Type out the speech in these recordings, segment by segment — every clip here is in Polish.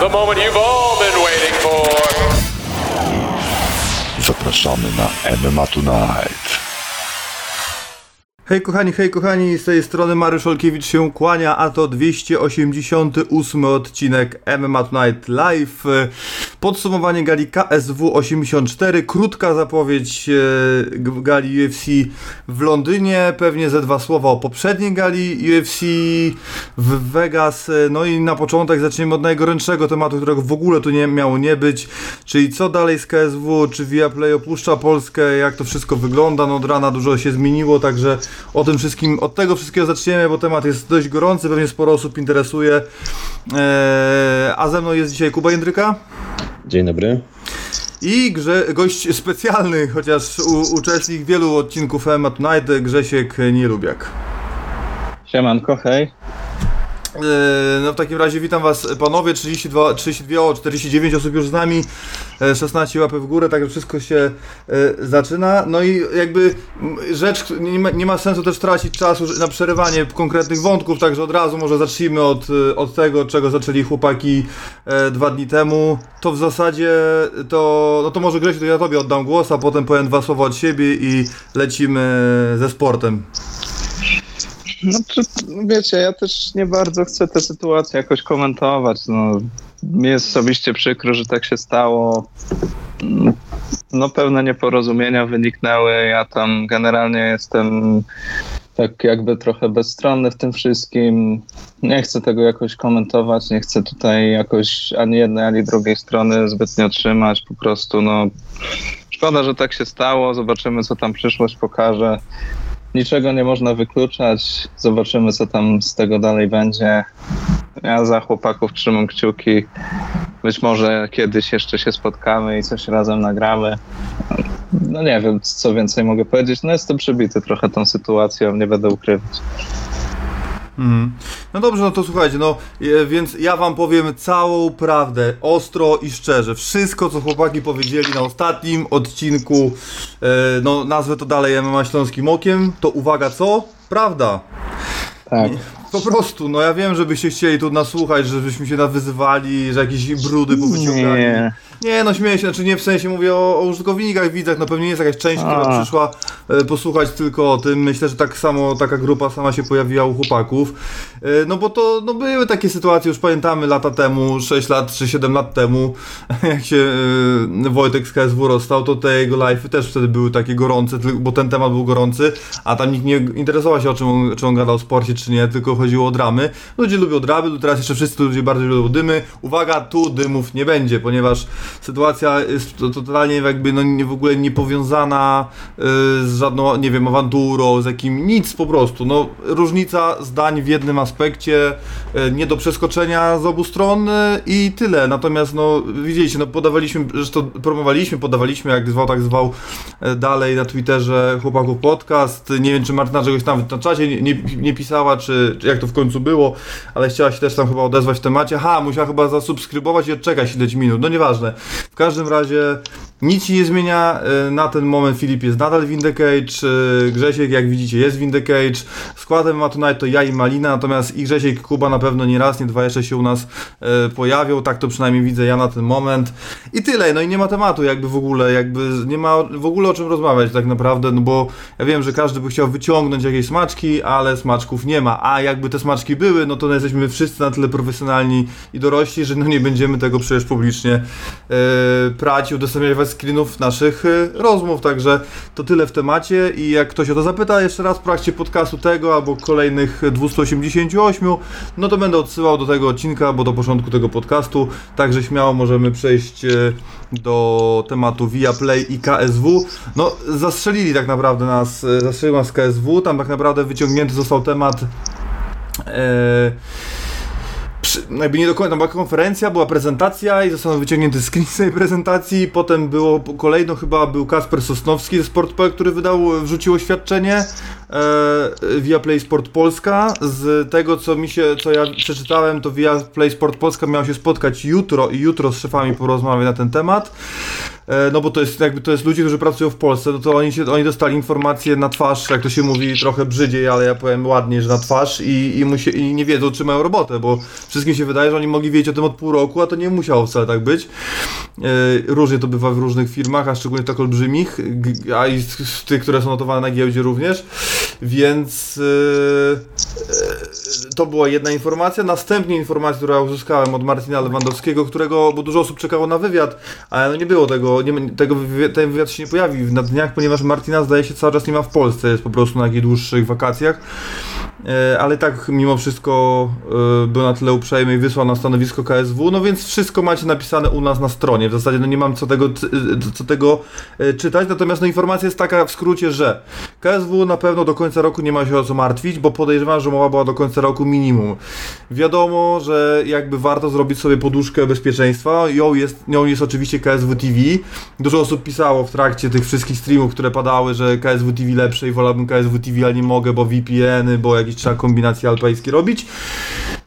the moment you've all been waiting for. Zapraszamy na MMA Tonight. Hej kochani, hej kochani, z tej strony Mariusz Olkiewicz się kłania, a to 288 odcinek MMA Tonight Live. Podsumowanie gali KSW 84, krótka zapowiedź e, gali UFC w Londynie, pewnie ze dwa słowa o poprzedniej gali UFC w Vegas. No i na początek zaczniemy od najgorętszego tematu, którego w ogóle tu nie miało nie być, czyli co dalej z KSW, czy Viaplay opuszcza Polskę, jak to wszystko wygląda, no od rana dużo się zmieniło, także o tym wszystkim, od tego wszystkiego zaczniemy, bo temat jest dość gorący, pewnie sporo osób interesuje. Eee, a ze mną jest dzisiaj Kuba Jędryka. Dzień dobry. I grze, gość specjalny, chociaż u, uczestnik wielu odcinków MMA Tonight, Grzesiek Nielubiak. Siemanko, hej. E, no w takim razie witam was panowie, 32, 32 49 osób już z nami, 16 e, łapy w górę, także wszystko się e, zaczyna. No i jakby rzecz, nie ma, nie ma sensu też tracić czasu na przerywanie konkretnych wątków, także od razu może zacznijmy od, od tego, czego zaczęli chłopaki dwa dni temu. To w zasadzie to, no to może Grzesiu, to ja tobie oddam głos, a potem powiem dwa słowa od siebie i lecimy ze sportem. No, czy, wiecie, ja też nie bardzo chcę tę sytuację jakoś komentować. No, mi jest osobiście przykro, że tak się stało. No, pewne nieporozumienia wyniknęły. Ja tam generalnie jestem tak jakby trochę bezstronny w tym wszystkim. Nie chcę tego jakoś komentować, nie chcę tutaj jakoś ani jednej, ani drugiej strony zbytnio trzymać. Po prostu, no, szkoda, że tak się stało. Zobaczymy, co tam przyszłość pokaże niczego nie można wykluczać. Zobaczymy, co tam z tego dalej będzie. Ja za chłopaków trzymam kciuki. Być może kiedyś jeszcze się spotkamy i coś razem nagramy. No nie wiem, co więcej mogę powiedzieć. No jestem przybity trochę tą sytuacją, nie będę ukrywać. Mm. No dobrze, no to słuchajcie, no więc ja wam powiem całą prawdę, ostro i szczerze. Wszystko, co chłopaki powiedzieli na ostatnim odcinku, e, no nazwę to dalej MMA Śląskim Okiem, to uwaga co? Prawda. Tak. Po prostu, no ja wiem, żebyście chcieli tu nasłuchać, żebyśmy się nawyzywali, że jakieś brudy powyciągali. Nie. Nie, no śmieję się, znaczy nie w sensie mówię o, o użytkownikach, widzach, no pewnie nie jest jakaś część, A. która przyszła e, posłuchać tylko o tym. Myślę, że tak samo taka grupa sama się pojawiła u chłopaków. E, no bo to no były takie sytuacje, już pamiętamy lata temu, 6 lat czy 7 lat temu, jak się e, Wojtek z KSW rozstał, to te jego live'y też wtedy były takie gorące, bo ten temat był gorący, a tam nikt nie interesował się o czym czy on gadał o sporcie czy nie, tylko chodziło o dramy. Ludzie lubią dramy, teraz jeszcze wszyscy ludzie bardziej lubią dymy. Uwaga, tu dymów nie będzie, ponieważ sytuacja jest totalnie jakby no w ogóle nie powiązana y, z żadną, nie wiem, awanturą, z jakim, nic po prostu. No, różnica zdań w jednym aspekcie, y, nie do przeskoczenia z obu stron y, i tyle. Natomiast no, widzieliście, no podawaliśmy, zresztą promowaliśmy, podawaliśmy, jak zwał, tak zwał dalej na Twitterze chłopaków podcast. Nie wiem, czy Martyna czegoś tam na czacie nie, nie, nie pisała, czy jak to w końcu było, ale chciała się też tam chyba odezwać w temacie. Ha, musiała chyba zasubskrybować i odczekać 10 minut. No nieważne. W każdym razie nic się nie zmienia. E, na ten moment Filip jest nadal w In The Cage. E, Grzesiek, jak widzicie, jest w In The Cage. Składem ma Tonight to ja i Malina, natomiast i Grzesiek Kuba na pewno nie raz, nie dwa jeszcze się u nas e, pojawią. Tak to przynajmniej widzę ja na ten moment. I tyle. No i nie ma tematu jakby w ogóle, jakby nie ma w ogóle o czym rozmawiać tak naprawdę, no bo ja wiem, że każdy by chciał wyciągnąć jakieś smaczki, ale smaczków nie ma. A jakby te smaczki były, no to jesteśmy wszyscy na tyle profesjonalni i dorośli, że no nie będziemy tego przecież publicznie E, prać i udostępniać screenów naszych e, rozmów, także to tyle w temacie i jak ktoś o to zapyta jeszcze raz w trakcie podcastu tego albo kolejnych 288, no to będę odsyłał do tego odcinka, bo do początku tego podcastu, także śmiało możemy przejść e, do tematu Viaplay i KSW. No, zastrzelili tak naprawdę nas, zastrzelił nas KSW, tam tak naprawdę wyciągnięty został temat jakby nie do końca, była konferencja, była prezentacja i został wyciągnięty screen z tej prezentacji, potem było kolejno chyba był Kasper Sosnowski ze Sportpol, który wydał, wrzucił oświadczenie e, via Play Sport Polska. Z tego co mi się, co ja przeczytałem, to via Play Sport Polska miał się spotkać jutro i jutro z szefami porozmawiać na ten temat. E, no bo to jest jakby to jest ludzie, którzy pracują w Polsce, no to oni, się, oni dostali informacje na twarz, jak to się mówi trochę brzydziej, ale ja powiem ładnie, że na twarz i, i, musie, i nie wiedzą, czy mają robotę, bo wszystkim się wydaje, że oni mogli wiedzieć o tym od pół roku, a to nie musiało wcale tak być. E, różnie to bywa w różnych firmach, a szczególnie tak olbrzymich, a i z tych, które są notowane na giełdzie również, więc to była jedna informacja. Następnie informacja, która uzyskałem od Martina Lewandowskiego, którego, bo dużo osób czekało na wywiad, ale no nie było tego, nie, tego ten wywiad się nie pojawił na dniach, ponieważ Martina zdaje się cały czas nie ma w Polsce, jest po prostu na jakichś dłuższych wakacjach. E, ale tak mimo wszystko e, był na tyle uprzejmy i wysłał na stanowisko KSW, no więc wszystko macie napisane u nas na stronie. W zasadzie no nie mam co tego, co tego e, czytać, natomiast no informacja jest taka w skrócie, że KSW na pewno do końca roku nie ma się o co martwić, bo podejrzewam, że mowa była do końca roku minimum. Wiadomo, że jakby warto zrobić sobie poduszkę bezpieczeństwa, ją jest, nią jest oczywiście KSW TV. Dużo osób pisało w trakcie tych wszystkich streamów, które padały, że KSW TV lepsze i wolałbym KSW TV, ale nie mogę, bo VPN-y, bo jakieś trzeba kombinacje alpejskie robić.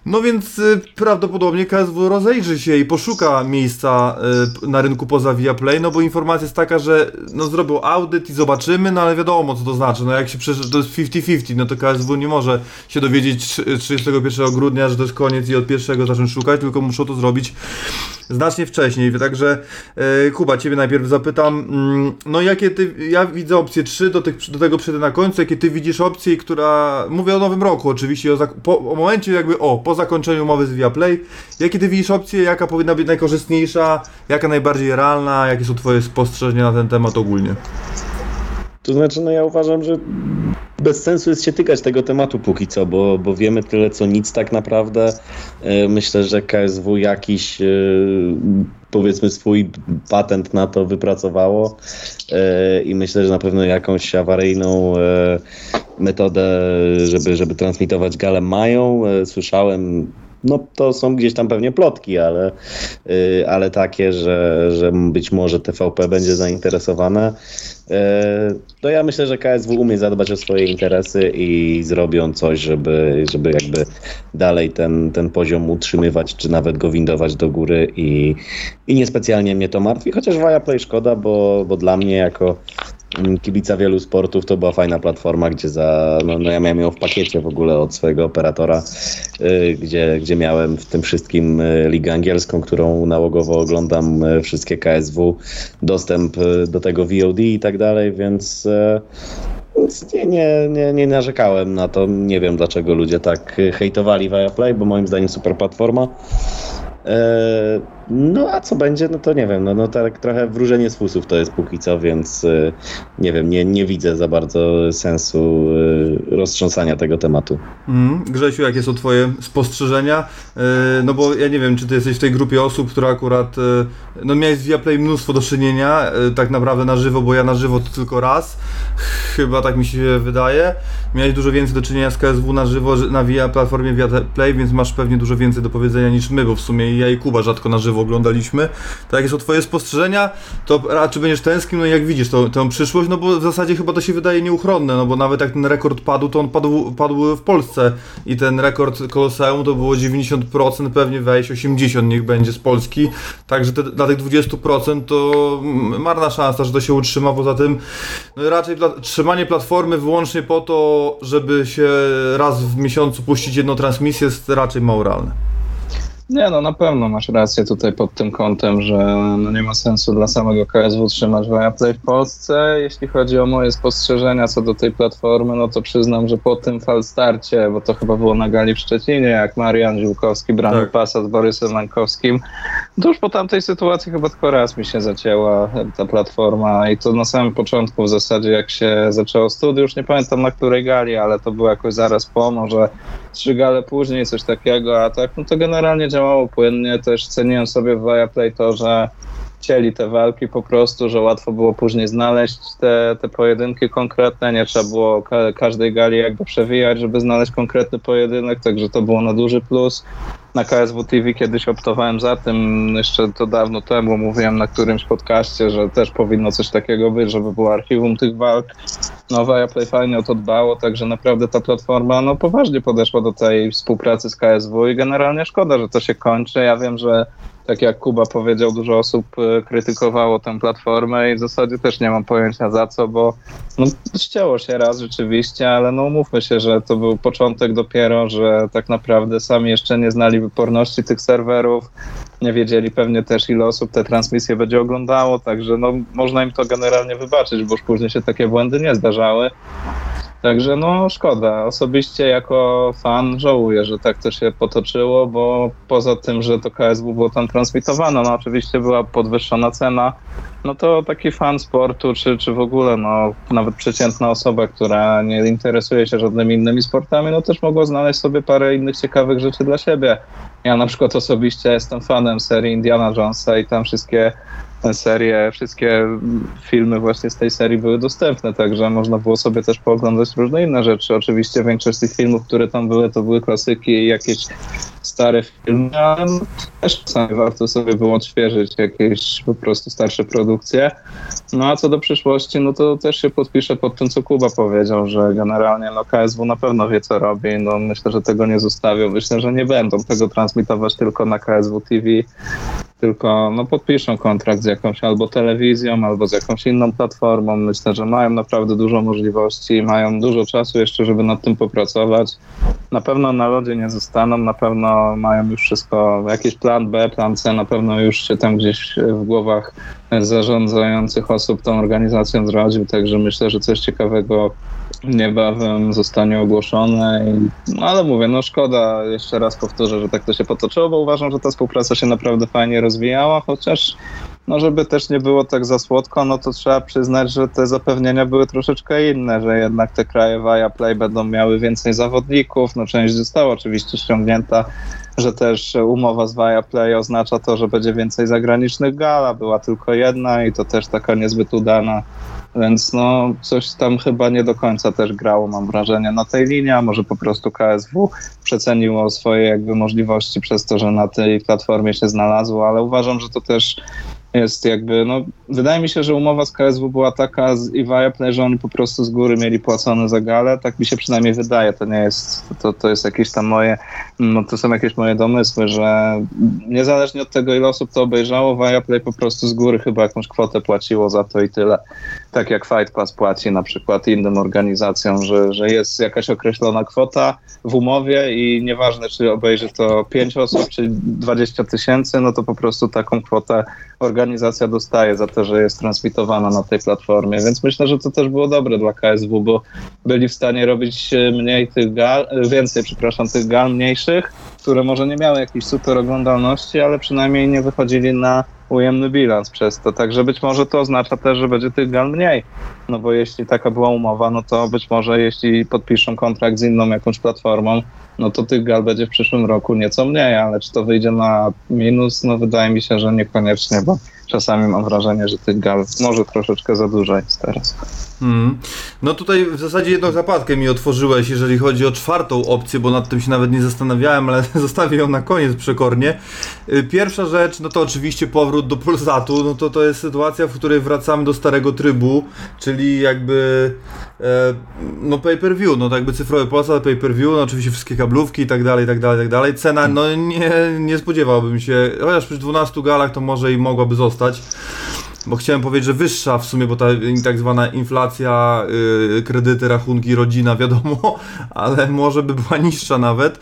No więc y, prawdopodobnie KSW rozejrzy się i poszuka miejsca y, na rynku poza Viaplay, no bo informacja jest taka, że no zrobił audyt i zobaczymy, no ale wiadomo co to znaczy, no jak się przecież to jest 50-50, no to KSW nie może się dowiedzieć 31 grudnia, że to jest koniec i od pierwszego zacząć szukać, tylko muszą to zrobić znacznie wcześniej. Także e, Kuba, ciebie najpierw zapytam, mm, no jakie ty, ja widzę opcję 3, do, tych, do tego przejdę na końcu, jakie ty widzisz opcję, która, mówię o nowym roku oczywiście, o, po, o momencie jakby, o, po zakończeniu umowy z Viaplay, jakie ty widzisz opcję, jaka powinna być najkorzystniejsza, jaka najbardziej realna, jakie są twoje spostrzeżenia na ten temat ogólnie? To znaczy, no ja uważam, że bez sensu jest się tykać tego tematu póki co, bo, bo wiemy tyle co nic tak naprawdę. E, myślę, że KSW jakiś e, powiedzmy swój patent na to wypracowało e, i myślę, że na pewno jakąś awaryjną metodę, żeby, żeby transmitować galę mają. Słyszałem no to są gdzieś tam pewnie plotki, ale, ale takie, że, że być może TVP będzie zainteresowane. E, to ja myślę, że KSW umie zadbać o swoje interesy i zrobią coś, żeby, żeby jakby dalej ten, ten poziom utrzymywać, czy nawet go windować do góry i, i niespecjalnie mnie to martwi, chociaż Viaplay szkoda, bo, bo dla mnie jako kibica wielu sportów, to była fajna platforma, gdzie za, no, no ja miałem ją w pakiecie w ogóle od swojego operatora, y, gdzie, gdzie miałem w tym wszystkim y, ligę angielską, którą nałogowo oglądam, y, wszystkie KSW, dostęp y, do tego VOD i tak dalej, więc y, nie, nie, nie, nie narzekałem na to. Nie wiem dlaczego ludzie tak hejtowali Viaplay, bo moim zdaniem super platforma. No a co będzie, no to nie wiem, no, no tak trochę wróżenie z fusów to jest póki co, więc e, nie wiem, nie, nie widzę za bardzo sensu e, roztrząsania tego tematu. Mm, Grzesiu, jakie są twoje spostrzeżenia? No bo ja nie wiem, czy ty jesteś w tej grupie osób, która akurat, no miałeś z Viaplay mnóstwo do czynienia, tak naprawdę na żywo, bo ja na żywo to tylko raz, chyba tak mi się wydaje. Miałeś dużo więcej do czynienia z KSW na żywo, na via platformie Viaplay, więc masz pewnie dużo więcej do powiedzenia niż my, bo w sumie ja i Kuba rzadko na żywo oglądaliśmy. To jakie są twoje spostrzeżenia? To a czy będziesz tęsknił, no jak widzisz to, tę przyszłość? No bo w zasadzie chyba to się wydaje nieuchronne, no bo nawet jak ten rekord padł, to on padł, padł w Polsce i ten rekord Koloseum to było 90%, pewnie wejść 80% niech będzie z Polski, także te, dla tych 20% to marna szansa, że to się utrzyma, poza tym no raczej trzymanie platformy wyłącznie po to, żeby się raz w miesiącu puścić jedną transmisję jest raczej mało. Nie, no na pewno masz rację tutaj pod tym kątem, że no nie ma sensu dla samego KSW trzymać Viaplay w Polsce. Jeśli chodzi o moje spostrzeżenia co do tej platformy, no to przyznam, że po tym falstarcie, bo to chyba było na gali w Szczecinie, jak Marian Ziłkowski brał tak. pasa z Borysem Mańkowskim, to już po tamtej sytuacji chyba tylko raz mi się zacięła ta platforma i to na samym początku w zasadzie jak się zaczęło studio, już nie pamiętam na której gali, ale to było jakoś zaraz po, może trzy gale później, coś takiego, a tak, no to generalnie działało płynnie. Też ceniłem sobie w Viaplay to, że chcieli te walki po prostu, że łatwo było później znaleźć te, te pojedynki konkretne, nie trzeba było ka każdej gali jakby przewijać, żeby znaleźć konkretny pojedynek, także to było na duży plus. Na KSW TV kiedyś optowałem za tym, jeszcze to dawno temu mówiłem na którymś podcaście, że też powinno coś takiego być, żeby było archiwum tych walk. No Viaplay fajnie o to dbało, także naprawdę ta platforma no poważnie podeszła do tej współpracy z KSW i generalnie szkoda, że to się kończy. Ja wiem, że tak jak Kuba powiedział, dużo osób e, krytykowało tę platformę i w zasadzie też nie mam pojęcia za co, bo no, ścięło się raz rzeczywiście, ale no umówmy się, że to był początek dopiero, że tak naprawdę sami jeszcze nie znali wyporności tych serwerów, nie wiedzieli pewnie też ile osób te transmisje będzie oglądało, także no można im to generalnie wybaczyć, bo już później się takie błędy nie zdarzały. Także no szkoda. Osobiście jako fan żałuję, że tak to się potoczyło, bo poza tym, że to KSW było tam transmitowane, no oczywiście była podwyższona cena, no to taki fan sportu, czy, czy w ogóle no nawet przeciętna osoba, która nie interesuje się żadnymi innymi sportami, no też mogła znaleźć sobie parę innych ciekawych rzeczy dla siebie. Ja na przykład osobiście jestem fanem serii Indiana Jonesa i tam wszystkie serie, wszystkie filmy właśnie z tej serii były dostępne, także można było sobie też pooglądać różne inne rzeczy. Oczywiście większość z tych filmów, które tam były, to były klasyki i jakieś stare filmy, ale też czasami warto sobie było odświeżyć jakieś po prostu starsze produkcje. No a co do przyszłości, no to też się podpiszę pod tym, co Kuba powiedział, że generalnie no KSW na pewno wie, co robi. No myślę, że tego nie zostawią. Myślę, że nie będą tego transmitować tylko na KSW TV, tylko no, podpiszą kontrakt z jakąś albo telewizją, albo z jakąś inną platformą. Myślę, że mają naprawdę dużo możliwości, mają dużo czasu jeszcze, żeby nad tym popracować. Na pewno na lodzie nie zostaną, na pewno mają już wszystko, jakiś plan B, plan C, na pewno już się tam gdzieś w głowach zarządzających osób tą organizacją zrodził, także myślę, że coś ciekawego niebawem zostanie ogłoszone. I, no ale mówię, no szkoda, jeszcze raz powtórzę, że tak to się potoczyło, bo uważam, że ta współpraca się naprawdę fajnie rozwijała, chociaż no żeby też nie było tak za słodko, no to trzeba przyznać, że te zapewnienia były troszeczkę inne, że jednak te kraje Viaplay będą miały więcej zawodników, no część została oczywiście ściągnięta, że też umowa z Viaplay oznacza to, że będzie więcej zagranicznych gala, była tylko jedna i to też taka niezbyt udana. Więc no coś tam chyba nie do końca też grało, mam wrażenie, na tej linii, a może po prostu KSW przeceniło swoje jakby możliwości przez to, że na tej platformie się znalazło, ale uważam, że to też jest jakby, no wydaje mi się, że umowa z KSW była taka z i Viaplay, że oni po prostu z góry mieli płacone za galę, tak mi się przynajmniej wydaje, to nie jest, to, to jest jakieś tam moje, no to są jakieś moje domysły, że niezależnie od tego ile osób to obejrzało, Viaplay po prostu z góry chyba jakąś kwotę płaciło za to i tyle. Tak jak Fight Pass płaci na przykład innym organizacjom, że, że jest jakaś określona kwota w umowie i nieważne czy obejrzy to 5 osób czy 20 tysięcy, no to po prostu taką kwotę organizacja dostaje za to, że jest transmitowana na tej platformie, więc myślę, że to też było dobre dla KSW, bo byli w stanie robić mniej tych gal, więcej, przepraszam, tych gal mniejszych, które może nie miały jakiejś super oglądalności, ale przynajmniej nie wychodzili na ujemny bilans przez to. Także być może to oznacza też, że będzie tych gal mniej. No bo jeśli taka była umowa, no to być może jeśli podpiszą kontrakt z inną jakąś platformą, no to tych gal będzie w przyszłym roku nieco mniej, ale czy to wyjdzie na minus, no wydaje mi się, że niekoniecznie, bo czasami mam wrażenie, że tych gal może troszeczkę za dużo jest teraz. Hmm. No tutaj w zasadzie jedną zapadkę mi otworzyłeś, jeżeli chodzi o czwartą opcję, bo nad tym się nawet nie zastanawiałem, ale zostawię ją na koniec przekornie. Y, pierwsza rzecz, no to oczywiście powrót do Polsatu, no to to jest sytuacja, w której wracamy do starego trybu, czyli jakby e, no pay-per-view, no to jakby cyfrowy Polsat, pay-per-view, no oczywiście wszystkie kablówki i tak dalej, i tak dalej, i tak dalej. Cena, no nie, nie spodziewałbym się, chociaż przy 12 galach to może i mogłaby zostać bo chciałem powiedzieć, że wyższa w sumie, bo ta tak zwana inflacja, yy, kredyty, rachunki, rodzina, wiadomo, ale może by była niższa nawet,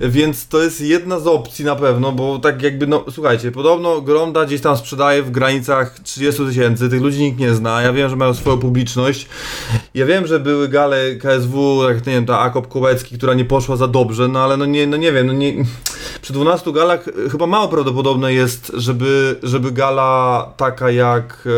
więc to jest jedna z opcji na pewno, bo tak jakby, no słuchajcie, podobno Gronda gdzieś tam sprzedaje w granicach 30 tysięcy, tych ludzi nikt nie zna, ja wiem, że mają swoją publiczność, ja wiem, że były gale KSW, jak nie wiem, ta Akop Kołecki, która nie poszła za dobrze, no ale no nie, no nie wiem, no nie, przy 12 galach chyba mało prawdopodobne jest, żeby, żeby gala taka jak jak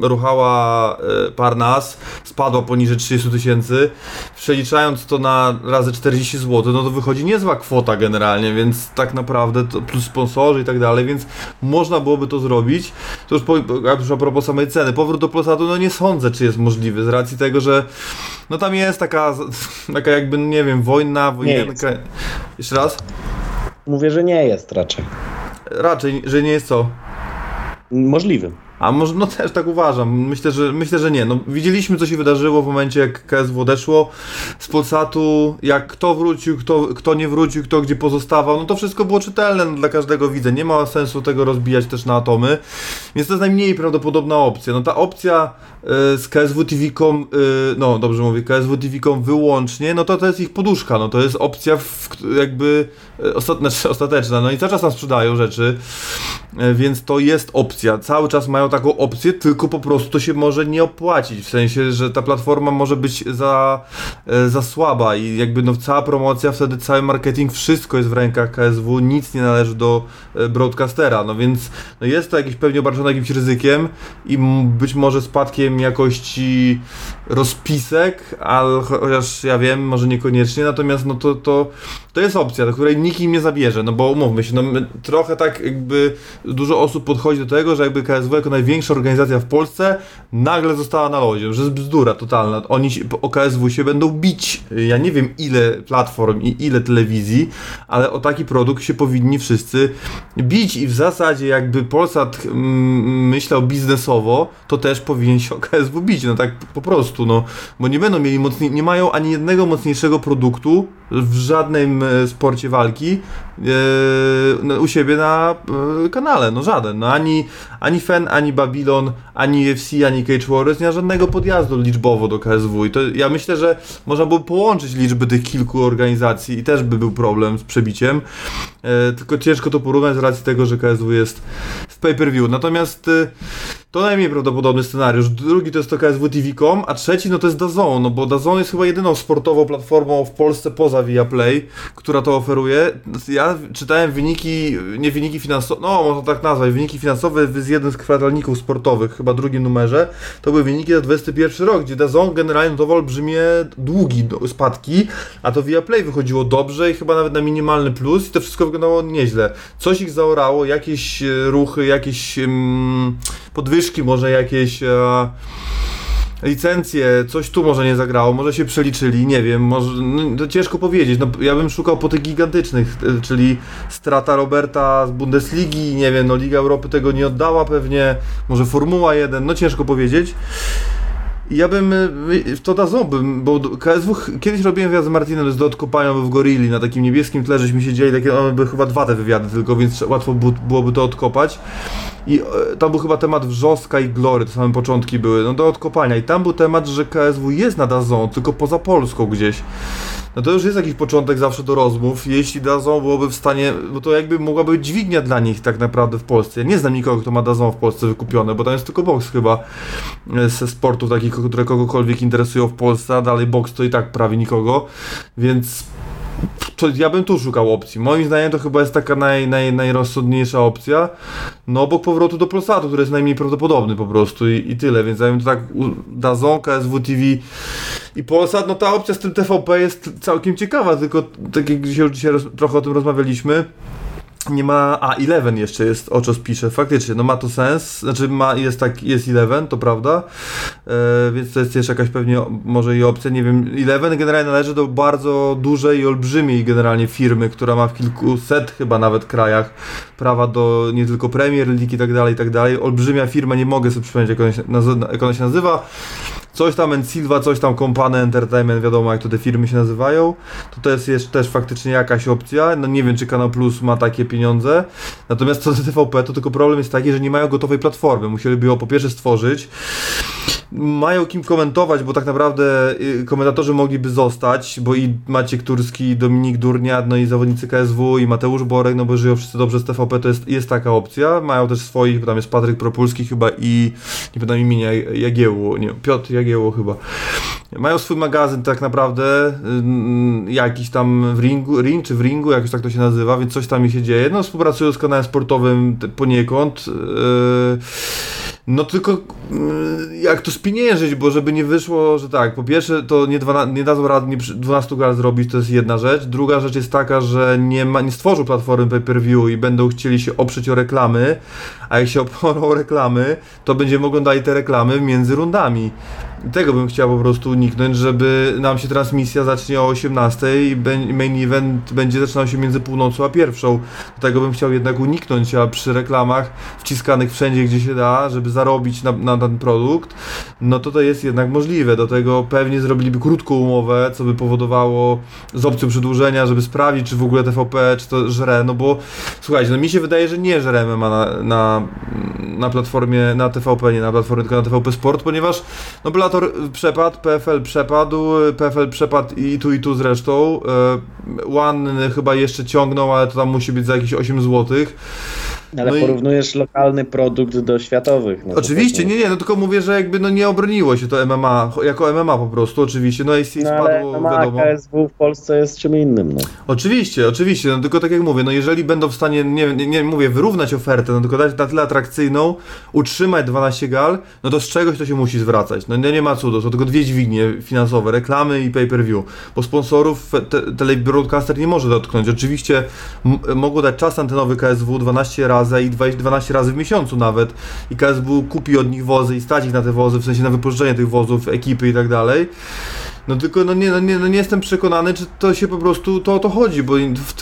e, ruchała e, Parnas, spadła poniżej 30 tysięcy, przeliczając to na razy 40 zł, no to wychodzi niezła kwota generalnie, więc tak naprawdę to plus sponsorzy i tak dalej, więc można byłoby to zrobić. To już, po, już a propos samej ceny. Powrót do Polsatu, no nie sądzę, czy jest możliwy, z racji tego, że no tam jest taka, taka jakby, nie wiem, wojna, wojenka. Jeszcze raz? Mówię, że nie jest raczej. Raczej, że nie jest co? Możliwym. A może, no też tak uważam. Myślę, że myślę, że nie. No, widzieliśmy, co się wydarzyło w momencie, jak KSW odeszło z Polsatu, jak kto wrócił, kto, kto nie wrócił, kto gdzie pozostawał. No to wszystko było czytelne no, dla każdego widza. Nie ma sensu tego rozbijać też na atomy. Więc to jest najmniej prawdopodobna opcja. No ta opcja z KSW TV.com, y, no dobrze mówię, KSW TV.com wyłącznie, no to to jest ich poduszka. No to jest opcja w, jakby y, ostat, znaczy, ostateczna. No i cały czas nam sprzedają rzeczy, y, więc to jest opcja. Cały czas mają taką opcję, tylko po prostu to się może nie opłacić. W sensie, że ta platforma może być za, za słaba i jakby no cała promocja, wtedy cały marketing, wszystko jest w rękach KSW, nic nie należy do broadcastera. No więc no jest to jakieś pewnie obarczone jakimś ryzykiem i być może spadkiem jakości rozpisek, ale chociaż ja wiem, może niekoniecznie, natomiast no to, to, to jest opcja, do której nikt im nie zabierze, no bo umówmy się, no trochę tak jakby dużo osób podchodzi do tego, że jakby KSW jako największa organizacja w Polsce nagle została na lodzie, że jest bzdura totalna. Oni się, o KSW się będą bić. Ja nie wiem ile platform i ile telewizji, ale o taki produkt się powinni wszyscy bić i w zasadzie jakby Polsat mm, myślał biznesowo, to też powinien się KSW bić, no tak po prostu, no, bo nie będą mieli mocniej, nie mają ani jednego mocniejszego produktu w żadnym e, sporcie walki e, u siebie na e, kanale, no żaden, no ani, ani FEN, ani Babylon, ani UFC, ani Cage Warriors nie ma żadnego podjazdu liczbowo do KSW i to ja myślę, że można było połączyć liczby tych kilku organizacji i też by był problem z przebiciem, tylko ciężko to porównać z racji tego, że KSW jest w pay-per-view, natomiast to najmniej prawdopodobny scenariusz. Drugi to jest to KSW TV.com, a trzeci no to jest DAZN, no bo DAZN jest chyba jedyną sportową platformą w Polsce poza Viaplay, która to oferuje. Ja czytałem wyniki, nie wyniki finansowe, no można tak nazwać, wyniki finansowe z jednym z kwartalników sportowych, chyba drugim numerze. To były wyniki za 21 rok, gdzie DAZN generalnie notował olbrzymie długi spadki, a to Viaplay wychodziło dobrze i chyba nawet na minimalny plus i to wszystko wyglądało nieźle. Coś ich zaorało, jakieś e, ruchy, jakieś um, podwyżki, może jakieś e, licencje, coś tu może nie zagrało, może się przeliczyli, nie wiem, może, no, to ciężko powiedzieć, no, ja bym szukał po tych gigantycznych, e, czyli strata Roberta z Bundesligi, nie wiem, no Liga Europy tego nie oddała pewnie, może Formuła 1, no ciężko powiedzieć. Ja bym y, w to dazobym, bo KSW kiedyś robiłem wywiad z Martinem z do odkopania w Gorilli na takim niebieskim tle, żeśmy siedzieli, takie one by chyba dwa te wywiady tylko, więc łatwo byłoby to odkopać. I e, tam był chyba temat Wrzoska i Glory, to same początki były, no do odkopania. I tam był temat, że KSW jest na Dazon, tylko poza Polską gdzieś no to już jest jakiś początek zawsze do rozmów. Jeśli Dazon byłoby w stanie, bo to jakby mogłaby być dźwignia dla nich tak naprawdę w Polsce. Ja nie znam nikogo, kto ma Dazon w Polsce wykupione, bo tam jest tylko box chyba e, ze sportów takich, które kogokolwiek interesują w Polsce, a dalej box to i tak prawie nikogo, więc ja bym tu szukał opcji. Moim zdaniem to chyba jest taka naj, naj, najrozsądniejsza opcja, no obok powrotu do Polsatu, który jest najmniej prawdopodobny po prostu i, i tyle, więc ja bym to tak Dazon, KSW TV i Polsat, no ta opcja z tym TVP jest całkiem ciekawa, tylko tak jak dzisiaj, dzisiaj roz, trochę o tym rozmawialiśmy, nie ma, a Eleven jeszcze jest, o czym pisze, faktycznie, no ma to sens, znaczy ma, jest tak, jest Eleven, to prawda, e, więc to jest jeszcze jakaś pewnie może i opcja, nie wiem, Eleven generalnie należy do bardzo dużej i olbrzymiej generalnie firmy, która ma w kilkuset chyba nawet krajach prawa do nie tylko Premier League i tak dalej, i tak dalej, olbrzymia firma, nie mogę sobie przypomnieć jak ona się, jak ona się nazywa, coś tam Ensilva, coś tam Company Entertainment, wiadomo jak to te firmy się nazywają, to to jest, jest też faktycznie jakaś opcja, no nie wiem czy Kanal Plus ma takie pieniądze, natomiast co do TVP to tylko problem jest taki, że nie mają gotowej platformy, musieliby ją po pierwsze stworzyć, mają kim komentować, bo tak naprawdę y, komentatorzy mogliby zostać, bo i Maciek Turski, Dominik Durnia, no i zawodnicy KSW, i Mateusz Borek, no bo żyją wszyscy dobrze z TVP, to jest, jest taka opcja. Mają też swoich, bo tam jest Patryk Propulski chyba i nie pamiętam imienia Jagiełło, nie, Piotr Jagiełło chyba. Mają swój magazyn tak naprawdę, yy, jakiś tam w ringu, ring czy w ringu, jakoś tak to się nazywa, więc coś tam mi się dzieje. No współpracują z kanałem sportowym poniekąd. Yy, no tylko mm, jak to spieniężyć, bo żeby nie wyszło, że tak, po pierwsze to nie, dwa, nie dadzą rady nie 12 gal zrobić, to jest jedna rzecz. Druga rzecz jest taka, że nie, ma, nie stworzą platformy pay-per-view i będą chcieli się oprzeć o reklamy, a jak się oporą o reklamy, to będziemy oglądali te reklamy między rundami. Tego bym chciał po prostu uniknąć, żeby nam się transmisja zacznie o 18 i main event będzie zaczynał się między północą a pierwszą. Tego bym chciał jednak uniknąć, a przy reklamach wciskanych wszędzie, gdzie się da, żeby zarobić na, na ten produkt, no to to jest jednak możliwe. Do tego pewnie zrobiliby krótką umowę, co by powodowało z opcją przedłużenia, żeby sprawdzić, czy w ogóle TVP, czy to żre, no bo słuchajcie, no mi się wydaje, że nie żre MMA na, na, na platformie, na TVP, nie na platformie, tylko na TVP Sport, ponieważ no Bellator przepadł, PFL przepadł, PFL przepadł i tu i tu zresztą. E, One chyba jeszcze ciągnął, ale to tam musi być za jakieś 8 złotych. Ale no porównujesz i... lokalny produkt do światowych. No oczywiście, nie, nie, no tylko mówię, że jakby no nie obroniło się to MMA, jako MMA po prostu, oczywiście, no AC no, spadło, MMA, wiadomo. KSW w Polsce jest czym innym, no. Oczywiście, oczywiście, no tylko tak jak mówię, no jeżeli będą w stanie, nie, nie, nie mówię, wyrównać ofertę, no tylko dać na tyle atrakcyjną, utrzymać 12 gal, no to z czegoś to się musi zwracać, no nie, nie ma cudu, to tylko dwie dźwignie finansowe, reklamy i pay-per-view, bo sponsorów te, telebroadcaster nie może dotknąć, oczywiście mogą dać czas antenowy KSW 12 razy, razy i 12 razy w miesiącu nawet i KSW kupi od nich wozy i stać ich na te wozy, w sensie na wypożyczenie tych wozów, ekipy i tak dalej. No tylko no nie, no nie, no nie jestem przekonany, czy to się po prostu to o to chodzi, bo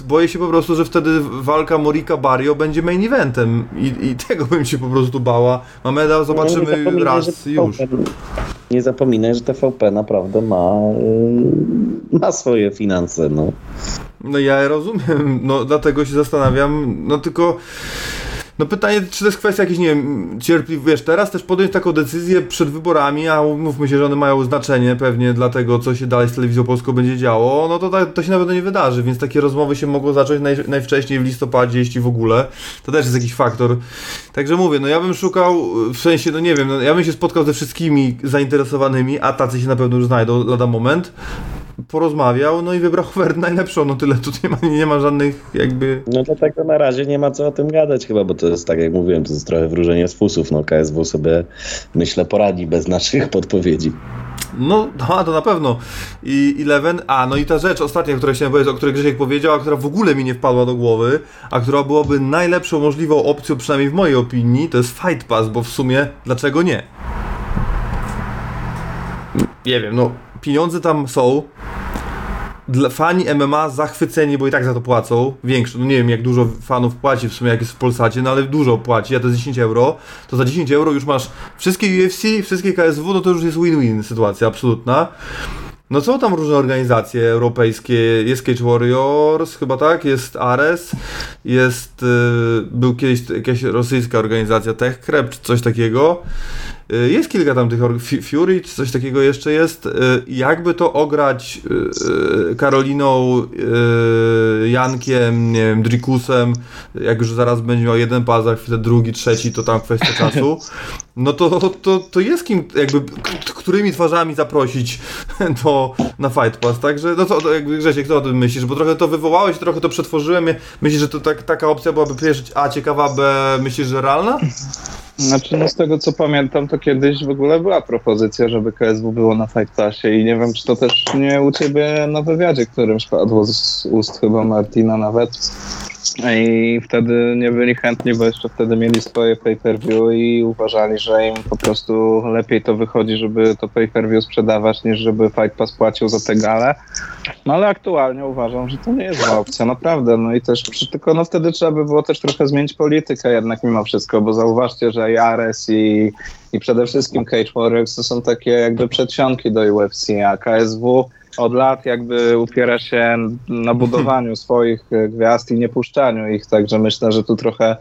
boję się po prostu, że wtedy walka Morika Barrio będzie main eventem i, i tego bym się po prostu bała. Mameda zobaczymy no, raz już. Nie zapominaj, że TVP naprawdę ma, yy, ma swoje finanse, no. No ja rozumiem, no dlatego się zastanawiam, no tylko no pytanie, czy to jest kwestia jakiejś, nie wiem, cierpliwości, wiesz, teraz też podjąć taką decyzję przed wyborami, a mówmy się, że one mają znaczenie pewnie dla tego, co się dalej z telewizją polską będzie działo, no to to, to się na pewno nie wydarzy, więc takie rozmowy się mogą zacząć naj, najwcześniej w listopadzie, jeśli w ogóle. To też jest jakiś faktor. Także mówię, no ja bym szukał, w sensie, no nie wiem, no ja bym się spotkał ze wszystkimi zainteresowanymi, a tacy się na pewno już znajdą lada moment, porozmawiał, no i wybrał ofertę najlepszą, no tyle, tu nie ma, nie ma żadnych jakby... No to tak na razie nie ma co o tym gadać chyba, bo to jest tak jak mówiłem, to jest trochę wróżenie z fusów, no KSW sobie myślę poradzi bez naszych podpowiedzi. No, a to na pewno. I Eleven, a no i ta rzecz ostatnia, której chciałem powiedzieć, o której Grzesiek powiedział, a która w ogóle mi nie wpadła do głowy, a która byłaby najlepszą możliwą opcją, przynajmniej w mojej opinii, to jest Fight Pass, bo w sumie dlaczego nie? Nie wiem, no pieniądze tam są. Dla fani MMA zachwyceni, bo i tak za to płacą. Większe, no nie wiem jak dużo fanów płaci w sumie jak jest w Polsacie, no ale dużo płaci, a to jest 10 euro. To za 10 euro już masz wszystkie UFC, wszystkie KSW, no to już jest win-win sytuacja absolutna. No są tam różne organizacje europejskie, jest Cage Warriors, chyba tak, jest Ares, jest, y, był kiedyś jakaś rosyjska organizacja TechCrep, czy coś takiego. Y, jest kilka tam tych Fury, czy coś takiego jeszcze jest. Y, jakby to ograć y, Karoliną, Jankiem, nie wiem, Drikusem, jak już zaraz będzie miał jeden pas, za chwilę drugi, trzeci, to tam kwestia czasu. No to, to, to jest kim, jakby, którymi twarzami zaprosić do, na Fight Pass, także no to jakby Grzesiek, co o tym myślisz? Bo trochę to wywołałeś, trochę to przetworzyłem. Myślisz, że to tak, taka opcja byłaby pierwsza A ciekawa, B myślisz, że realna? Znaczy, no z tego co pamiętam, to kiedyś w ogóle była propozycja, żeby KSW było na Fight Passie i nie wiem, czy to też nie u ciebie na wywiadzie, którymś padło z ust chyba Martina nawet, i wtedy nie byli chętni, bo jeszcze wtedy mieli swoje pay-per-view i uważali, że im po prostu lepiej to wychodzi, żeby to pay-per-view sprzedawać, niż żeby Fight Pass płacił za te gale. No ale aktualnie uważam, że to nie jest zła opcja, naprawdę. No i też, tylko no wtedy trzeba by było też trochę zmienić politykę jednak mimo wszystko, bo zauważcie, że i Ares i, i przede wszystkim Cage Warriors to są takie jakby przedsionki do UFC, a KSW od lat jakby upiera się na budowaniu swoich e, gwiazd i nie puszczaniu ich, także myślę, że tu trochę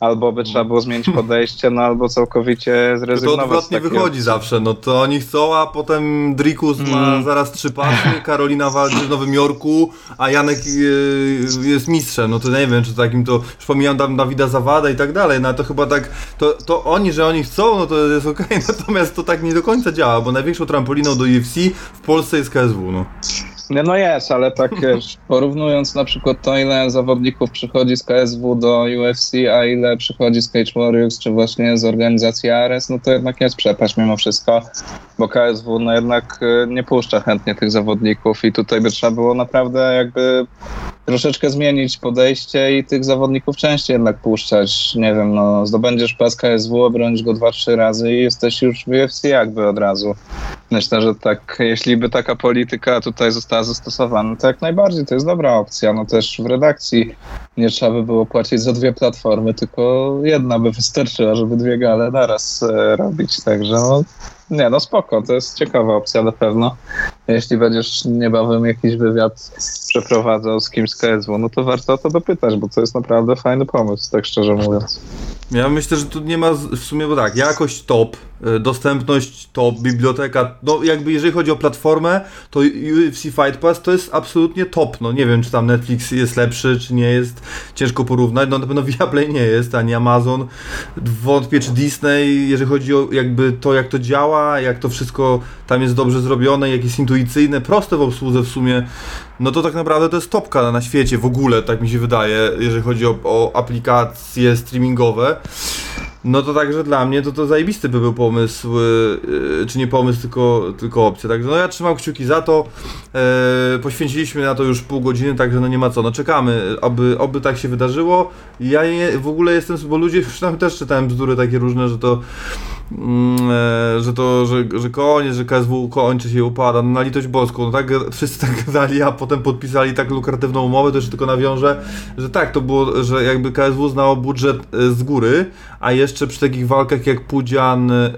albo by trzeba było zmienić podejście, no albo całkowicie zrezygnować. To odwrotnie wychodzi zawsze, no to oni chcą, a potem Drikus mm. ma zaraz trzy pasy, Karolina walczy w Nowym Jorku, a Janek e, jest mistrzem, no to nie wiem, czy takim to, już pomijam Dawida Zawada i tak dalej, no to chyba tak, to, to oni, że oni chcą, no to jest okej, okay. natomiast to tak nie do końca działa, bo największą trampoliną do UFC w Polsce jest KSW, no. No. No jest, ale tak porównując na przykład to, ile zawodników przychodzi z KSW do UFC, a ile przychodzi z Cage Warriors, czy właśnie z organizacji Ares, no to jednak jest przepaść mimo wszystko, bo KSW no jednak e, nie puszcza chętnie tych zawodników i tutaj by trzeba było naprawdę jakby troszeczkę zmienić podejście i tych zawodników częściej jednak puszczać. Nie wiem, no zdobędziesz pas KSW, obronisz go dwa, trzy razy i jesteś już w UFC jakby od razu. Myślę, że tak, jeśli by taka polityka tutaj została zastosowana, to jak najbardziej to jest dobra opcja. No też w redakcji nie trzeba by było płacić za dwie platformy, tylko jedna by wystarczyła, żeby dwie gale naraz e, robić. Także no, nie, no spoko, to jest ciekawa opcja na pewno. Jeśli będziesz niebawem jakiś wywiad przeprowadzał z kimś z KSW, no to warto o to dopytać, bo to jest naprawdę fajny pomysł, tak szczerze mówiąc. Ja myślę, że tu nie ma w sumie, bo tak, jakość top, dostępność top, biblioteka, no jakby jeżeli chodzi o platformę, to UFC Fight Pass to jest absolutnie top, no nie wiem, czy tam Netflix jest lepszy, czy nie jest, ciężko porównać, no na pewno Viaplay nie jest, ani Amazon, wątpię, czy Disney, jeżeli chodzi o jakby to, jak to działa, jak to wszystko tam jest dobrze zrobione, jak jest intuicyjne, proste w obsłudze w sumie, no to tak naprawdę to jest topka na świecie w ogóle, tak mi się wydaje, jeżeli chodzi o, o aplikacje streamingowe. No to także dla mnie to, to zajebisty by był pomysł, yy, czy nie pomysł, tylko, tylko opcja. Także no ja trzymam kciuki za to. Yy, poświęciliśmy na to już pół godziny, także no nie ma co. No czekamy, aby, oby tak się wydarzyło. Ja nie, w ogóle jestem, bo ludzie już tam też czytałem bzdury takie różne, że to że to, że, że koniec, że KSW kończy się upada, no na litość boską, no tak wszyscy tak gadali, a potem podpisali tak lukratywną umowę, to jeszcze tylko nawiążę, że tak, to było, że jakby KSW znało budżet e, z góry, a jeszcze przy takich walkach jak Pudzian e,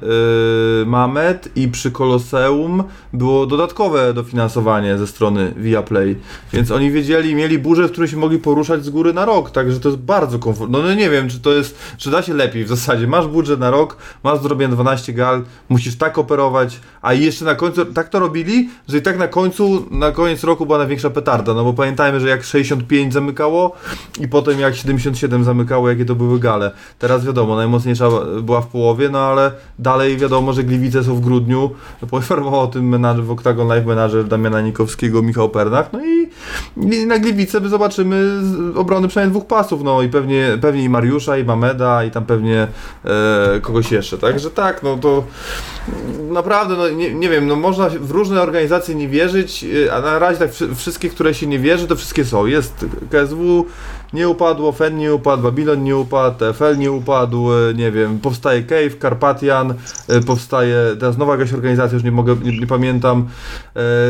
Mamet i przy Koloseum było dodatkowe dofinansowanie ze strony Viaplay, więc oni wiedzieli, mieli budżet, który się mogli poruszać z góry na rok, także to jest bardzo komfortowe, no, no nie wiem, czy to jest, czy da się lepiej w zasadzie, masz budżet na rok, masz zrobione 12 gal, musisz tak operować, a jeszcze na końcu, tak to robili, że i tak na końcu, na koniec roku była największa petarda, no bo pamiętajmy, że jak 65 zamykało i potem jak 77 zamykało, jakie to były gale. Teraz wiadomo, najmocniejsza była w połowie, no ale dalej wiadomo, że Gliwice są w grudniu, poinformował o tym menadżer w Octagon Live menadżer Damiana Nikowskiego, Michał Pernach, no i, i na Gliwice my zobaczymy obrony przynajmniej dwóch pasów, no i pewnie, pewnie i Mariusza, i Mameda, i tam pewnie e, kogoś jeszcze, także tak, no to naprawdę, no nie, nie wiem, no można w różne organizacje nie wierzyć, y, a na razie tak wszy- wszystkie, które się nie wierzy, to wszystkie są. Jest KSW, nie upadło, FEN nie upadł, Babylon nie upadł, TFL nie upadł, y, nie wiem, powstaje Cave, Carpathian, y, powstaje, teraz nowa jakaś organizacja, już nie mogę, nie, nie pamiętam,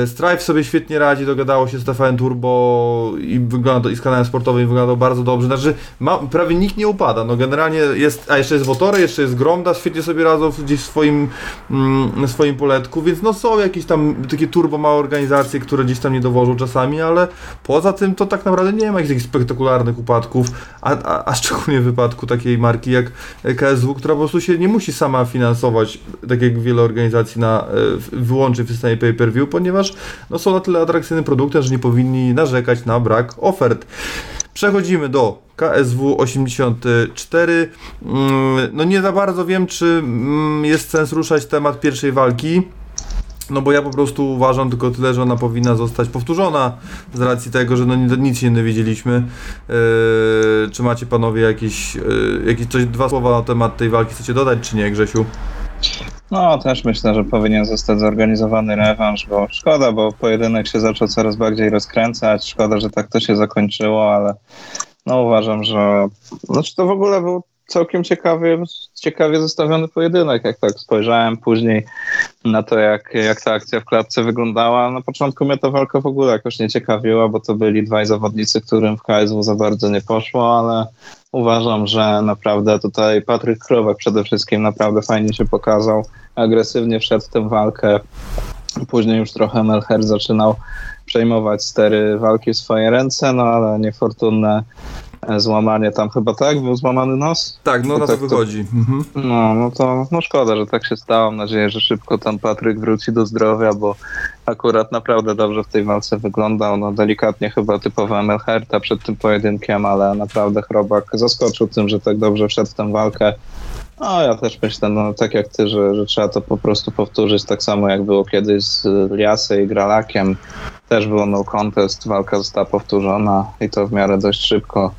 y, Strife sobie świetnie radzi, dogadało się z TFN Turbo i wygląda i z kanałem sportowym wyglądał bardzo dobrze, znaczy ma, prawie nikt nie upada, no generalnie jest, a jeszcze jest Wotory, jeszcze jest Gromda, świetnie sobie radzą gdzieś w swoim, mm, swoim poletku, więc no są jakieś tam takie turbo małe organizacje, które gdzieś tam nie dowożą czasami, ale poza tym to tak naprawdę nie ma jakichś spektakularnych upadków, a, a, a szczególnie w wypadku takiej marki jak KSW, która po prostu się nie musi sama finansować, tak jak wiele organizacji na, e, w- wyłącznie w systemie pay-per-view, ponieważ no, są na tyle atrakcyjnym produktem, że nie powinni narzekać na brak ofert. Przechodzimy do KSW 84. Mm, No nie za bardzo wiem, czy mm, jest sens ruszać temat pierwszej walki. No bo ja po prostu uważam tylko tyle, że ona powinna zostać powtórzona z racji tego, że no ni- nic nie dowiedzieliśmy. Eee, czy macie panowie jakieś, yy, jakieś coś, dwa słowa na temat tej walki chcecie dodać, czy nie, Grzesiu? No, też myślę, że powinien zostać zorganizowany rewanż, bo szkoda, bo pojedynek się zaczął coraz bardziej rozkręcać. Szkoda, że tak to się zakończyło, ale no uważam, że znaczy to w ogóle był całkiem ciekawie, ciekawie zestawiony pojedynek. Jak tak spojrzałem później na to, jak, jak ta akcja w klatce wyglądała. Na początku mnie ta walka w ogóle jakoś nie ciekawiła, bo to byli dwaj zawodnicy, którym w KSW za bardzo nie poszło, ale uważam, że naprawdę tutaj Patryk Krowek przede wszystkim naprawdę fajnie się pokazał. Agresywnie wszedł w tę walkę. Później już trochę Melcher zaczynał przejmować stery walki w swoje ręce, no ale niefortunne złamanie tam chyba tak, był złamany nos? Tak, no To na to tak to- wychodzi. Mhm. No, no to no szkoda, że tak się stało. Mam nadzieję, że szybko tam Patryk wróci do zdrowia, bo akurat naprawdę dobrze w tej walce wyglądał. No delikatnie chyba typowa Melherta przed tym pojedynkiem, ale naprawdę Chrobak zaskoczył tym, że tak dobrze wszedł w tę walkę. No ja też myślę, no tak jak ty, że, że trzeba to po prostu powtórzyć tak samo jak było kiedyś z Liasem i Gralakiem. Też było no contest, walka została powtórzona i to w miarę dość szybko.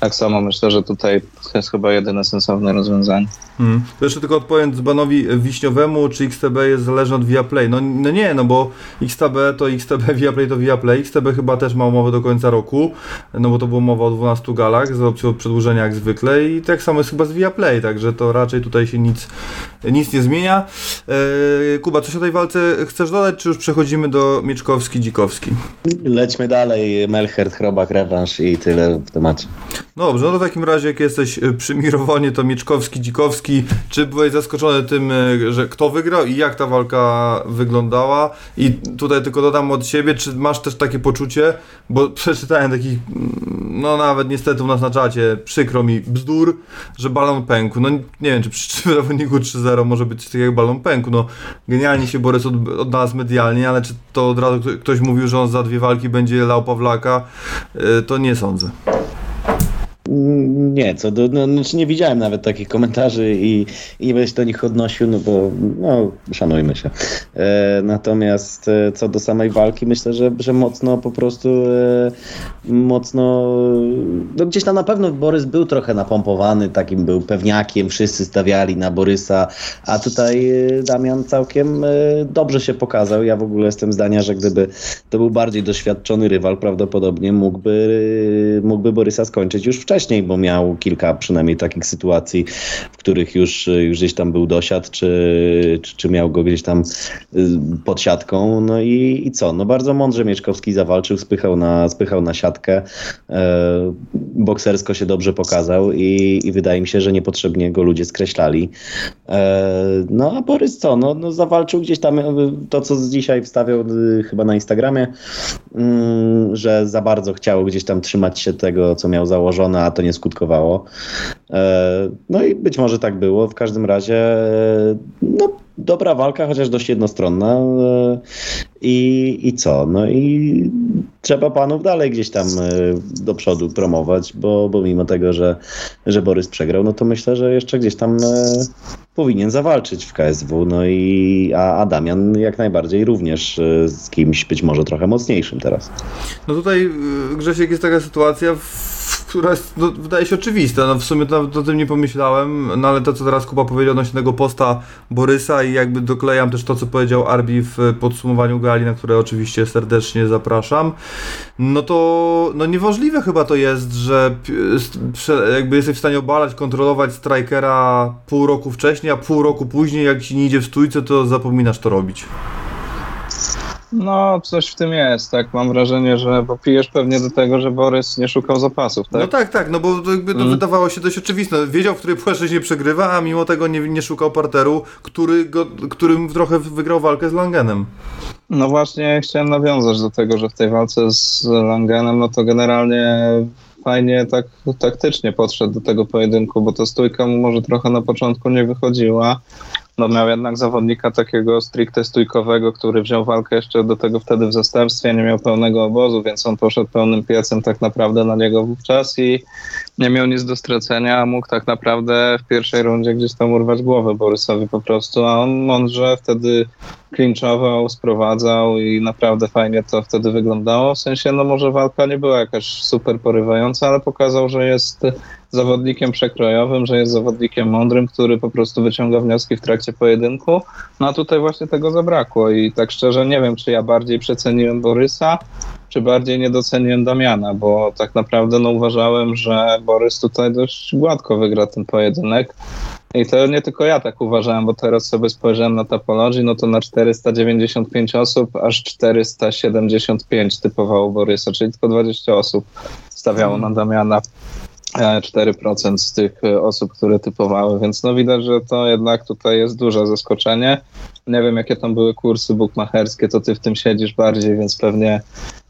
Tak samo myślę, że tutaj to jest chyba jedyne sensowne rozwiązanie. Hmm. To jeszcze tylko odpowiem dzbanowi wiśniowemu, czy XTB jest zależny od Viaplay. No, no nie, no bo XTB to XTB, Viaplay to Viaplay. XTB chyba też ma umowę do końca roku, no bo to była mowa o 12 galach z opcją przedłużenia jak zwykle i tak samo jest chyba z Viaplay, także to raczej tutaj się nic, nic nie zmienia. Eee, Kuba, coś o tej walce chcesz dodać, czy już przechodzimy do Mieczkowski-Dzikowski? Lećmy dalej, Melchert, Chrobak, rewanż i tyle w temacie. No dobrze, no to w takim razie jak jesteś przy Mirowonie, to Mieczkowski, Czy byłeś zaskoczony tym, y, że kto wygrał i jak ta walka wyglądała? I tutaj tylko dodam od siebie, czy masz też takie poczucie, bo przeczytałem takich, mm, no nawet niestety u nas na czacie, przykro mi, bzdur, że balon pękł. No nie wiem, czy przy zawodniku 3-0 może być takiego jak balon pękł. No genialnie się Borys od, odnalazł medialnie, ale czy to od razu ktoś mówił, że on za dwie walki będzie lał Pawlaka, y, to nie sądzę. Nie, co do, no, znaczy nie widziałem nawet takich komentarzy i, i nie będę się do nich odnosił, no bo no, szanujmy się. E, natomiast e, co do samej walki, myślę, że, że mocno po prostu e, mocno, no gdzieś tam na pewno Borys był trochę napompowany, takim był pewniakiem, wszyscy stawiali na Borysa, a tutaj e, Damian całkiem e, dobrze się pokazał. Ja w ogóle jestem zdania, że gdyby to był bardziej doświadczony rywal, prawdopodobnie mógłby, mógłby Borysa skończyć już wcześniej wcześniej, bo miał kilka przynajmniej takich sytuacji, w których już, już gdzieś tam był dosiad, czy, czy, czy miał go gdzieś tam y, pod siatką. No i, i co? No bardzo mądrze Mieczkowski zawalczył, spychał na, spychał na siatkę. E, boksersko się dobrze pokazał i, i wydaje mi się, że niepotrzebnie go ludzie skreślali. E, no a Borys co? No, no zawalczył gdzieś tam to, co dzisiaj wstawiał y, chyba na Instagramie, mm, że za bardzo chciał gdzieś tam trzymać się tego, co miał założone, to nie skutkowało. E, no i być może tak było. W każdym razie, e, no, dobra walka, chociaż dość jednostronna. E, I, I co? No i trzeba panów dalej gdzieś tam do przodu promować, bo, bo mimo tego, że, że Borys przegrał, no to myślę, że jeszcze gdzieś tam powinien zawalczyć w KSW. No i a, a Damian jak najbardziej również z kimś być może trochę mocniejszym teraz. No tutaj Grzesiek jest taka sytuacja, w która jest, no, wydaje się oczywista. No, w sumie nawet o tym nie pomyślałem, no ale to, co teraz Kuba powiedział odnośnie tego posta Borysa i jakby doklejam też to, co powiedział Arbi w podsumowaniu gali, na które oczywiście serdecznie zapraszam, no to no niemożliwe chyba to jest, że jakby jesteś w stanie obalać, kontrolować strikera pół roku wcześniej, a pół roku później, jak ci nie idzie w stójce, to zapominasz to robić. No, coś w tym jest, tak. Mam wrażenie, że bo pijesz pewnie do tego, że Borys nie szukał zapasów, tak? No tak, tak, no bo to jakby to mm. wydawało się dość oczywiste. Wiedział, w której płaszczyźnie przegrywa, a mimo tego nie, nie szukał parteru, który go, którym trochę wygrał walkę z Langenem. No właśnie, chciałem nawiązać do tego, że w tej walce z Langenem, no to generalnie fajnie tak taktycznie podszedł do tego pojedynku, bo to stójka mu może trochę na początku nie wychodziła, no miał jednak zawodnika takiego stricte stójkowego, który wziął walkę jeszcze do tego wtedy w zastępstwie, nie miał pełnego obozu, więc on poszedł pełnym piecem tak naprawdę na niego wówczas i nie miał nic do stracenia, a mógł tak naprawdę w pierwszej rundzie gdzieś tam urwać głowę Borysowi po prostu, a on mądrze wtedy klinczował, sprowadzał i naprawdę fajnie to wtedy wyglądało. W sensie, no może walka nie była jakaś super porywająca, ale pokazał, że jest zawodnikiem przekrojowym, że jest zawodnikiem mądrym, który po prostu wyciąga wnioski w trakcie pojedynku. No a tutaj właśnie tego zabrakło i tak szczerze nie wiem, czy ja bardziej przeceniłem Borysa, czy bardziej nie doceniłem Damiana, bo tak naprawdę no, uważałem, że Borys tutaj dość gładko wygra ten pojedynek. I to nie tylko ja tak uważałem, bo teraz sobie spojrzałem na Topology, no to na 495 osób aż 475 typowało Borysa, czyli tylko 20 osób stawiało na Damiana. 4% z tych e, osób, które typowały, więc no widać, że to jednak tutaj jest duże zaskoczenie. Nie wiem, jakie tam były kursy bukmacherskie, to ty w tym siedzisz bardziej, więc pewnie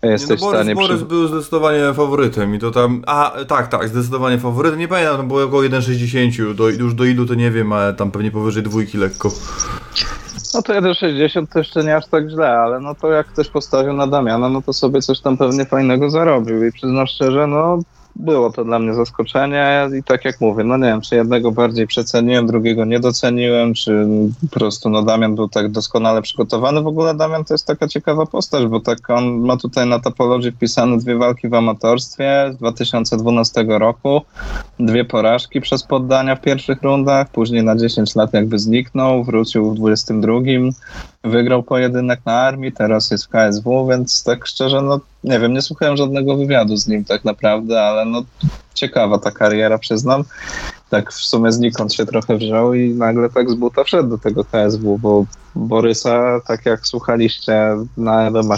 jesteś nie, no w stanie... Borys przy... był zdecydowanie faworytem i to tam... A, tak, tak, zdecydowanie faworytem. Nie pamiętam, tam było około 1,60, do, już do ilu to nie wiem, ale tam pewnie powyżej dwójki lekko. No to 1,60 to jeszcze nie aż tak źle, ale no to jak ktoś postawił na Damiana, no to sobie coś tam pewnie fajnego zarobił i przyznam szczerze, no było to dla mnie zaskoczenie i tak jak mówię, no nie wiem, czy jednego bardziej przeceniłem, drugiego nie doceniłem, czy po prostu no Damian był tak doskonale przygotowany. W ogóle Damian to jest taka ciekawa postać, bo tak on ma tutaj na topologii wpisane dwie walki w amatorstwie z 2012 roku, dwie porażki przez poddania w pierwszych rundach, później na 10 lat jakby zniknął, wrócił w 22, wygrał pojedynek na armii, teraz jest w KSW, więc tak szczerze, no nie wiem, nie słuchałem żadnego wywiadu z nim tak naprawdę, ale no ciekawa ta kariera, przyznam. Tak w sumie znikąd się trochę wziął i nagle tak z buta wszedł do tego KSW, bo Borysa, tak jak słuchaliście na MMA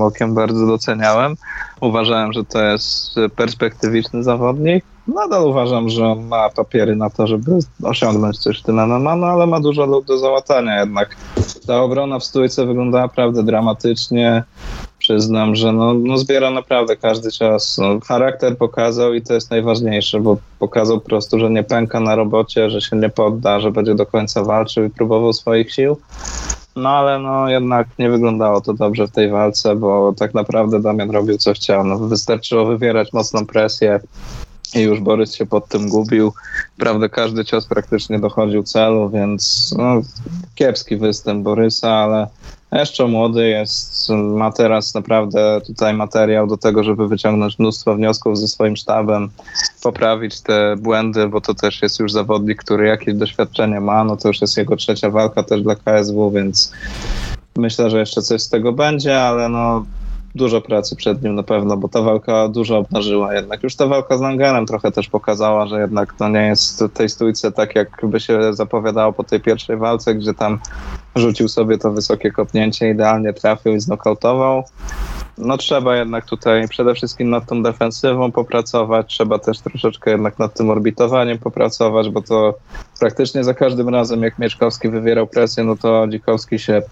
Okiem, bardzo doceniałem. Uważałem, że to jest perspektywiczny zawodnik. Nadal uważam, że on ma papiery na to, żeby osiągnąć coś w tym MMA, no ale ma dużo luk do załatania jednak. Ta obrona w stójce wyglądała naprawdę dramatycznie przyznam, że no, no zbiera naprawdę każdy czas. No, charakter pokazał i to jest najważniejsze, bo pokazał po prostu, że nie pęka na robocie, że się nie podda, że będzie do końca walczył i próbował swoich sił. No ale no jednak nie wyglądało to dobrze w tej walce, bo tak naprawdę Damian robił co chciał. No, wystarczyło wywierać mocną presję i już Borys się pod tym gubił. Prawda, każdy cios praktycznie dochodził celu, więc no, kiepski występ Borysa, ale jeszcze młody jest, ma teraz naprawdę tutaj materiał do tego, żeby wyciągnąć mnóstwo wniosków ze swoim sztabem, poprawić te błędy, bo to też jest już zawodnik, który jakieś doświadczenie ma, no to już jest jego trzecia walka też dla KSW, więc myślę, że jeszcze coś z tego będzie, ale no dużo pracy przed nim na pewno, bo ta walka dużo obnażyła jednak. Już ta walka z Langerem trochę też pokazała, że jednak to nie jest tej stójce tak, jak by się zapowiadało po tej pierwszej walce, gdzie tam rzucił sobie to wysokie kopnięcie, idealnie trafił i znokautował. No trzeba jednak tutaj przede wszystkim nad tą defensywą popracować, trzeba też troszeczkę jednak nad tym orbitowaniem popracować, bo to praktycznie za każdym razem jak Mieczkowski wywierał presję, no to Dzikowski się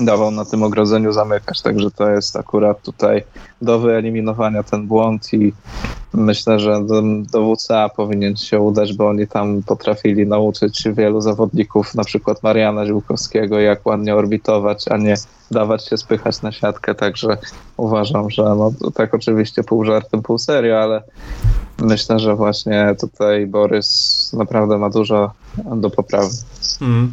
dawał na tym ogrodzeniu zamykać, także to jest akurat tutaj do wyeliminowania ten błąd i myślę, że do, WCA powinien się udać, bo oni tam potrafili nauczyć wielu zawodników, na przykład Mariana Ziłkowskiego, jak ładnie orbitować, a nie dawać się spychać na siatkę, także uważam, że no, tak oczywiście pół żartem, pół serio, ale myślę, że właśnie tutaj Borys naprawdę ma dużo do poprawy. Mm.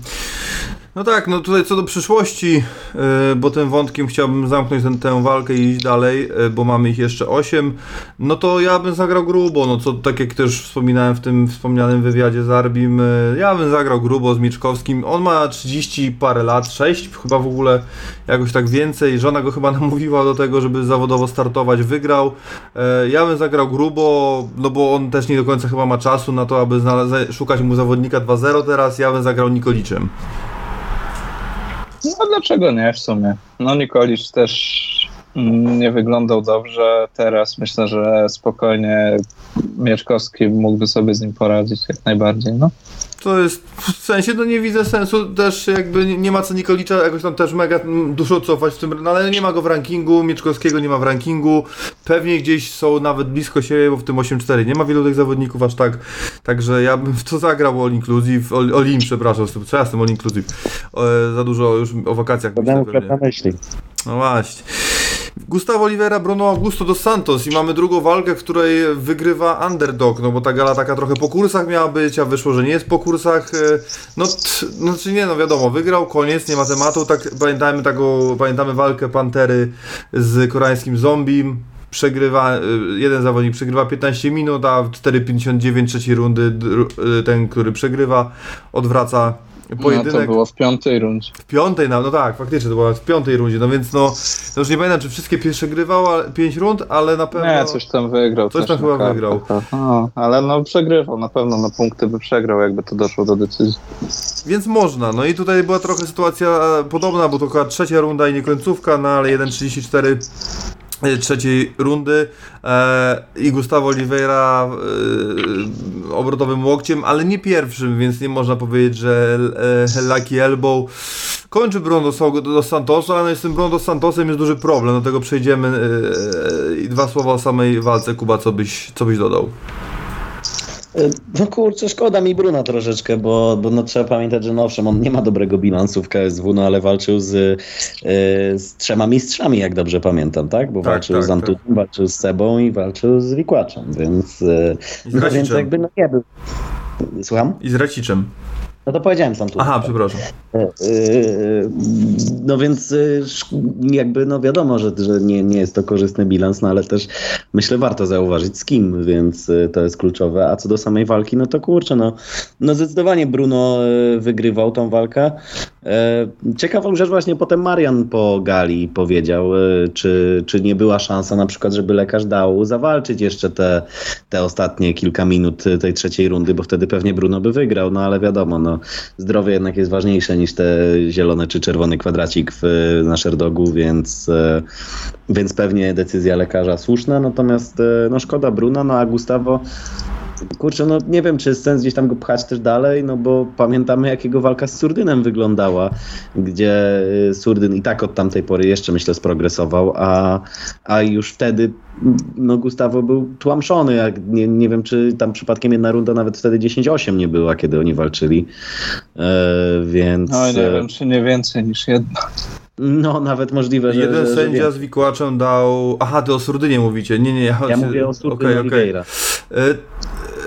No tak, no tutaj co do przyszłości, yy, bo tym wątkiem chciałbym zamknąć ten, tę walkę i iść dalej, yy, bo mamy ich jeszcze 8, no to ja bym zagrał grubo, no co tak jak też wspominałem w tym wspomnianym wywiadzie z Arbim, yy, ja bym zagrał grubo z Mieczkowskim, on ma 30 parę lat, 6 chyba w ogóle jakoś tak więcej, żona go chyba namówiła do tego, żeby zawodowo startować, wygrał, ja bym zagrał grubo, no bo on też nie do końca chyba ma czasu na to, aby szukać mu zawodnika 2-0 teraz, ja bym zagrał Nikoliczem. No dlaczego nie w sumie? No Nikolicz też nie wyglądał dobrze. Teraz myślę, że spokojnie Mieszkowski mógłby sobie z nim poradzić jak najbardziej. No. To jest, w sensie, no nie widzę sensu też jakby nie ma co Nikolicza jakoś tam też mega dużo cofać w tym, no ale nie ma go w rankingu, Mieczkowskiego nie ma w rankingu, pewnie gdzieś są nawet blisko siebie, bo w tym 8-4 nie ma wielu tych zawodników aż tak, także ja bym w to zagrał All Inclusive, All, all In, przepraszam, co ja z tym All Inclusive, e, za dużo już o wakacjach myślę pewnie. myśli. No właśnie. Gustavo Oliveira, Bruno Augusto dos Santos i mamy drugą walkę, w której wygrywa underdog, no bo ta gala taka trochę po kursach miała być, a wyszło, że nie jest po kursach. E, no, no czy nie, no wiadomo, wygrał, koniec, nie ma tematu. Tak, pamiętajmy, taką, pamiętamy walkę Pantery z koreańskim zombie. Przegrywa, e, jeden zawodnik przegrywa 15 minut, a 4,59 trzeciej rundy e, ten, który przegrywa, odwraca pojedynek. No to było w piątej rundzie. W piątej, no, no tak, faktycznie to było w piątej rundzie, no więc no, no już nie pamiętam, czy wszystkie pierwsze grywał, pięć rund, ale na pewno... Nie, coś tam wygrał. Coś tam chyba kartę, wygrał. No, ale no przegrywał, na pewno na punkty by przegrał, jakby to doszło do decyzji. Więc można, no i tutaj była trochę sytuacja podobna, bo to chyba trzecia runda i nie końcówka, no ale 1.34 E, trzeciej rundy e, i Gustavo Oliveira e, obrotowym łokciem, ale nie pierwszym, więc nie można powiedzieć, że e, Lucky Elbow kończy Bruno do Santosa, ale z tym Bruno Santosem jest duży problem, do tego przejdziemy e, i dwa słowa o samej walce, Kuba, co byś, co byś dodał? No kurczę, szkoda mi Bruna troszeczkę, bo, bo no, trzeba pamiętać, że no owszem, on nie ma dobrego bilansu w KSW, no ale walczył z, y, z trzema mistrzami, jak dobrze pamiętam, tak? Bo Tak, walczył tak, z Antunem, walczył z Sebą i walczył z Wikłaczem, więc, y, no, więc jakby no nie był. Słucham? I z Raciczem. No to powiedziałem sam tu. Aha, przepraszam. Yy, No więc sz- jakby no wiadomo, że, że nie, nie jest to korzystny bilans, no ale też myślę warto zauważyć z kim, więc to jest kluczowe. A co do samej walki, no to kurczę, no, no zdecydowanie Bruno wygrywał tą walkę. Ciekawą rzecz właśnie potem Marian po gali powiedział, czy, czy nie była szansa na przykład, żeby lekarz dał zawalczyć jeszcze te, te ostatnie kilka minut tej trzeciej rundy, bo wtedy pewnie Bruno by wygrał, no ale wiadomo, no zdrowie jednak jest ważniejsze niż te zielone czy czerwony kwadracik w, na Sherdogu, więc, e, więc pewnie decyzja lekarza słuszna, natomiast e, no szkoda Bruna, no a Gustavo Kurczę, no nie wiem, czy jest sens gdzieś tam go pchać też dalej, no bo pamiętamy, jak jego walka z Surdynem wyglądała, gdzie y, Surdyn i tak od tamtej pory jeszcze, myślę, sprogresował, a, a już wtedy no Gustavo był tłamszony, jak nie, nie wiem, czy tam przypadkiem jedna runda nawet wtedy 10-8 nie była, kiedy oni walczyli, e, więc... No nie e, wiem, czy nie więcej niż jedno. No, nawet możliwe, że... Jeden że, sędzia że z Wikłaczem dał... Aha, ty o Surdynie mówicie. Nie, nie, ja, Ja mówię o Surdynie Okej, okej.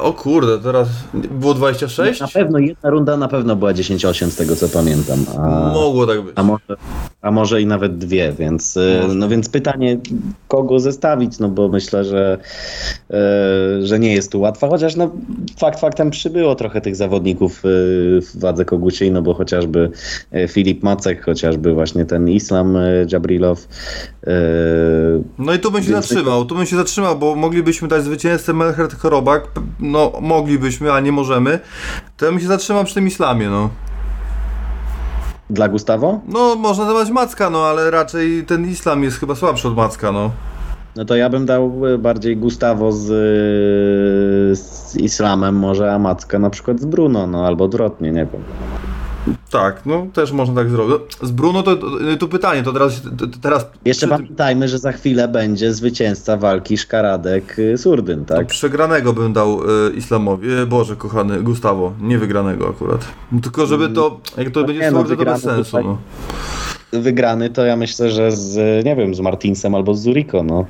O kurde, teraz było 26? Na pewno jedna runda na pewno była 10-8 z tego, co pamiętam. A... Mogło tak być. A może, a może i nawet dwie, więc, y, Może. no więc pytanie, kogo zestawić, no bo myślę, że, e, że nie jest tu łatwa, chociaż no fakt faktem przybyło trochę tych zawodników y, w wadze koguciej, no bo chociażby Filip Macek, chociażby właśnie ten Islam Dżabrilow. e, No i tu bym się zatrzymał, tu bym się zatrzymał, bo moglibyśmy dać zwycięzcę Melchert Chorobak, no moglibyśmy, a nie możemy. To ja bym się zatrzymał przy tym islamie, no. Dla Gustavo? No, można dawać Macka, no, ale raczej ten islam jest chyba słabszy od Macka, no. No to ja bym dał e, bardziej Gustavo z, e, z Islamem może, a Macka na przykład z Bruno, no albo odwrotnie, nie wiem. Tak, no, też można tak zrobić. No, Z Bruno to, to, to pytanie, to teraz, to, teraz Jeszcze przy- pamiętajmy, że za chwilę będzie zwycięzca walki Szkaradek-Surdyn, tak? Przegranego bym dał y, Islamowi. E, Boże, kochany, Gustavo, nie wygranego akurat. No, tylko żeby to, jak to będzie nie no, to bez sensu, tutaj. no. Wygrany to ja myślę, że z, nie wiem, z Martinsem albo z Zuriko, no.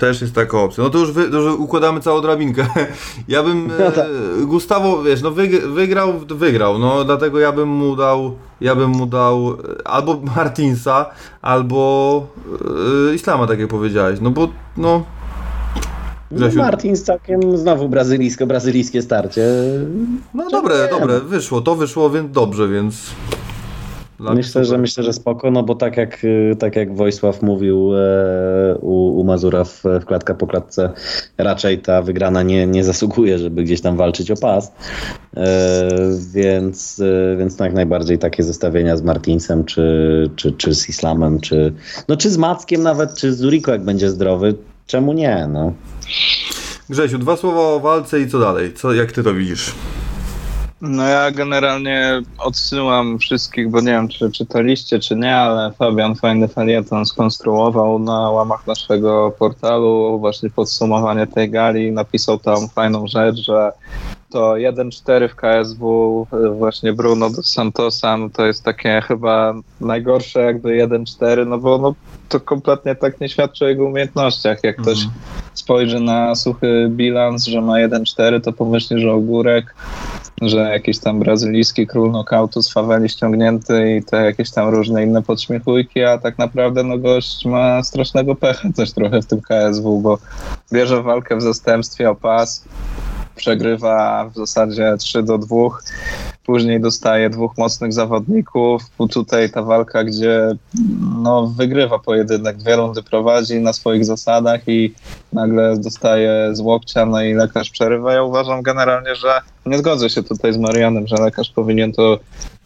Też jest taka opcja. No to już, wy, już układamy całą drabinkę. Ja bym. No tak. E, Gustavo, wiesz, no wyg, wygrał, wygrał. No dlatego ja bym mu dał. Ja bym mu dał e, albo Martinsa, albo e, Islama, tak jak powiedziałeś. No bo no. no Grzesiu. Martins całkiem znowu brazylijsko-brazylijskie starcie. No dobre, nie, dobre, wyszło. To wyszło więc dobrze, więc. Myślę, że myślę, że spoko, no bo tak jak, y, tak jak Wojsław mówił e, u, u Mazura w, w klatka po klatce, raczej ta wygrana nie, nie zasługuje, żeby gdzieś tam walczyć o pas. E, więc, e, więc jak najbardziej takie zestawienia z Martinsem, czy, czy, czy z Islamem, czy, no, czy z Mackiem nawet, czy z Zuriko, jak będzie zdrowy. Czemu nie? No. Grzesiu, dwa słowa o walce i co dalej? Co, jak ty to widzisz? No ja generalnie odsyłam wszystkich, bo nie wiem, czy czytaliście, czy nie, ale Fabian fajny felieton skonstruował na łamach naszego portalu właśnie podsumowanie tej gali. Napisał tam fajną rzecz, że to 1-4 w KSW właśnie Bruno dos Santosa, no to jest takie chyba najgorsze jakby 1-4, no bo no, to kompletnie tak nie świadczy o jego umiejętnościach. Jak ktoś spojrzy na suchy bilans, że ma 1-4, to pomyśli, że ogórek, że jakiś tam brazylijski król knockoutu z faweli ściągnięty i te jakieś tam różne inne podśmiechujki, a tak naprawdę no gość ma strasznego pecha też trochę w tym KSW, bo bierze walkę w zastępstwie o pas, przegrywa w zasadzie 3 do 2, później dostaje dwóch mocnych zawodników, tutaj ta walka, gdzie no, wygrywa pojedynek, dwie rundy prowadzi na swoich zasadach i nagle dostaje z łokcia, no i lekarz przerywa. Ja uważam generalnie, że nie zgodzę się tutaj z Marianem, że lekarz powinien to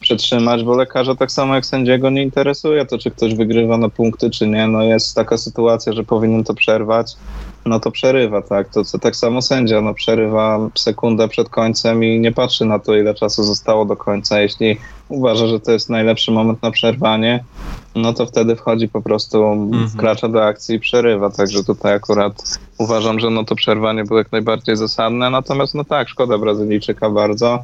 przetrzymać, bo lekarza tak samo jak sędziego nie interesuje to, czy ktoś wygrywa na punkty, czy nie. No jest taka sytuacja, że powinien to przerwać, no to przerywa, tak. To co tak samo sędzia, no przerywa sekundę przed końcem i nie patrzy na to, ile czasu zostało do końca. Jeśli uważa, że to jest najlepszy moment na przerwanie, no to wtedy wchodzi po prostu, Mhm. wkracza do akcji i przerywa. Także tutaj akurat uważam, że no to przerwanie było jak najbardziej zasadne. Natomiast no tak, szkoda Brazylijczyka bardzo.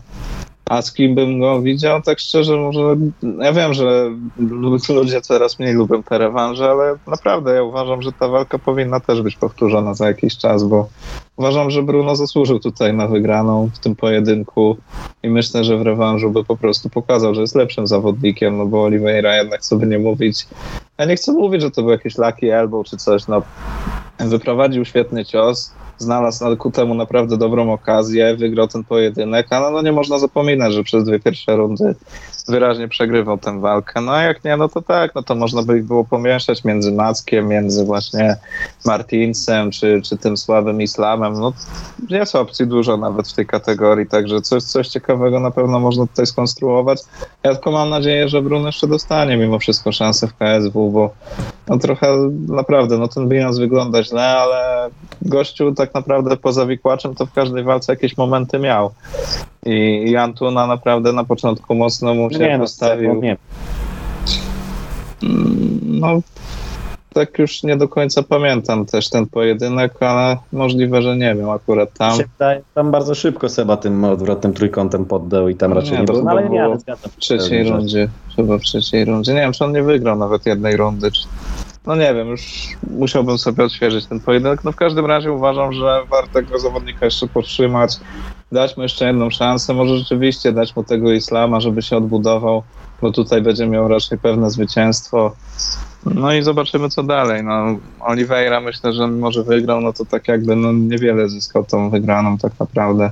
A z kim bym go widział? Tak szczerze, może ja wiem, że lu- ludzie coraz mniej lubią te rewanże, ale naprawdę ja uważam, że ta walka powinna też być powtórzona za jakiś czas, bo uważam, że Bruno zasłużył tutaj na wygraną w tym pojedynku i myślę, że w rewanżu by po prostu pokazał, że jest lepszym zawodnikiem, no bo Oliveira jednak sobie nie mówić. Ja nie chcę mówić, że to był jakiś lucky elbow czy coś, no wyprowadził świetny cios, znalazł na- ku temu naprawdę dobrą okazję, wygrał ten pojedynek, ale no nie można zapominać, że przez dwie pierwsze rundy wyraźnie przegrywał tę walkę. No a jak nie, no to tak, no to można by ich było pomieszać między Mackiem, między właśnie Martinsem, czy, czy tym słabym Islamem. No jest opcji dużo nawet w tej kategorii, także coś, coś ciekawego na pewno można tutaj skonstruować. Ja tylko mam nadzieję, że Bruno jeszcze dostanie mimo wszystko szansę w KSW, bo no trochę naprawdę, no ten bilans wygląda źle, ale gościu tak naprawdę poza wikłaczem to w każdej walce jakieś momenty miał. I, i Antuna naprawdę na początku mocno mu się Nie, no, postawił. nie. Mm, No, tak już nie do końca pamiętam też ten pojedynek, ale możliwe, że nie wiem akurat tam. Wydaje, tam bardzo szybko Seba tym odwrotnym trójkątem poddał i tam raczej Nie, nie, to. No, chyba ale nie, ale zgadzam W trzeciej rundzie, chyba w trzeciej rundzie. Nie wiem, czy on nie wygrał nawet jednej rundy. Czy... No nie wiem, już musiałbym sobie odświeżyć ten pojedynek. No w każdym razie uważam, że warto tego zawodnika jeszcze podtrzymać, dać mu jeszcze jedną szansę, może rzeczywiście dać mu tego Islama, żeby się odbudował, bo tutaj będzie miał raczej pewne zwycięstwo. No i zobaczymy co dalej. No, Oliveira myślę, że mimo, że wygrał, no to tak jakby no, niewiele zyskał tą wygraną tak naprawdę.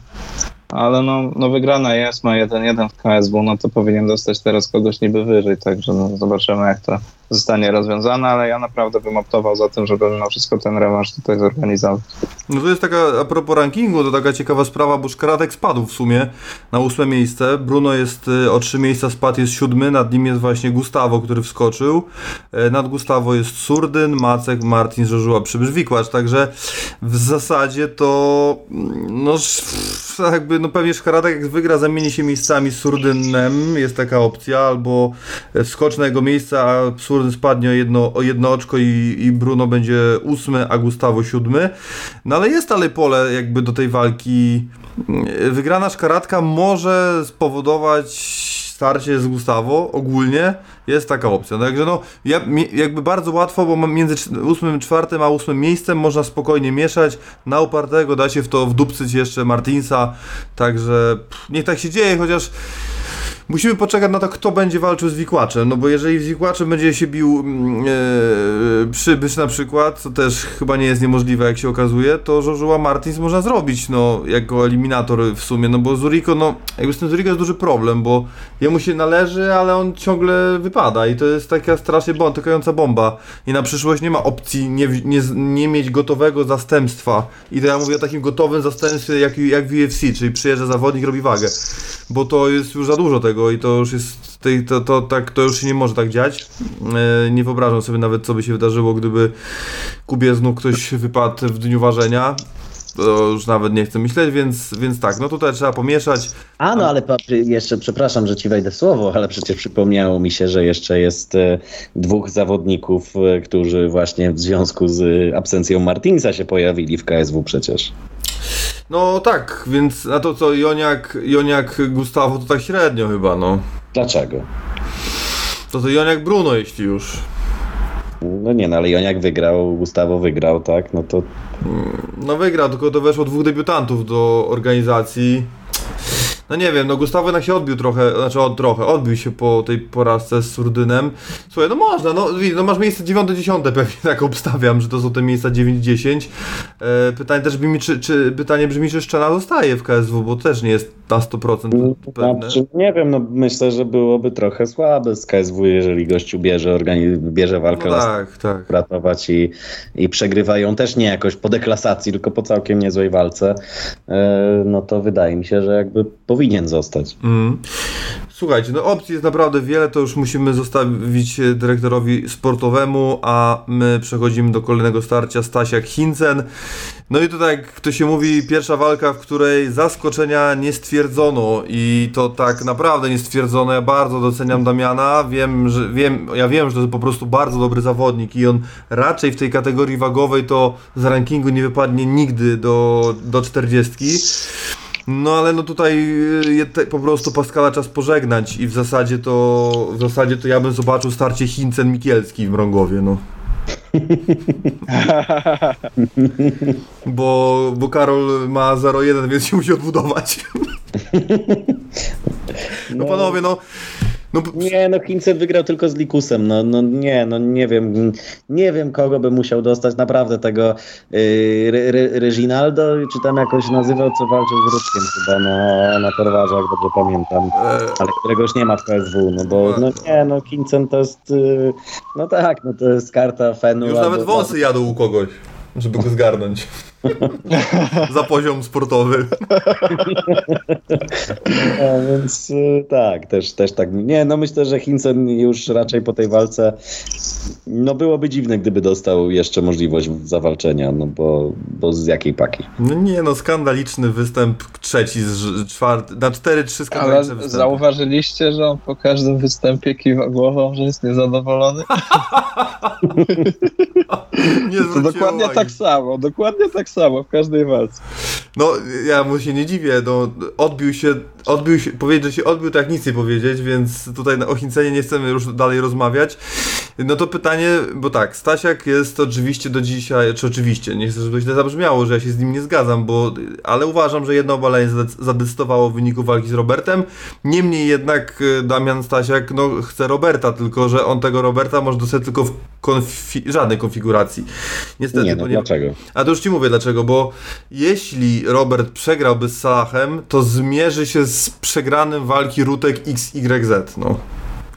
Ale no, no wygrana jest, ma 1-1 w KSW, no to powinien dostać teraz kogoś niby wyżej, także no, zobaczymy jak to zostanie rozwiązane, ale ja naprawdę bym optował za tym, żeby mimo wszystko ten rewanż tutaj zorganizować. No to jest taka, a propos rankingu, to taka ciekawa sprawa, bo Szkratek spadł w sumie na ósme miejsce. Bruno jest y, o trzy miejsca spadł, jest siódmy, nad nim jest właśnie Gustavo, który wskoczył. E, Nad Gustavo jest Surdyn, Macek, Martin, Żożuła, Przybysz, Wikłacz, także w zasadzie to mm, no jakby, no pewnie Szkratek jak wygra, zamieni się miejscami z Surdynem, jest taka opcja, albo e, skocz na jego miejsce, a Surdyn spadnie o jedno, o jedno oczko i, i Bruno będzie ósmy, a Gustavo siódmy. No ale jest dalej pole jakby do tej walki. Wygrana szkaratka może spowodować starcie z Gustavo ogólnie. Jest taka opcja. No, Także no, ja, mi- jakby bardzo łatwo, bo między ósmym, czwartym a ósmym miejscem można spokojnie mieszać. Na upartego da się w to wdupcyć jeszcze Martinsa. Także pff, niech tak się dzieje, chociaż Musimy poczekać na to, kto będzie walczył z Wikłaczem, no bo jeżeli Wikłaczem będzie się bił mm, e, Przybysz na przykład, co też chyba nie jest niemożliwe, jak się okazuje, to Joshua Martins można zrobić, no, jako eliminator w sumie, no bo Zuriko, no, jakby z tym Zuriko jest duży problem, bo jemu się należy, ale on ciągle wypada i to jest taka strasznie bomba, tykająca bomba i na przyszłość nie ma opcji nie, nie, nie mieć gotowego zastępstwa i to ja mówię o takim gotowym zastępstwie jak, jak w UFC, czyli przyjeżdża zawodnik, robi wagę, bo to jest już za dużo tego i to już jest, to, to, tak, to już się nie może tak dziać. E, nie wyobrażam sobie nawet, co by się wydarzyło, gdyby Kubie znów ktoś wypadł w dniu ważenia. To już nawet nie chcę myśleć, więc, więc tak, no tutaj trzeba pomieszać. A no, ale jeszcze, przepraszam, że ci wejdę słowo, ale przecież przypomniało mi się, że jeszcze jest e, dwóch zawodników, e, którzy właśnie w związku z absencją Martinsa się pojawili w KSW przecież. No tak, więc na to co Joniak, Joniak Gustavo to tak średnio chyba, no. Dlaczego? To to Joniak Bruno, jeśli już. No nie, no ale Joniak wygrał, Gustawo wygrał, tak? No to No wygrał, tylko to weszło dwóch debiutantów do organizacji. No nie wiem, no Gustawo jednak się odbił trochę, znaczy od, trochę, odbił się po tej porażce z Surdynem. Słuchaj, no można, no, no masz miejsce 9-10 pewnie, tak obstawiam, że to są te miejsca 9-10. E, pytanie też brzmi, czy, czy, pytanie brzmi, czy Szczena zostaje w KSW, bo też nie jest na 100% pewne. Znaczy, nie wiem, no myślę, że byłoby trochę słabe z KSW, jeżeli gościu bierze, organi- bierze walkę No tak, tak. ratować i, i przegrywają też nie jakoś po deklasacji, tylko po całkiem niezłej walce, e, no to wydaje mi się, że jakby powinien zostać. Mm. Słuchajcie, no opcji jest naprawdę wiele, to już musimy zostawić dyrektorowi sportowemu, a my przechodzimy do kolejnego starcia Stasiak Hinsen. No i tutaj, jak to się mówi, pierwsza walka, w której zaskoczenia nie stwierdzono i to tak naprawdę nie stwierdzono. Ja bardzo doceniam Damiana, wiem, że, wiem, ja wiem, że to jest po prostu bardzo dobry zawodnik i on raczej w tej kategorii wagowej to z rankingu nie wypadnie nigdy do, do 40. No ale no tutaj y, po prostu Pascala czas pożegnać i w zasadzie to w zasadzie to ja bym zobaczył starcie Hincen-Mikielski w Mrągowie, no. bo, bo Karol ma 0-1, więc się musi odbudować. no panowie, no... no Nie, no Hince wygrał tylko z Likusem. No, no nie, no nie wiem. Nie wiem, kogo by musiał dostać naprawdę tego yy, Re, Re, Reginaldo, czy tam jakoś nazywał, co walczył z Ruczkiem chyba na, na Torwarze, jak dobrze pamiętam. e, Ale którego już nie ma w KSW, no bo no nie, no Hincen to jest, yy, no tak, no to jest karta Fenu. już nawet wąsy jadą u kogoś, żeby go zgarnąć. Za poziom sportowy. No, więc y, tak, też, też tak. Nie, no myślę, że Hinsen już raczej po tej walce, no byłoby dziwne, gdyby dostał jeszcze możliwość zawalczenia, no bo, bo z jakiej paki? No nie no, skandaliczny występ trzeci z czwarty, na 4-3 Ale skandaliczne występy. zauważyliście, że on po każdym występie kiwa głową, że jest niezadowolony? Nie To dokładnie uwagi. tak samo, dokładnie tak samo w każdej walce. No, ja mu się nie dziwię, no, odbił się, odbił się, powiedzieć, że się odbił, tak nic nie powiedzieć, więc tutaj na- o Chincenie nie chcemy już dalej rozmawiać. No to pytanie, bo tak, Stasiak jest oczywiście do dzisiaj, czy oczywiście, nie chcę, żeby źle zabrzmiało, że ja się z nim nie zgadzam, bo, ale uważam, że jedno obalenie zadec- zadecydowało w wyniku walki z Robertem. Niemniej jednak e, Damian Stasiak, no, chce Roberta, tylko że on tego Roberta może dostać tylko w konfi- żadnej konfiguracji. Niestety, Nie, no ponieważ- dlaczego? a to już ci mówię dlaczego, bo jeśli Robert przegrałby z Salahem, to zmierzy się z przegranym walki Rutek XYZ, no.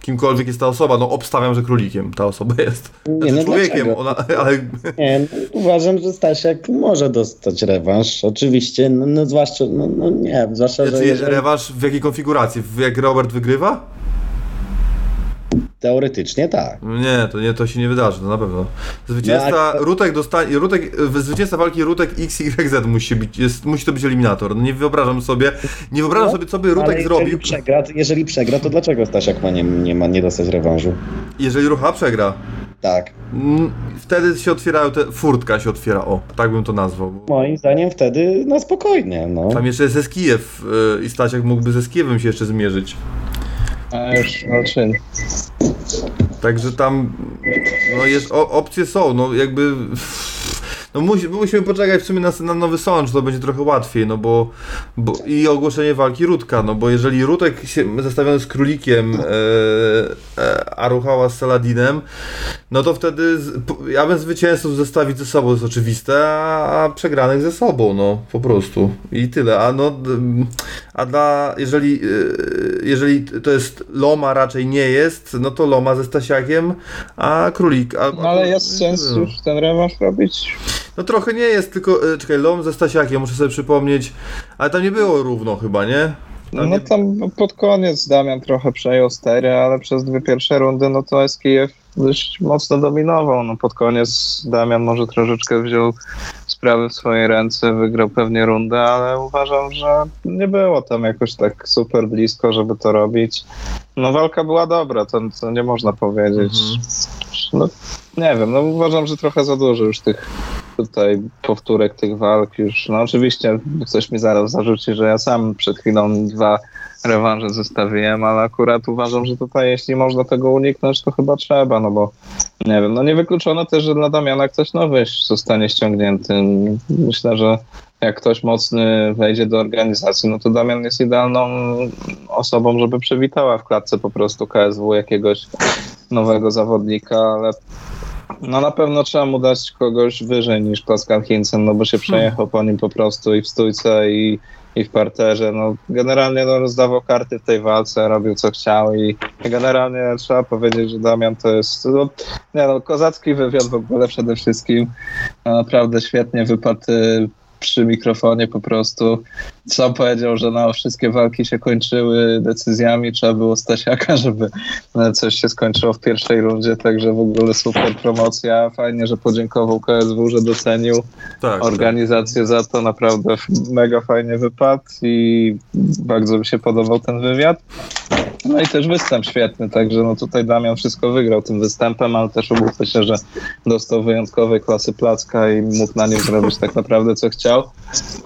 Kimkolwiek jest ta osoba, no obstawiam, że królikiem ta osoba jest. Znaczy Nie, no człowiekiem, ona, ale Nie, no, uważam, że Stasiak może dostać rewanż, oczywiście, no, no zwłaszcza, no, no nie, zwłaszcza, że znaczy, jeżeli, rewanż w jakiej konfiguracji? Jak Robert wygrywa? Teoretycznie tak. No Nie, to nie, to się nie wydarzy, to na pewno. Zwycięzca No, a- Rutek dostanie, Rutek, zwycięzca walki Rutek XYZ musi być, jest, musi to być eliminator. No nie wyobrażam sobie, nie wyobrażam No, sobie, co by Rutek Ale zrobił, Jeżeli przegra, jeżeli przegra, to dlaczego Stasiak ma nie, nie, ma nie dostać rewanżu? jeżeli Rucha przegra. Tak. Mm, Wtedy się otwierają te. Furtka się otwiera, o, tak bym to nazwał. Moim zdaniem wtedy na spokojnie, no. Tam jeszcze jest Eskijew y, i Stasiak mógłby ze Skijewem się jeszcze zmierzyć. A już, no czyn. Także tam no jest, opcje są, no jakby no musi, musimy poczekać w sumie na, na nowy sąd, to będzie trochę łatwiej, no bo, bo i ogłoszenie walki Rutka, no bo jeżeli Rutek się zestawiony z Królikiem, e, e, a Ruchała z Saladinem, no to wtedy z, po- ja bym zwycięzców zestawić ze sobą, jest oczywiste, a, a przegranych ze sobą, no po prostu. I tyle, a no a dla, jeżeli, e, jeżeli to jest Loma raczej nie jest, no to Loma ze Stasiakiem, a Królik, a, No ale jest sens już ten rewanż robić? No trochę nie jest, tylko, e, czekaj, Lom ze Stasiakiem, muszę sobie przypomnieć, ale tam nie było równo chyba, nie? No, Tam nie- tam pod koniec Damian trochę przejął stery, ale przez dwie pierwsze rundy no to SKF dość mocno dominował. No pod koniec Damian może troszeczkę wziął sprawy w swoje ręce, wygrał pewnie rundę, ale uważam, że nie było tam jakoś tak super blisko, żeby to robić. No walka była dobra, to, to nie można powiedzieć. No, nie wiem, no uważam, że trochę za dużo już tych tutaj powtórek tych walk już. No oczywiście ktoś mi zaraz zarzuci, że ja sam przed chwilą dwa rewanże zostawiłem, ale akurat uważam, że tutaj jeśli można tego uniknąć, to chyba trzeba, no bo nie wiem, no niewykluczone też, że dla Damiana ktoś nowy zostanie ściągnięty. Myślę, że jak ktoś mocny wejdzie do organizacji, no to Damian jest idealną osobą, żeby przywitała w klatce po prostu KSW jakiegoś nowego zawodnika, ale no na pewno trzeba mu dać kogoś wyżej niż Pascal Hinsen, no bo się przejechał po nim po prostu i w stójce i, i w parterze. No generalnie no, rozdawał karty w tej walce, robił co chciał i generalnie trzeba powiedzieć, że Damian to jest no, nie no, kozacki wywiad w ogóle przede wszystkim. No, naprawdę świetnie wypadł y, przy mikrofonie po prostu. Sam powiedział, że no, wszystkie walki się kończyły decyzjami, trzeba było Stasiaka, żeby coś się skończyło w pierwszej rundzie, także w ogóle super promocja. Fajnie, że podziękował KSW, że docenił Tak, organizację za to, naprawdę mega fajnie wypadł i bardzo mi się podobał ten wywiad. No i też występ świetny, także no tutaj Damian wszystko wygrał tym występem, ale też umówmy się, że dostał wyjątkowej klasy placka i mógł na nim zrobić tak naprawdę co chciał.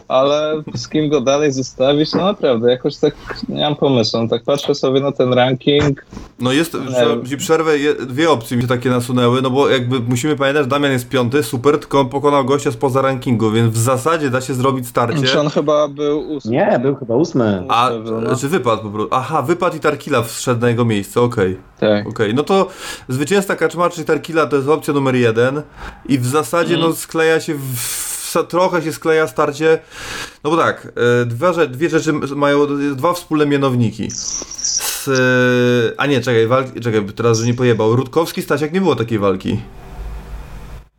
Ale z kim go dalej zostawić? No naprawdę, jakoś tak nie mam pomysłu. No tak patrzę sobie na ten ranking. No jest, że ci przerwę, je- dwie opcje mi się takie nasunęły, no bo jakby musimy pamiętać, że Damian jest piąty, super, tylko on pokonał gościa spoza rankingu, więc w zasadzie da się zrobić starcie. Czy on chyba był ósmy? Nie, był chyba ósmy. A, no. czy wypadł po prostu? Aha, wypadł i Tarkila wszedł na jego miejsce, okej. Tak. Okej, no to zwycięzca Kaczmar czy Tarkila to jest opcja numer jeden i w zasadzie Mhm. no skleja się, w, trochę się skleja starcie, no bo tak, e, dwa, rze- dwie rzeczy mają, dwa wspólne mianowniki. Z, e, a nie, czekaj, walki, czekaj, teraz, że nie pojebał. Rutkowski, Stasiak nie było takiej walki.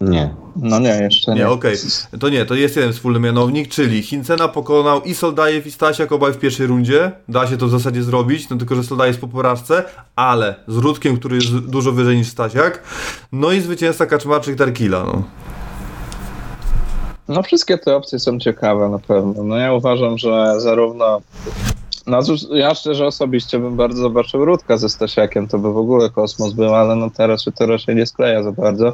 Nie. No nie, jeszcze nie. Nie, okej. To nie, to jest jeden wspólny mianownik, czyli Hincena pokonał i Soldajew i Stasiak obaj w pierwszej rundzie. Da się to w zasadzie zrobić, no tylko, że Soldajew jest po porażce, ale z Rudkiem, który jest dużo wyżej niż Stasiak. No i zwycięzca Kaczmarczyk Darkila, no. No wszystkie te opcje są ciekawe na pewno. No ja uważam, że zarówno no cóż, ja szczerze osobiście bym bardzo zobaczył Rudka ze Stasiakiem, to by w ogóle kosmos był, ale no teraz się to raczej nie skleja za bardzo.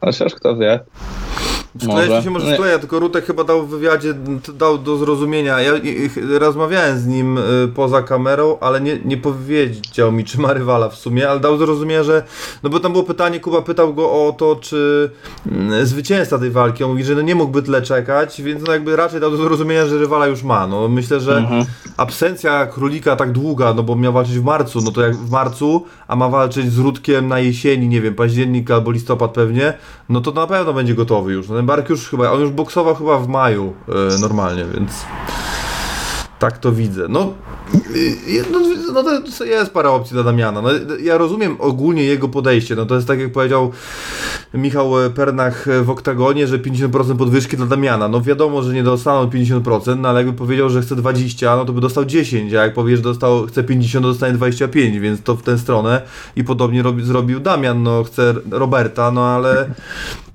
Chociaż kto wie. Skleja Może. się może skleja, tylko Rutek chyba dał w wywiadzie, dał do zrozumienia. Ja rozmawiałem z nim y, poza kamerą, ale nie, nie powiedział mi, czy ma rywala w sumie, ale dał do zrozumienia, że. No bo tam było pytanie, Kuba pytał go o to, czy mm, zwycięzca tej walki. On mówi, że no nie mógłby tyle czekać, więc no jakby raczej dał do zrozumienia, że rywala już ma. No myślę, że Mhm. absencja królika tak długa, no bo miał walczyć w marcu, no to jak w marcu, a ma walczyć z Rudkiem na jesieni, nie wiem, październik albo listopad pewnie, no to na pewno będzie gotowy już. No ten już chyba, on już boksował chyba w maju e, normalnie, więc tak to widzę. No, y, no, no to jest parę opcji dla Damiana. No, ja rozumiem ogólnie jego podejście. No to jest tak jak powiedział Michał Pernach w oktagonie, że 50% podwyżki dla Damiana. No wiadomo, że nie dostaną 50%, no ale jakby powiedział, że chce 20, no to by dostał 10, a jak powie, że dostał, chce 50, to dostanie 25, więc to w tę stronę i podobnie robi, zrobił Damian, no chce Roberta, no ale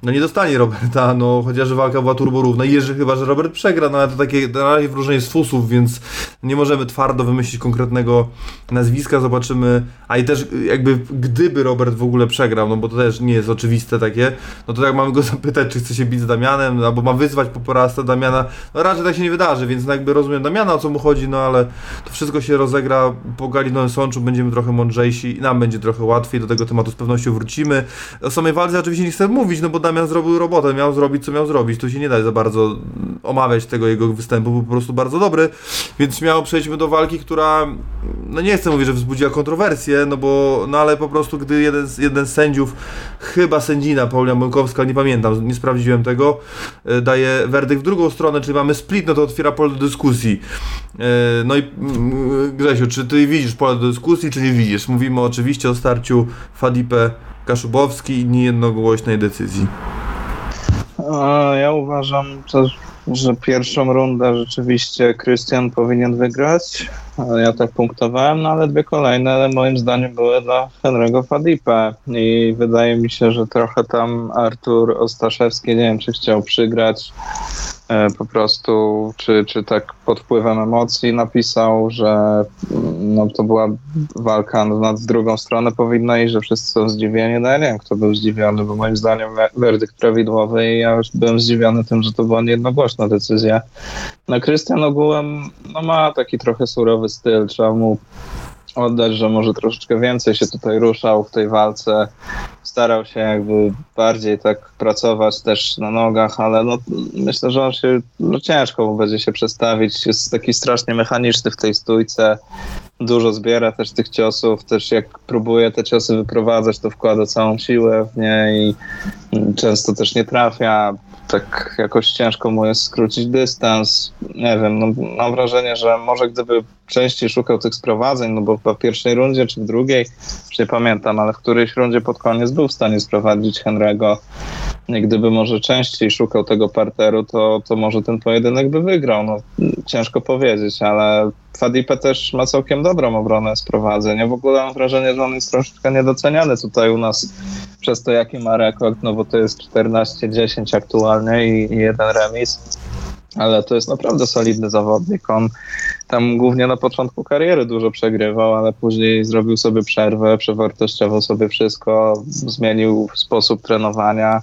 no nie dostanie Roberta, no chociaż walka była turbo równa i jeszcze chyba, że Robert przegra, no ale to takie na razie wróżenie z fusów, więc nie możemy twardo wymyślić konkretnego nazwiska, zobaczymy, a i też jakby gdyby Robert w ogóle przegrał, no bo to też nie jest oczywiste takie, no to jak mamy go zapytać, czy chce się bić z Damianem, albo ma wyzwać po porażce Damiana, no raczej tak się nie wydarzy, więc no jakby rozumiem Damiana, o co mu chodzi, no ale to wszystko się rozegra po Galinowym Sączu, będziemy trochę mądrzejsi i nam będzie trochę łatwiej, do tego tematu z pewnością wrócimy. O samej walce oczywiście nie chcę mówić, no bo Damian zrobił robotę, miał zrobić co miał zrobić, tu się nie da za bardzo mm, omawiać tego jego występu, był po prostu bardzo dobry, więc śmiało przejdźmy do walki, która, no nie chcę mówić, że wzbudziła kontrowersję, no bo, no ale po prostu gdy jeden jeden z sędziów, chyba sędzina Paulina Bąkowska, nie pamiętam, nie sprawdziłem tego, e, daje werdykt w drugą stronę, czyli mamy split, no to otwiera pole do dyskusji. E, No i mm, Grzesiu, czy ty widzisz pole do dyskusji, czy nie widzisz? Mówimy oczywiście o starciu Fadipe Kaszubowski i niejednogłośnej decyzji. Ja uważam, że pierwszą rundę rzeczywiście Krystian powinien wygrać. Ja tak punktowałem, no ale dwie kolejne, moim zdaniem były dla Henry'ego Fadipe. I wydaje mi się, że trochę tam Artur Ostaszewski, nie wiem, czy chciał przygrać. E, po prostu, czy, czy tak pod wpływem emocji napisał, że mm, no, to była walka na w drugą stronę powinna iść, że wszyscy są zdziwieni. No ja nie wiem, kto był zdziwiony, bo moim zdaniem we- werdykt prawidłowy i ja już byłem zdziwiony tym, że to była niejednogłośna decyzja. No Krystian ogółem no, ma taki trochę surowy styl, trzeba mu oddać, że może troszeczkę więcej się tutaj ruszał w tej walce, starał się jakby bardziej tak pracować też na nogach, ale no, myślę, że on się, no ciężko będzie się przestawić, jest taki strasznie mechaniczny w tej stójce, dużo zbiera też tych ciosów, też jak próbuje te ciosy wyprowadzać, to wkłada całą siłę w nie i często też nie trafia, tak jakoś ciężko mu jest skrócić dystans, nie wiem, no, mam wrażenie, że może gdyby częściej szukał tych sprowadzeń, no bo w pierwszej rundzie czy w drugiej, już nie pamiętam, ale w którejś rundzie pod koniec był w stanie sprowadzić Henry'ego I gdyby może częściej szukał tego parteru, to, to może ten pojedynek by wygrał. No, ciężko powiedzieć, ale Fadipe też ma całkiem dobrą obronę z prowadzenia. W ogóle mam wrażenie, że on jest troszeczkę niedoceniany tutaj u nas przez to, jaki ma rekord, no bo to jest 14-10 aktualnie i, i jeden remis ale to jest naprawdę solidny zawodnik. On tam głównie na początku kariery dużo przegrywał, ale później zrobił sobie przerwę, przewartościował sobie wszystko, zmienił sposób trenowania.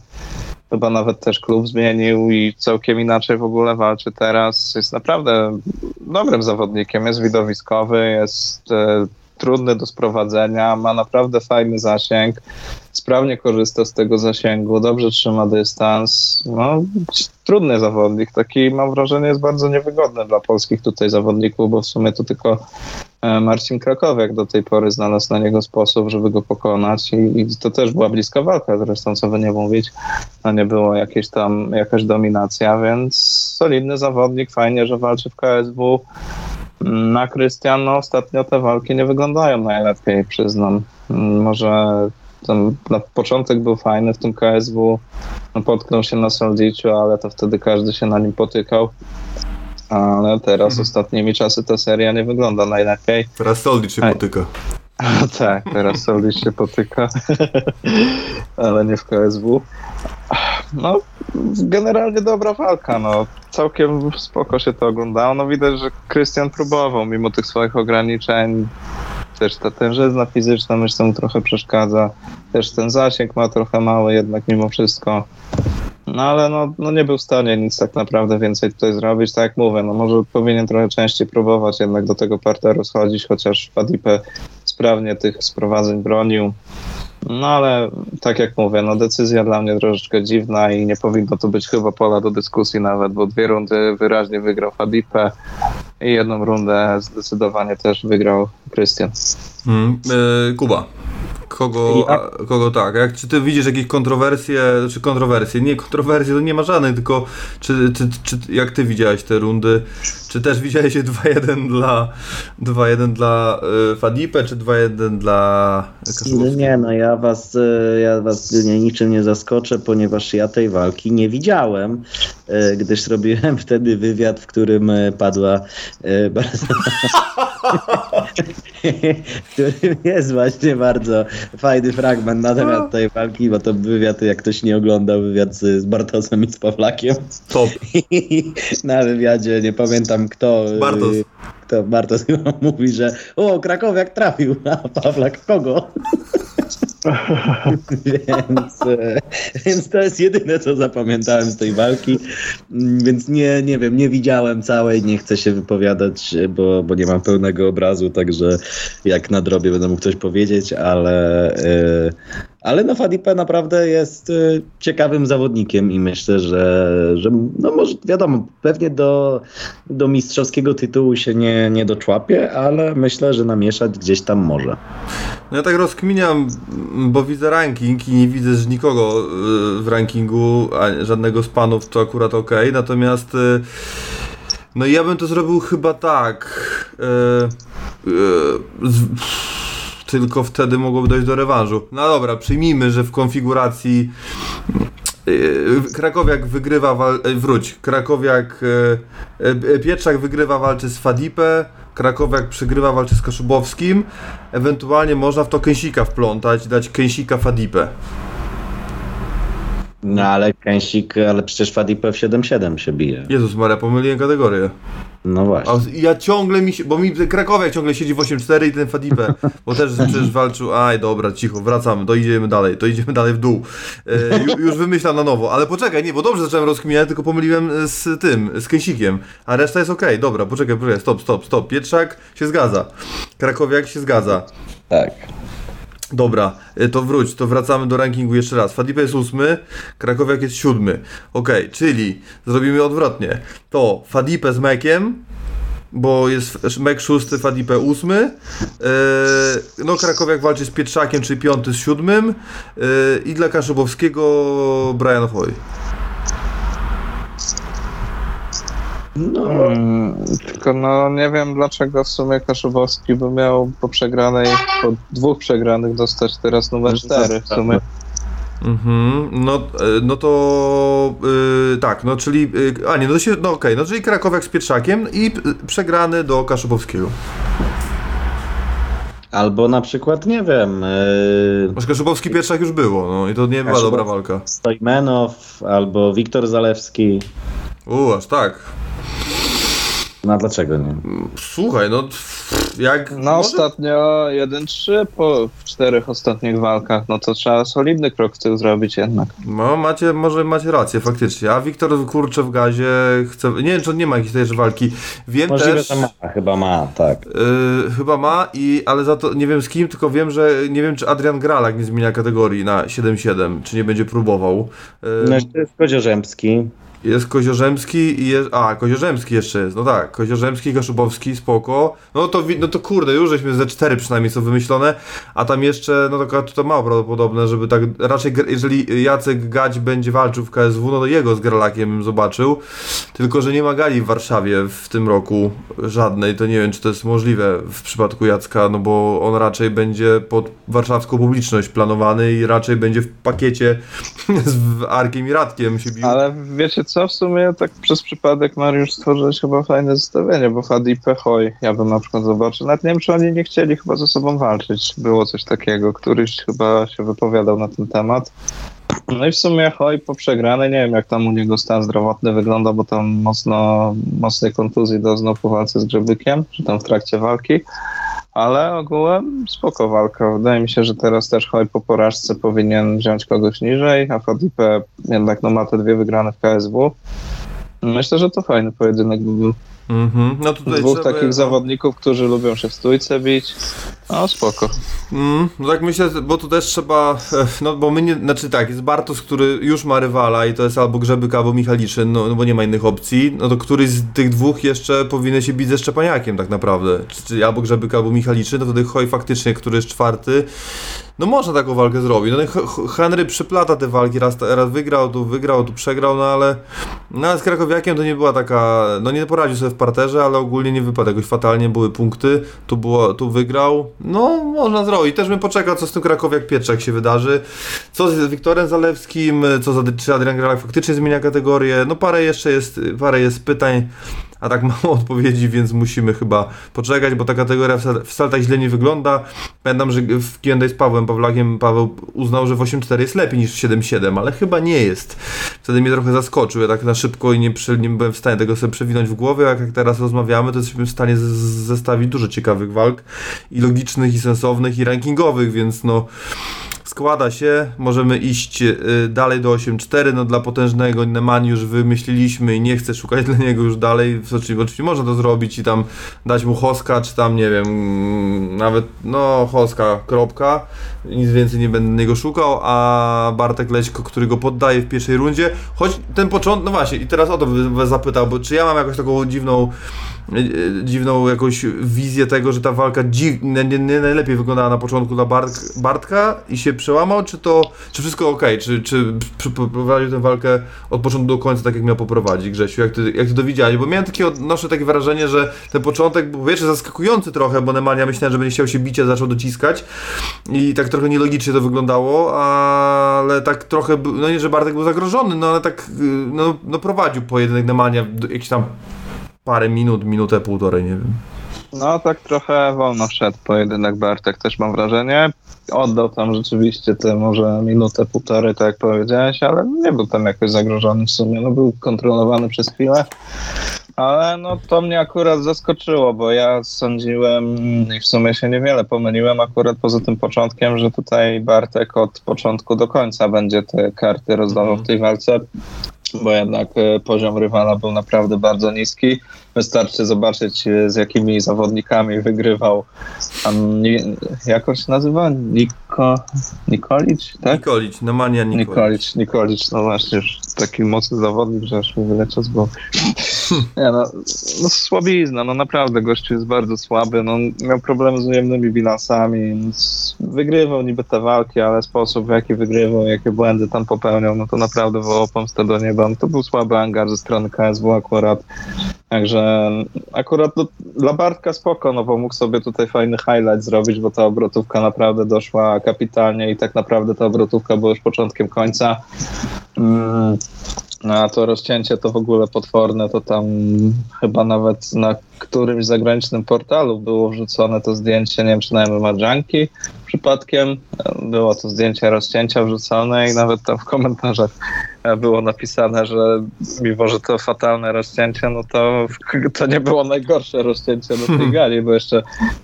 Chyba nawet też klub zmienił i całkiem inaczej w ogóle walczy teraz. Jest naprawdę dobrym zawodnikiem, jest widowiskowy, jest e, trudny do sprowadzenia, ma naprawdę fajny zasięg, sprawnie korzysta z tego zasięgu, dobrze trzyma dystans. No, trudny zawodnik, taki mam wrażenie jest bardzo niewygodny dla polskich tutaj zawodników, bo w sumie to tylko e, Marcin Krakowiak do tej pory znalazł na niego sposób, żeby go pokonać i, i to też była bliska walka zresztą, co by nie mówić, no nie było jakieś tam jakaś dominacja, więc solidny zawodnik, fajnie, że walczy w KSW. Na Krystiano ostatnio te walki nie wyglądają najlepiej, przyznam. Może ten, na początek był fajny w tym KSW, no, potknął się na Soldiciu, ale to wtedy każdy się na nim potykał. Ale teraz mhm. ostatnimi czasy ta seria nie wygląda najlepiej. Teraz Soldic się potyka. tak, teraz Soldic się potyka, ale nie w KSW. No, generalnie dobra walka, no. Całkiem spoko się to oglądało. No widać, że Krystian próbował, mimo tych swoich ograniczeń. Też ta tężyzna fizyczna myślę mu trochę przeszkadza. Też ten zasięg ma trochę mały jednak mimo wszystko. No ale no, no nie był w stanie nic tak naprawdę więcej tutaj zrobić. Tak jak mówię, no może powinien trochę częściej próbować jednak do tego parteru schodzić, chociaż Fadipe sprawnie tych sprowadzeń bronił. No ale tak jak mówię, no decyzja dla mnie troszeczkę dziwna i nie powinno to być chyba pola do dyskusji nawet, bo dwie rundy wyraźnie wygrał Fadipe i jedną rundę zdecydowanie też wygrał Krystian. Hmm, yy, Kuba. Kogo, ja... kogo tak? Jak, czy ty widzisz jakieś kontrowersje, czy kontrowersje? Nie, kontrowersje to nie ma żadnych, tylko czy, czy, czy jak ty widziałeś te rundy? Czy też widziałeś 2-1 dla 2-1 dla y, Fadipe, czy 2-1 dla Kaszubowskiego? Nie, no ja was, y, ja was nie, niczym nie zaskoczę, ponieważ ja tej walki nie widziałem, y, gdyż robiłem wtedy wywiad, w którym y, padła y, bardzo w którym jest właśnie bardzo fajny fragment na temat no. tej walki, bo to wywiad, jak ktoś nie oglądał, wywiad z, z Bartosem i z Pawlakiem. Top. I na wywiadzie, nie pamiętam kto... Bartos. Kto Bartos mówi, że o, Krakowiak trafił, a Pawlak kogo? więc, e, więc to jest jedyne, co zapamiętałem z tej walki. Mm, więc nie, nie wiem, nie widziałem całej, nie chcę się wypowiadać, bo, bo nie mam pełnego obrazu, także jak na drobie będę mógł coś powiedzieć, ale, e, ale no Fadipe naprawdę jest e, ciekawym zawodnikiem i myślę, że, że no może wiadomo, pewnie do, do mistrzowskiego tytułu się nie, nie doczłapie, ale myślę, że namieszać gdzieś tam może. No ja tak rozkminiam, bo widzę ranking i nie widzę nikogo y, w rankingu, żadnego z panów, to akurat ok. Natomiast y, no ja bym to zrobił chyba tak. Yy, yy, z, tylko wtedy mogłoby dojść do rewanżu. No dobra, przyjmijmy, że w konfiguracji Krakowiak wygrywa, wal... wróć, Krakowiak, Pietrzak wygrywa walczy z Fadipę, Krakowiak przegrywa, walczy z Kaszubowskim. Ewentualnie można w to Kęsika wplątać i dać Kęsika Fadipę. No ale Kęsik, ale przecież Fadipę w 7-7 się bije. Jezus Maria, pomyliłem kategorię. No właśnie. A ja ciągle mi się, bo mi Krakowiak ciągle siedzi w 8-4 i ten Fadipę, bo też przecież walczył, aj dobra, cicho, wracamy, to idziemy dalej, to idziemy dalej w dół. E, już wymyślam na nowo, ale poczekaj, nie, bo dobrze zacząłem rozkminiać, tylko pomyliłem z tym, z Kęsikiem, a reszta jest okej, okay, dobra, poczekaj, poczekaj, stop, stop, stop, Pietrzak się zgadza, Krakowiak się zgadza. Tak. Dobra, y, to wróć, to wracamy do rankingu jeszcze raz. Fadipe jest ósmy, Krakowiak jest siódmy. Ok, czyli zrobimy odwrotnie. To Fadipe z Mekiem, bo jest Mek szósty, Fadipe ósmy. Yy, no Krakowiak walczy z Pietrzakiem, czyli piąty z siódmym. Yy, I dla Kaszubowskiego Brian Hoy. No. Hmm, tylko no nie wiem dlaczego w sumie Kaszubowski by miał po przegranej, po dwóch przegranych dostać teraz numer cztery w sumie. Mhm, no, e, no to yy, tak, no czyli, yy, a nie, no się, no okej, no czyli Krakowiak z Pietrzakiem i przegrany do Kaszubowskiego. Albo na przykład, nie wiem, yy, Może Kaszubowski Pietrzak już było, no i to nie była dobra walka. Stojmenow, albo Wiktor Zalewski. U, aż tak. No a dlaczego nie? Słuchaj, no jak... No może- ostatnio 1-3 po w czterech ostatnich walkach, no to trzeba solidny krok w tył zrobić jednak. No, macie, może macie rację, faktycznie. A Wiktor kurczę w gazie chce. Nie wiem, czy nie ma jakiejś też walki. Wiem Możliwe, też. że ma, chyba ma, tak. y, chyba ma, i, ale za to nie wiem z kim, tylko wiem, że nie wiem, czy Adrian Gralak nie zmienia kategorii na 7-7, czy nie będzie próbował. Y, No jeszcze jest Koziorzemski. Jest Koziorzemski i jest. A, Koziorzemski jeszcze jest. No tak, Koziorzemski, Kaszubowski, spoko. No to, no to kurde, już żeśmy ze cztery przynajmniej są wymyślone, a tam jeszcze, no to, to mało prawdopodobne, żeby tak. Raczej, jeżeli Jacek Gać będzie walczył w KSW, no to jego z Gralakiem bym zobaczył. Tylko, że nie ma gali w Warszawie w tym roku żadnej, to nie wiem, czy to jest możliwe w przypadku Jacka, no bo on raczej będzie pod warszawską publiczność planowany i raczej będzie w pakiecie z Arkiem i Radkiem się bił. Ale wiecie co, w sumie tak przez przypadek Mariusz stworzyłeś chyba fajne zestawienie, bo Fadi i ja bym na przykład zobaczył. Nawet nie wiem, czy oni nie chcieli chyba ze sobą walczyć. Było coś takiego, któryś chyba się wypowiadał na ten temat. No i w sumie Hoj po przegranej, nie wiem jak tam u niego stan zdrowotny wygląda, bo tam mocno, mocnej kontuzji doznał po walce z Grzebykiem, czy tam w trakcie walki. Ale ogółem spoko walka. Wydaje mi się, że teraz też Hoj po porażce powinien wziąć kogoś niżej, a Fadipe jednak no, ma te dwie wygrane w KSW. Myślę, że to fajny pojedynek by był. Mhm. No tutaj Dwóch trzeba- takich zawodników, którzy lubią się w stójce bić. No spoko. Mm, no tak myślę, bo tu też trzeba, e, no bo my nie, znaczy tak, jest Bartos, który już ma rywala i to jest albo Grzebyk, albo Michaliszyn, no, no bo nie ma innych opcji, no to któryś z tych dwóch jeszcze powinien się bić ze Szczepaniakiem tak naprawdę, czy, czy albo Grzebyk, albo Michaliszyn, no wtedy Hoj faktycznie, który jest czwarty, no można taką walkę zrobić, no Henry przyplata te walki, raz, raz wygrał, tu wygrał, tu przegrał, no ale, no ale z Krakowiakiem to nie była taka, no nie poradził sobie w parterze, ale ogólnie nie wypadł. Jakoś fatalnie, były punkty, tu, było, tu wygrał, no można zrobić, też bym poczekał, co z tym Krakowiak Pietrzak się wydarzy, co z Wiktorem Zalewskim, co za, czy Adrian Gralak faktycznie zmienia kategorię, no parę jeszcze jest, parę jest pytań, a tak mało odpowiedzi, więc musimy chyba poczekać, bo ta kategoria wcale tak źle nie wygląda. Pamiętam, że w Q&A z Pawłem Pawlakiem Paweł uznał, że w 8.4 jest lepiej niż w 7.7, ale chyba nie jest. Wtedy mnie trochę zaskoczył, ja tak na szybko i nie, nie byłem w stanie tego sobie przewinąć w głowie, a jak teraz rozmawiamy, to jesteśmy w stanie zestawić dużo ciekawych walk i logicznych, i sensownych, i rankingowych, więc no składa się, możemy iść y, dalej do 8.4, no dla potężnego Neman już wymyśliliśmy i nie chcę szukać dla niego już dalej, oczywiście, oczywiście można to zrobić i tam dać mu Hoska, czy tam nie wiem, mm, nawet no Hoska, kropka, nic więcej nie będę niego szukał, a Bartek Leśko, który go poddaje w pierwszej rundzie, choć ten początek, no właśnie i teraz o to zapytał, bo czy ja mam jakąś taką dziwną dziwną jakąś wizję tego, że ta walka dziw, nie, nie, nie najlepiej wyglądała na początku dla Bart, Bartka i się przełamał, czy to, czy wszystko ok, czy, czy pr- poprowadził tę walkę od początku do końca tak jak miał poprowadzić Grzesiu, jak ty, jak ty to widziałeś, bo miałem takie, odnoszę takie wrażenie, że ten początek był wiesz, zaskakujący trochę, bo Nemanja myślałem, że będzie chciał się bić, a zaczął dociskać. I tak trochę nielogicznie to wyglądało, ale tak trochę, no nie, że Bartek był zagrożony, no ale tak, y, no, no prowadził pojedynek Nemanja jakiś tam parę minut, minutę, półtorej, nie wiem. No tak trochę wolno wszedł pojedynek Bartek, też mam wrażenie. Oddał tam rzeczywiście te może minutę, półtorej, tak jak powiedziałeś, ale nie był tam jakoś zagrożony w sumie. No był kontrolowany przez chwilę. Ale no to mnie akurat zaskoczyło, bo ja sądziłem i w sumie się niewiele pomyliłem akurat poza tym początkiem, że tutaj Bartek od początku do końca będzie te karty rozdawał w tej walce, bo jednak e, poziom rywala był naprawdę bardzo niski. Wystarczy zobaczyć e, z jakimi zawodnikami wygrywał tam, ni- jak on się nazywa? Niko, Nikolic, tak? Nikolić, Nemanja Nikolić. Nikolic, Nikolic, no właśnie, już taki mocny zawodnik, że aż mi wyleciał z głowy. Nie no, no słabizna, no naprawdę gościu jest bardzo słaby, no miał problemy z ujemnymi bilansami, wygrywał niby te walki, ale sposób w jaki wygrywał, jakie błędy tam popełniał, no to naprawdę wołał pomstę do nieba, no to był słaby angar ze strony KSW akurat, także akurat no, dla Bartka spoko, no bo mógł sobie tutaj fajny highlight zrobić, bo ta obrotówka naprawdę doszła kapitalnie i tak naprawdę ta obrotówka była już początkiem końca. Mm, no a to rozcięcie to w ogóle potworne, to tam chyba nawet na którymś zagranicznym portalu było wrzucone to zdjęcie, nie wiem czy na przypadkiem, było to zdjęcie rozcięcia wrzucone i nawet tam w komentarzach było napisane, że mimo, że to fatalne rozcięcie, no to to nie było najgorsze rozcięcie na tej gali, bo jeszcze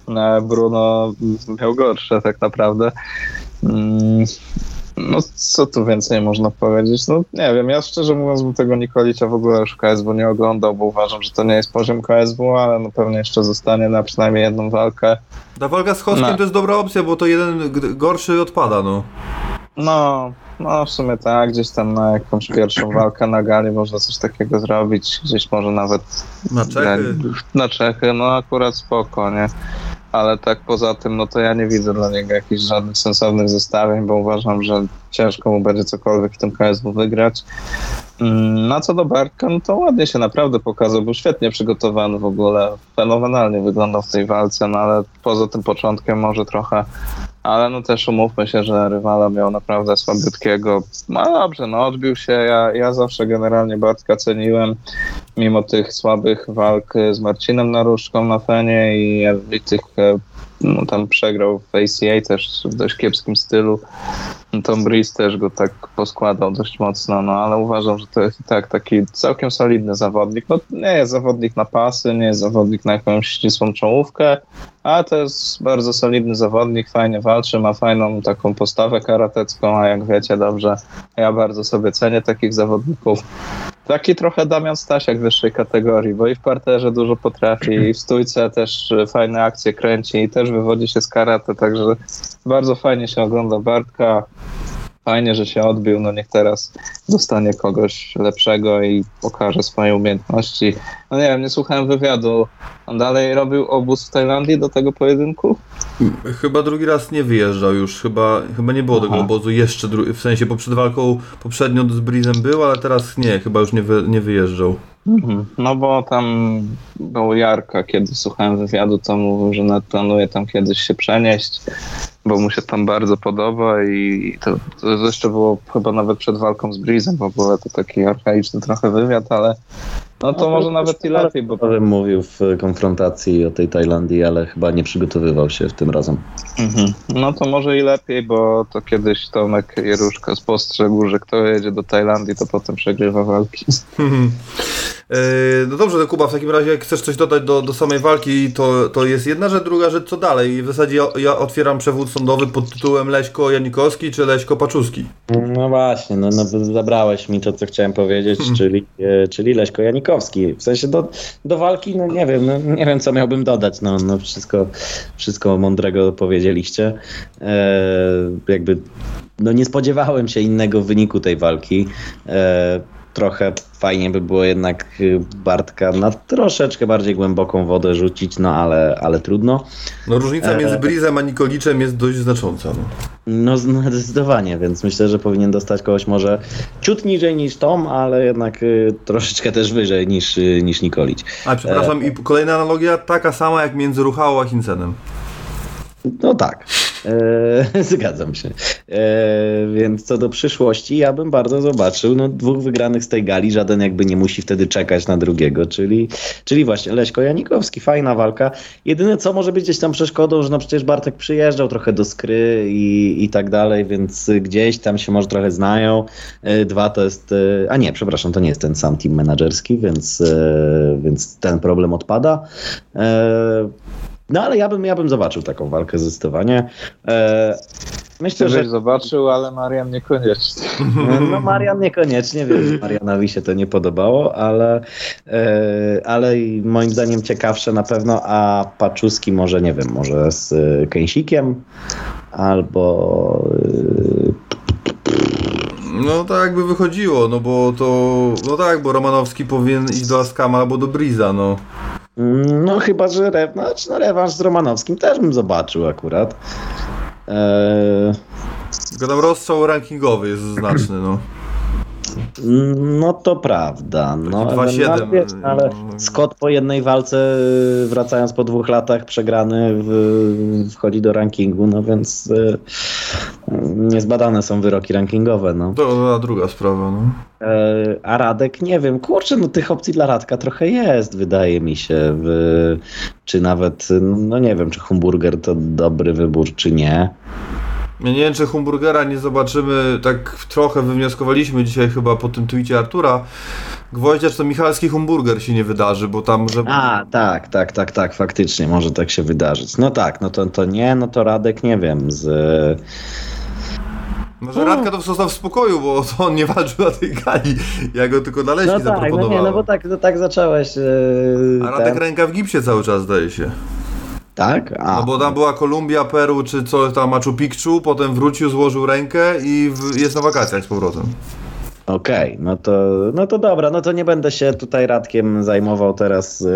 e, Bruno miał gorsze tak naprawdę. No co tu więcej można powiedzieć? No nie wiem, ja szczerze mówiąc bym tego Nikolicia w ogóle już KSW nie oglądał, bo uważam, że to nie jest poziom KSW, ale no pewnie jeszcze zostanie na przynajmniej jedną walkę. Ta walka z Hoskiem no. to jest dobra opcja, bo to jeden gorszy odpada, no. No, no w sumie tak, gdzieś tam na jakąś pierwszą walkę na gali można coś takiego zrobić, gdzieś może nawet na Czechy. Na Czechy, no akurat spoko, nie? Ale tak poza tym, no to ja nie widzę dla niego jakichś żadnych sensownych zestawień, bo uważam, że ciężko mu będzie cokolwiek w tym KSW wygrać. Mm, na co do Bartka, no to ładnie się naprawdę pokazał, był świetnie przygotowany w ogóle, fenomenalnie wyglądał w tej walce, no ale poza tym początkiem może trochę, ale no też umówmy się, że rywala miał naprawdę słabiutkiego, no dobrze, no odbił się, ja, ja zawsze generalnie Bartka ceniłem, mimo tych słabych walk z Marcinem Naruszką na Fenie i, i tych e, no, tam przegrał w ACA też w dość kiepskim stylu. Tom Breeze też go tak poskładał dość mocno, no ale uważam, że to jest i tak taki całkiem solidny zawodnik. No nie jest zawodnik na pasy, nie jest zawodnik na jakąś ścisłą czołówkę, a to jest bardzo solidny zawodnik, fajnie walczy, ma fajną taką postawę karatecką, a jak wiecie dobrze, ja bardzo sobie cenię takich zawodników. Taki trochę Damian Stasiak wyższej kategorii, bo i w parterze dużo potrafi, i w stójce też fajne akcje kręci, i też wywodzi się z karate, także bardzo fajnie się ogląda Bartka fajnie, że się odbił, no niech teraz dostanie kogoś lepszego i pokaże swoje umiejętności. No nie wiem, nie słuchałem wywiadu. On dalej robił obóz w Tajlandii do tego pojedynku? Chyba drugi raz nie wyjeżdżał już, chyba, chyba nie było Aha. tego obozu jeszcze, w sensie przed walką poprzednio z Brizem był, ale teraz nie, chyba już nie, wy, nie wyjeżdżał. Mhm. No bo tam był Jarka, kiedy słuchałem wywiadu, to mówił, że planuje tam kiedyś się przenieść, bo mu się tam bardzo podoba i to, to jeszcze było chyba nawet przed walką z Breezem w ogóle, to taki archaiczny trochę wywiad, ale no to no, może nawet i lepiej, bo... Powiem, mówił w konfrontacji o tej Tajlandii, ale chyba nie przygotowywał się w tym razem. Mhm. No to może i lepiej, bo to kiedyś Tomek Jeruszka spostrzegł, że kto jedzie do Tajlandii, to potem przegrywa walki. E, no dobrze, Kuba, w takim razie jak chcesz coś dodać do, do samej walki, to, to jest jedna rzecz, druga rzecz, co dalej? I w zasadzie ja, ja otwieram przewód sądowy pod tytułem Leśko Janikowski czy Leśko Paczuski? No właśnie, no, no zabrałeś mi to, co chciałem powiedzieć, hmm. czyli, e, czyli Leśko Janikowski. W sensie do, do walki, no nie wiem, no, nie wiem, co miałbym dodać, no, no wszystko, wszystko mądrego powiedzieliście. E, jakby, no nie spodziewałem się innego wyniku tej walki. E, trochę fajnie by było jednak y, Bartka na troszeczkę bardziej głęboką wodę rzucić, no ale, ale trudno. No różnica między e, Brizem a Nikoliczem jest dość znacząca. No. No, zdecydowanie, więc myślę, że powinien dostać kogoś może ciut niżej niż Tom, ale jednak y, troszeczkę też wyżej niż, y, niż Nikolić. A przepraszam, e... i kolejna analogia taka sama jak między Ruchałą a Hincenem. No tak. E, zgadzam się. E, więc co do przyszłości, ja bym bardzo zobaczył no, dwóch wygranych z tej gali. Żaden jakby nie musi wtedy czekać na drugiego, czyli, czyli właśnie Leśko Janikowski. Fajna walka. Jedyne co może być gdzieś tam przeszkodą, że no przecież Bartek przyjeżdżał trochę do skry i, i tak dalej, więc gdzieś tam się może trochę znają. E, dwa to jest, e, a nie, przepraszam, to nie jest ten sam team menedżerski, więc, e, więc ten problem odpada. E, no ale ja bym, ja bym zobaczył taką walkę zdecydowanie. E, myślę, Ty że zobaczył, ale Marian niekoniecznie. No Marian niekoniecznie, więc Marianowi się to nie podobało, ale, e, ale moim zdaniem ciekawsze na pewno, a Paczuski może, nie wiem, może z Kęsikiem albo e, no tak jakby wychodziło, no bo to, no tak, bo Romanowski powinien iść do Askama albo do Briza, no. Mm, no chyba, że rewanż, no, rewanż z Romanowskim też bym zobaczył akurat. Eee... Tylko tam rozstrzał rankingowy jest znaczny, no. No to prawda. No, Taki ale, 2-7. no, ale, wiesz, no, ale Scott po jednej walce, y, wracając po dwóch latach przegrany, w, wchodzi do rankingu, no więc y, niezbadane są wyroki rankingowe. No. To była druga sprawa, no. E, A Radek, nie wiem, kurczę, no tych opcji dla Radka trochę jest, wydaje mi się. W, czy nawet, no nie wiem, czy Humburger to dobry wybór, czy nie. Ja nie wiem, czy Humburgera nie zobaczymy, tak trochę wywnioskowaliśmy dzisiaj chyba po tym tweetie Artura, Gwoździa, czy to Michalski Humburger się nie wydarzy, bo tam, że... A, tak, tak, tak, tak, faktycznie może tak się wydarzyć. No tak, no to, to nie, no to Radek, nie wiem, z... Może Radka to został w spokoju, bo to on nie walczył na tej gali. Ja go tylko na leśni No tak, no zaproponowałem. nie, no bo tak, no tak zacząłeś. Yy, A Radek ten- ręka w gipsie cały czas, zdaje się. Tak? A, No bo tam była Kolumbia, Peru, czy co tam Machu Picchu, potem wrócił, złożył rękę i w, jest na wakacjach z powrotem. Okej, no, to, no to dobra, no to nie będę się tutaj Radkiem zajmował teraz, yy,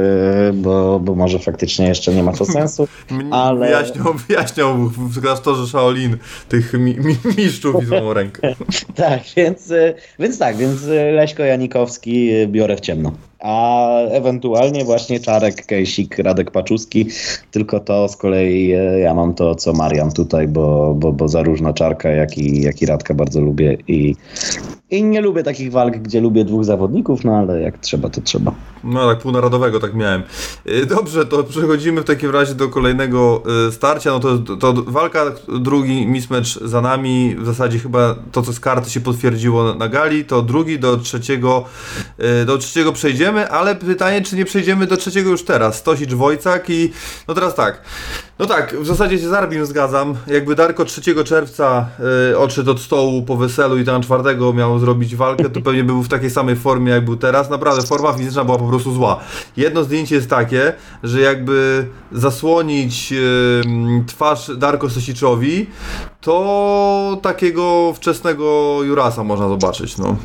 bo, bo może faktycznie jeszcze nie ma to sensu. Ale- Wyjaśniał, wyjaśniał w klasztorze Shaolin tych mi, mi, mistrzów i złą rękę. Tak, więc, y, więc tak, więc y, Leśko Janikowski y, biorę w ciemno. A ewentualnie właśnie Czarek, Kejsik, Radek Paczuski, tylko to z kolei y, ja mam to co Marian tutaj, bo, bo, bo zarówno Czarka, jak i, jak i Radka bardzo lubię i, i nie lubię takich walk, gdzie lubię dwóch zawodników, no ale jak trzeba, to trzeba. No tak półnarodowego tak miałem. Y, Dobrze, to przechodzimy w takim razie do kolejnego y, starcia. No to, to walka, drugi mismatch za nami. W zasadzie chyba to, co z karty się potwierdziło na, gali, to drugi do trzeciego, do trzeciego przejdziemy, ale pytanie, czy nie przejdziemy do trzeciego już teraz. Stosić Wojcak i no teraz tak. No tak, w zasadzie się z Arbim zgadzam. Jakby Darko 3 czerwca y, odszedł od stołu po weselu i tam 4 miał zrobić walkę, to pewnie był w takiej samej formie jak był teraz. Naprawdę, forma fizyczna była po prostu zła. Jedno zdjęcie jest takie, że jakby zasłonić y, twarz Darko Sosiczowi, to takiego wczesnego Jurasa można zobaczyć, no.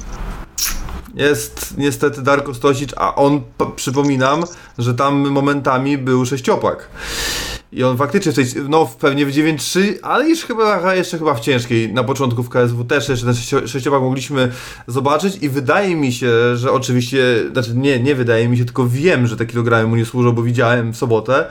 Jest niestety Darko Stosicz, a on, przypominam, że tam momentami był sześciopak. I on faktycznie w tej, no pewnie w 9-3, ale już chyba, jeszcze chyba w ciężkiej, na początku w KSW też jeszcze ten sześcio- sześciopak mogliśmy zobaczyć i wydaje mi się, że oczywiście, znaczy nie, nie wydaje mi się, tylko wiem, że te kilogramy mu nie służą, bo widziałem w sobotę.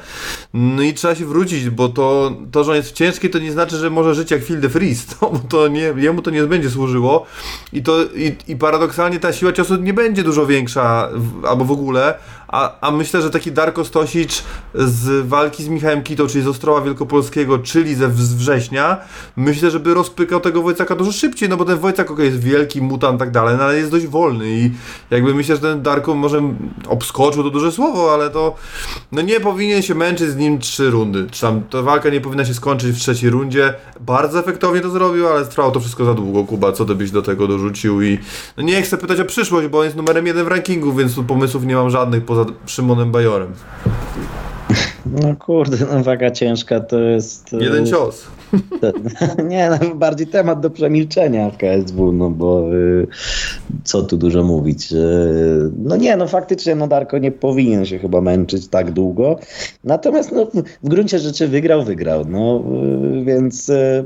No i trzeba się wrócić, bo to, to że on jest w ciężkiej, to nie znaczy, że może żyć jak de Vries, no, bo to nie, jemu to nie będzie służyło i to, i, i paradoksalnie ta siła ciosu nie będzie dużo większa, w, albo w ogóle, a, a myślę, że taki Darko Stosic z walki z Michałem Kitą, czyli z Ostrowa Wielkopolskiego, czyli ze z września, myślę, żeby rozpykał tego Wojcaka dużo szybciej, no bo ten Wojcak okay, jest wielki, mutant i tak dalej, no ale jest dość wolny i jakby myślę, że ten Darko może obskoczył to duże słowo, ale to no nie powinien się męczyć z nim trzy rundy, czy tam ta walka nie powinna się skończyć w trzeciej rundzie, bardzo efektownie to zrobił, ale trwało to wszystko za długo, Kuba, co ty byś do tego dorzucił? I no nie chcę pytać o przyszłość, bo on jest numerem jeden w rankingu, więc tu pomysłów nie mam żadnych poza Szymonem Bajorem. No kurde, no waga ciężka to jest... e, Jeden cios. Nie, no, bardziej temat do przemilczenia w KSW, no bo y, co tu dużo mówić. Y, no nie, no faktycznie no Darko nie powinien się chyba męczyć tak długo. Natomiast no, w gruncie rzeczy wygrał, wygrał. No y, więc y,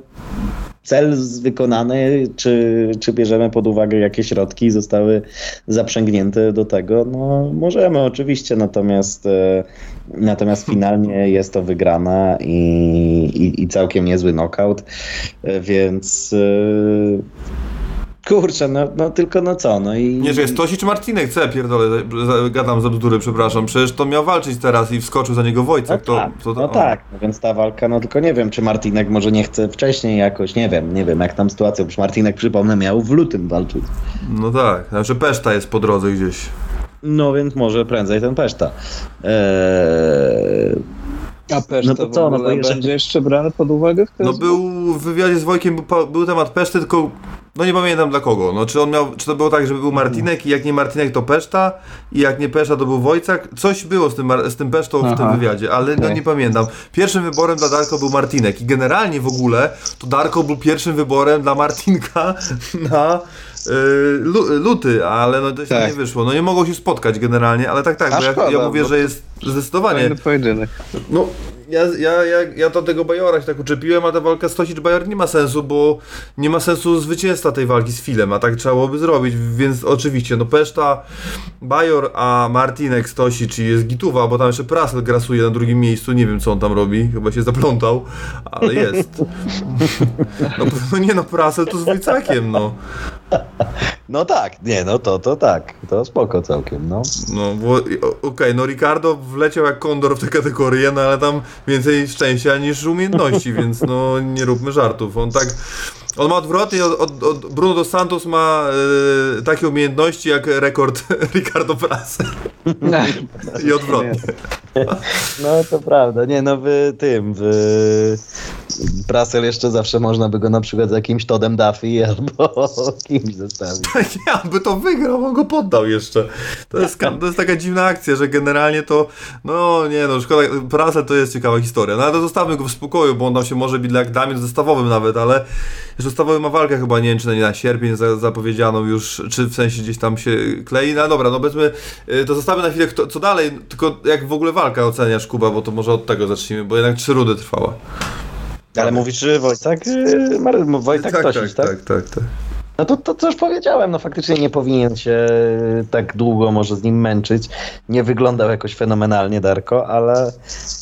cel wykonany, czy, czy bierzemy pod uwagę jakie środki zostały zaprzęgnięte do tego? No możemy oczywiście, natomiast e, natomiast finalnie jest to wygrana i, i, i całkiem niezły knockout, e, więc e, kurczę, no, no tylko no co, no i... Nie, że jest Tosi czy Marcinek, co ja pierdolę, gadam za bzdury, przepraszam, przecież to miał walczyć teraz i wskoczył za niego No Wojcek, to, tak, to, to, no tak, no więc ta walka, no tylko nie wiem, czy Martinek może nie chce wcześniej jakoś, nie wiem, nie wiem jak tam sytuacja, bo Martinek, przypomnę, miał w lutym walczyć. No tak, znaczy Peszta jest po drodze gdzieś. No więc może prędzej ten Peszta. Eee, A Peszta No to w co, no będzie jeszcze brany pod uwagę w No był w wywiadzie z Wojkiem, był, był temat Peszty, tylko no nie pamiętam dla kogo. No czy on miał, czy to było tak, że był Martinek i jak nie Martinek to Peszta i jak nie Peszta to był Wojcak? Coś było z tym, z tym Pesztą w tym Aha. wywiadzie, ale no Okej. nie pamiętam. Pierwszym wyborem dla Darko był Martinek i generalnie w ogóle to Darko był pierwszym wyborem dla Martinka na y, lu, luty, ale no to się Tak. nie wyszło. No nie mogą się spotkać generalnie, ale tak, tak, A bo ja, szkoda, ja mówię, że jest zdecydowanie Fajny pojedynek. no, ja, ja, ja, ja do tego Bajora się tak uczepiłem, a ta walka Stosic-Bajor nie ma sensu, bo nie ma sensu zwycięstwa tej walki z Filem, a tak trzeba byłoby zrobić, więc oczywiście, no Peszta, Bajor, a Martinek Stosic i jest Gituwa, bo tam jeszcze Prasel grasuje na drugim miejscu, nie wiem co on tam robi, chyba się zaplątał, ale jest. No, no nie no, Prasel to z Wojcakiem, no. No tak, nie, no to, to tak, to spoko całkiem, no. No, okej, no Ricardo wleciał jak kondor w tę kategorię, no ale tam więcej szczęścia niż umiejętności, więc no nie róbmy żartów. On tak. On ma odwrotnie, od, od, od Bruno dos Santos ma e, takie umiejętności jak rekord Ricardo Prasa. I odwrotnie. No to prawda, nie no w tym, w Prasel jeszcze zawsze można by go na przykład z jakimś Todem Duffy albo kimś zostawić. Ja by to wygrał, on go poddał jeszcze. To jest, to jest taka dziwna akcja, że generalnie to, no nie no, szkoda, Prasel to jest ciekawa historia. No ale to zostawmy go w spokoju, bo on tam się może bić jak Damian zestawowym nawet, ale zestawowy ma walkę chyba, nie wiem czy na, na sierpień za, zapowiedzianą już, czy w sensie gdzieś tam się klei. No dobra, no powiedzmy, y, to zostawmy na chwilę, kto, co dalej, tylko jak w ogóle walka oceniasz, Kuba, bo to może od tego zacznijmy, bo jednak trzy rudy trwała. Ale mówisz, że Wojtek, Mar- Wojtek tak, Tosić, tak, tak? tak, tak, tak. No to, to, to już powiedziałem, no faktycznie nie powinien się tak długo może z nim męczyć. Nie wyglądał jakoś fenomenalnie Darko, ale,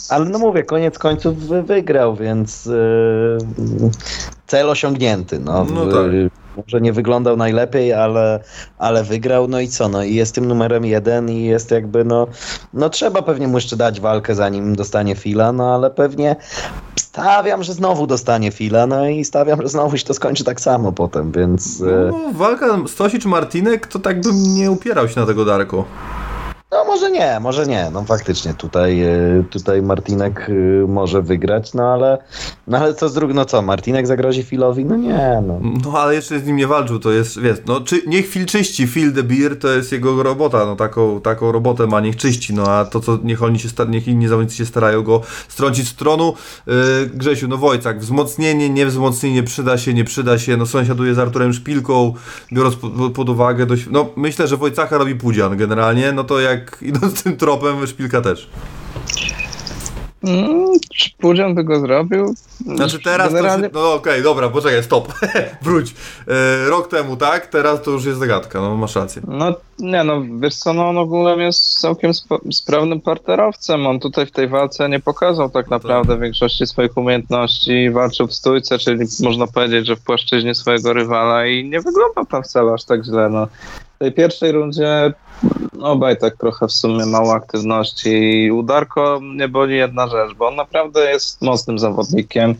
ale no mówię, koniec końców wy- wygrał, więc yy, cel osiągnięty. No, No W- tak. Może nie wyglądał najlepiej, ale, ale wygrał, no i co, no i jest tym numerem jeden i jest jakby, no, no trzeba pewnie mu jeszcze dać walkę, zanim dostanie fila, no ale pewnie stawiam, że znowu dostanie fila, no i stawiam, że znowu się to skończy tak samo potem, więc... e, No, walka Stosic-Martinek, to tak bym nie upierał się na tego Darko. No może nie, może nie. No faktycznie tutaj, e, tutaj Martinek e, może wygrać, no ale, no ale co z drugiej, no co, Martinek zagrozi Filowi? No nie, no. No ale jeszcze z nim nie walczył, to jest, wiesz, no czy, niech Phil czyści, Phil the Beer to jest jego robota, no taką, taką robotę ma, niech czyści, no a to co, niech oni się, sta- niech inni zawodnicy się starają go strącić z tronu. Yy, Grzesiu, no Wojcak, wzmocnienie, nie wzmocnienie, przyda się, nie przyda się, no sąsiaduje z Arturem Szpilką, biorąc pod, pod uwagę, dość, no myślę, że Wojcaka robi Pudzian generalnie, no to jak idąc tym tropem, Szpilka też. Mm, czy Pudzian by go zrobił? Znaczy teraz Generalnie... to już, no okej, dobra, poczekaj, stop, wróć. E, rok temu, tak? Teraz to już jest zagadka, no masz rację. No nie no, wiesz co, no on ogólnie jest całkiem sp- sprawnym parterowcem. On tutaj w tej walce nie pokazał tak naprawdę większości swoich umiejętności. Walczył w stójce, czyli można powiedzieć, że w płaszczyźnie swojego rywala i nie wyglądał tam wcale aż tak źle. No. Tej pierwszej rundzie no, obaj tak trochę w sumie mało aktywności i u Darko mnie boli jedna rzecz, bo on naprawdę jest mocnym zawodnikiem.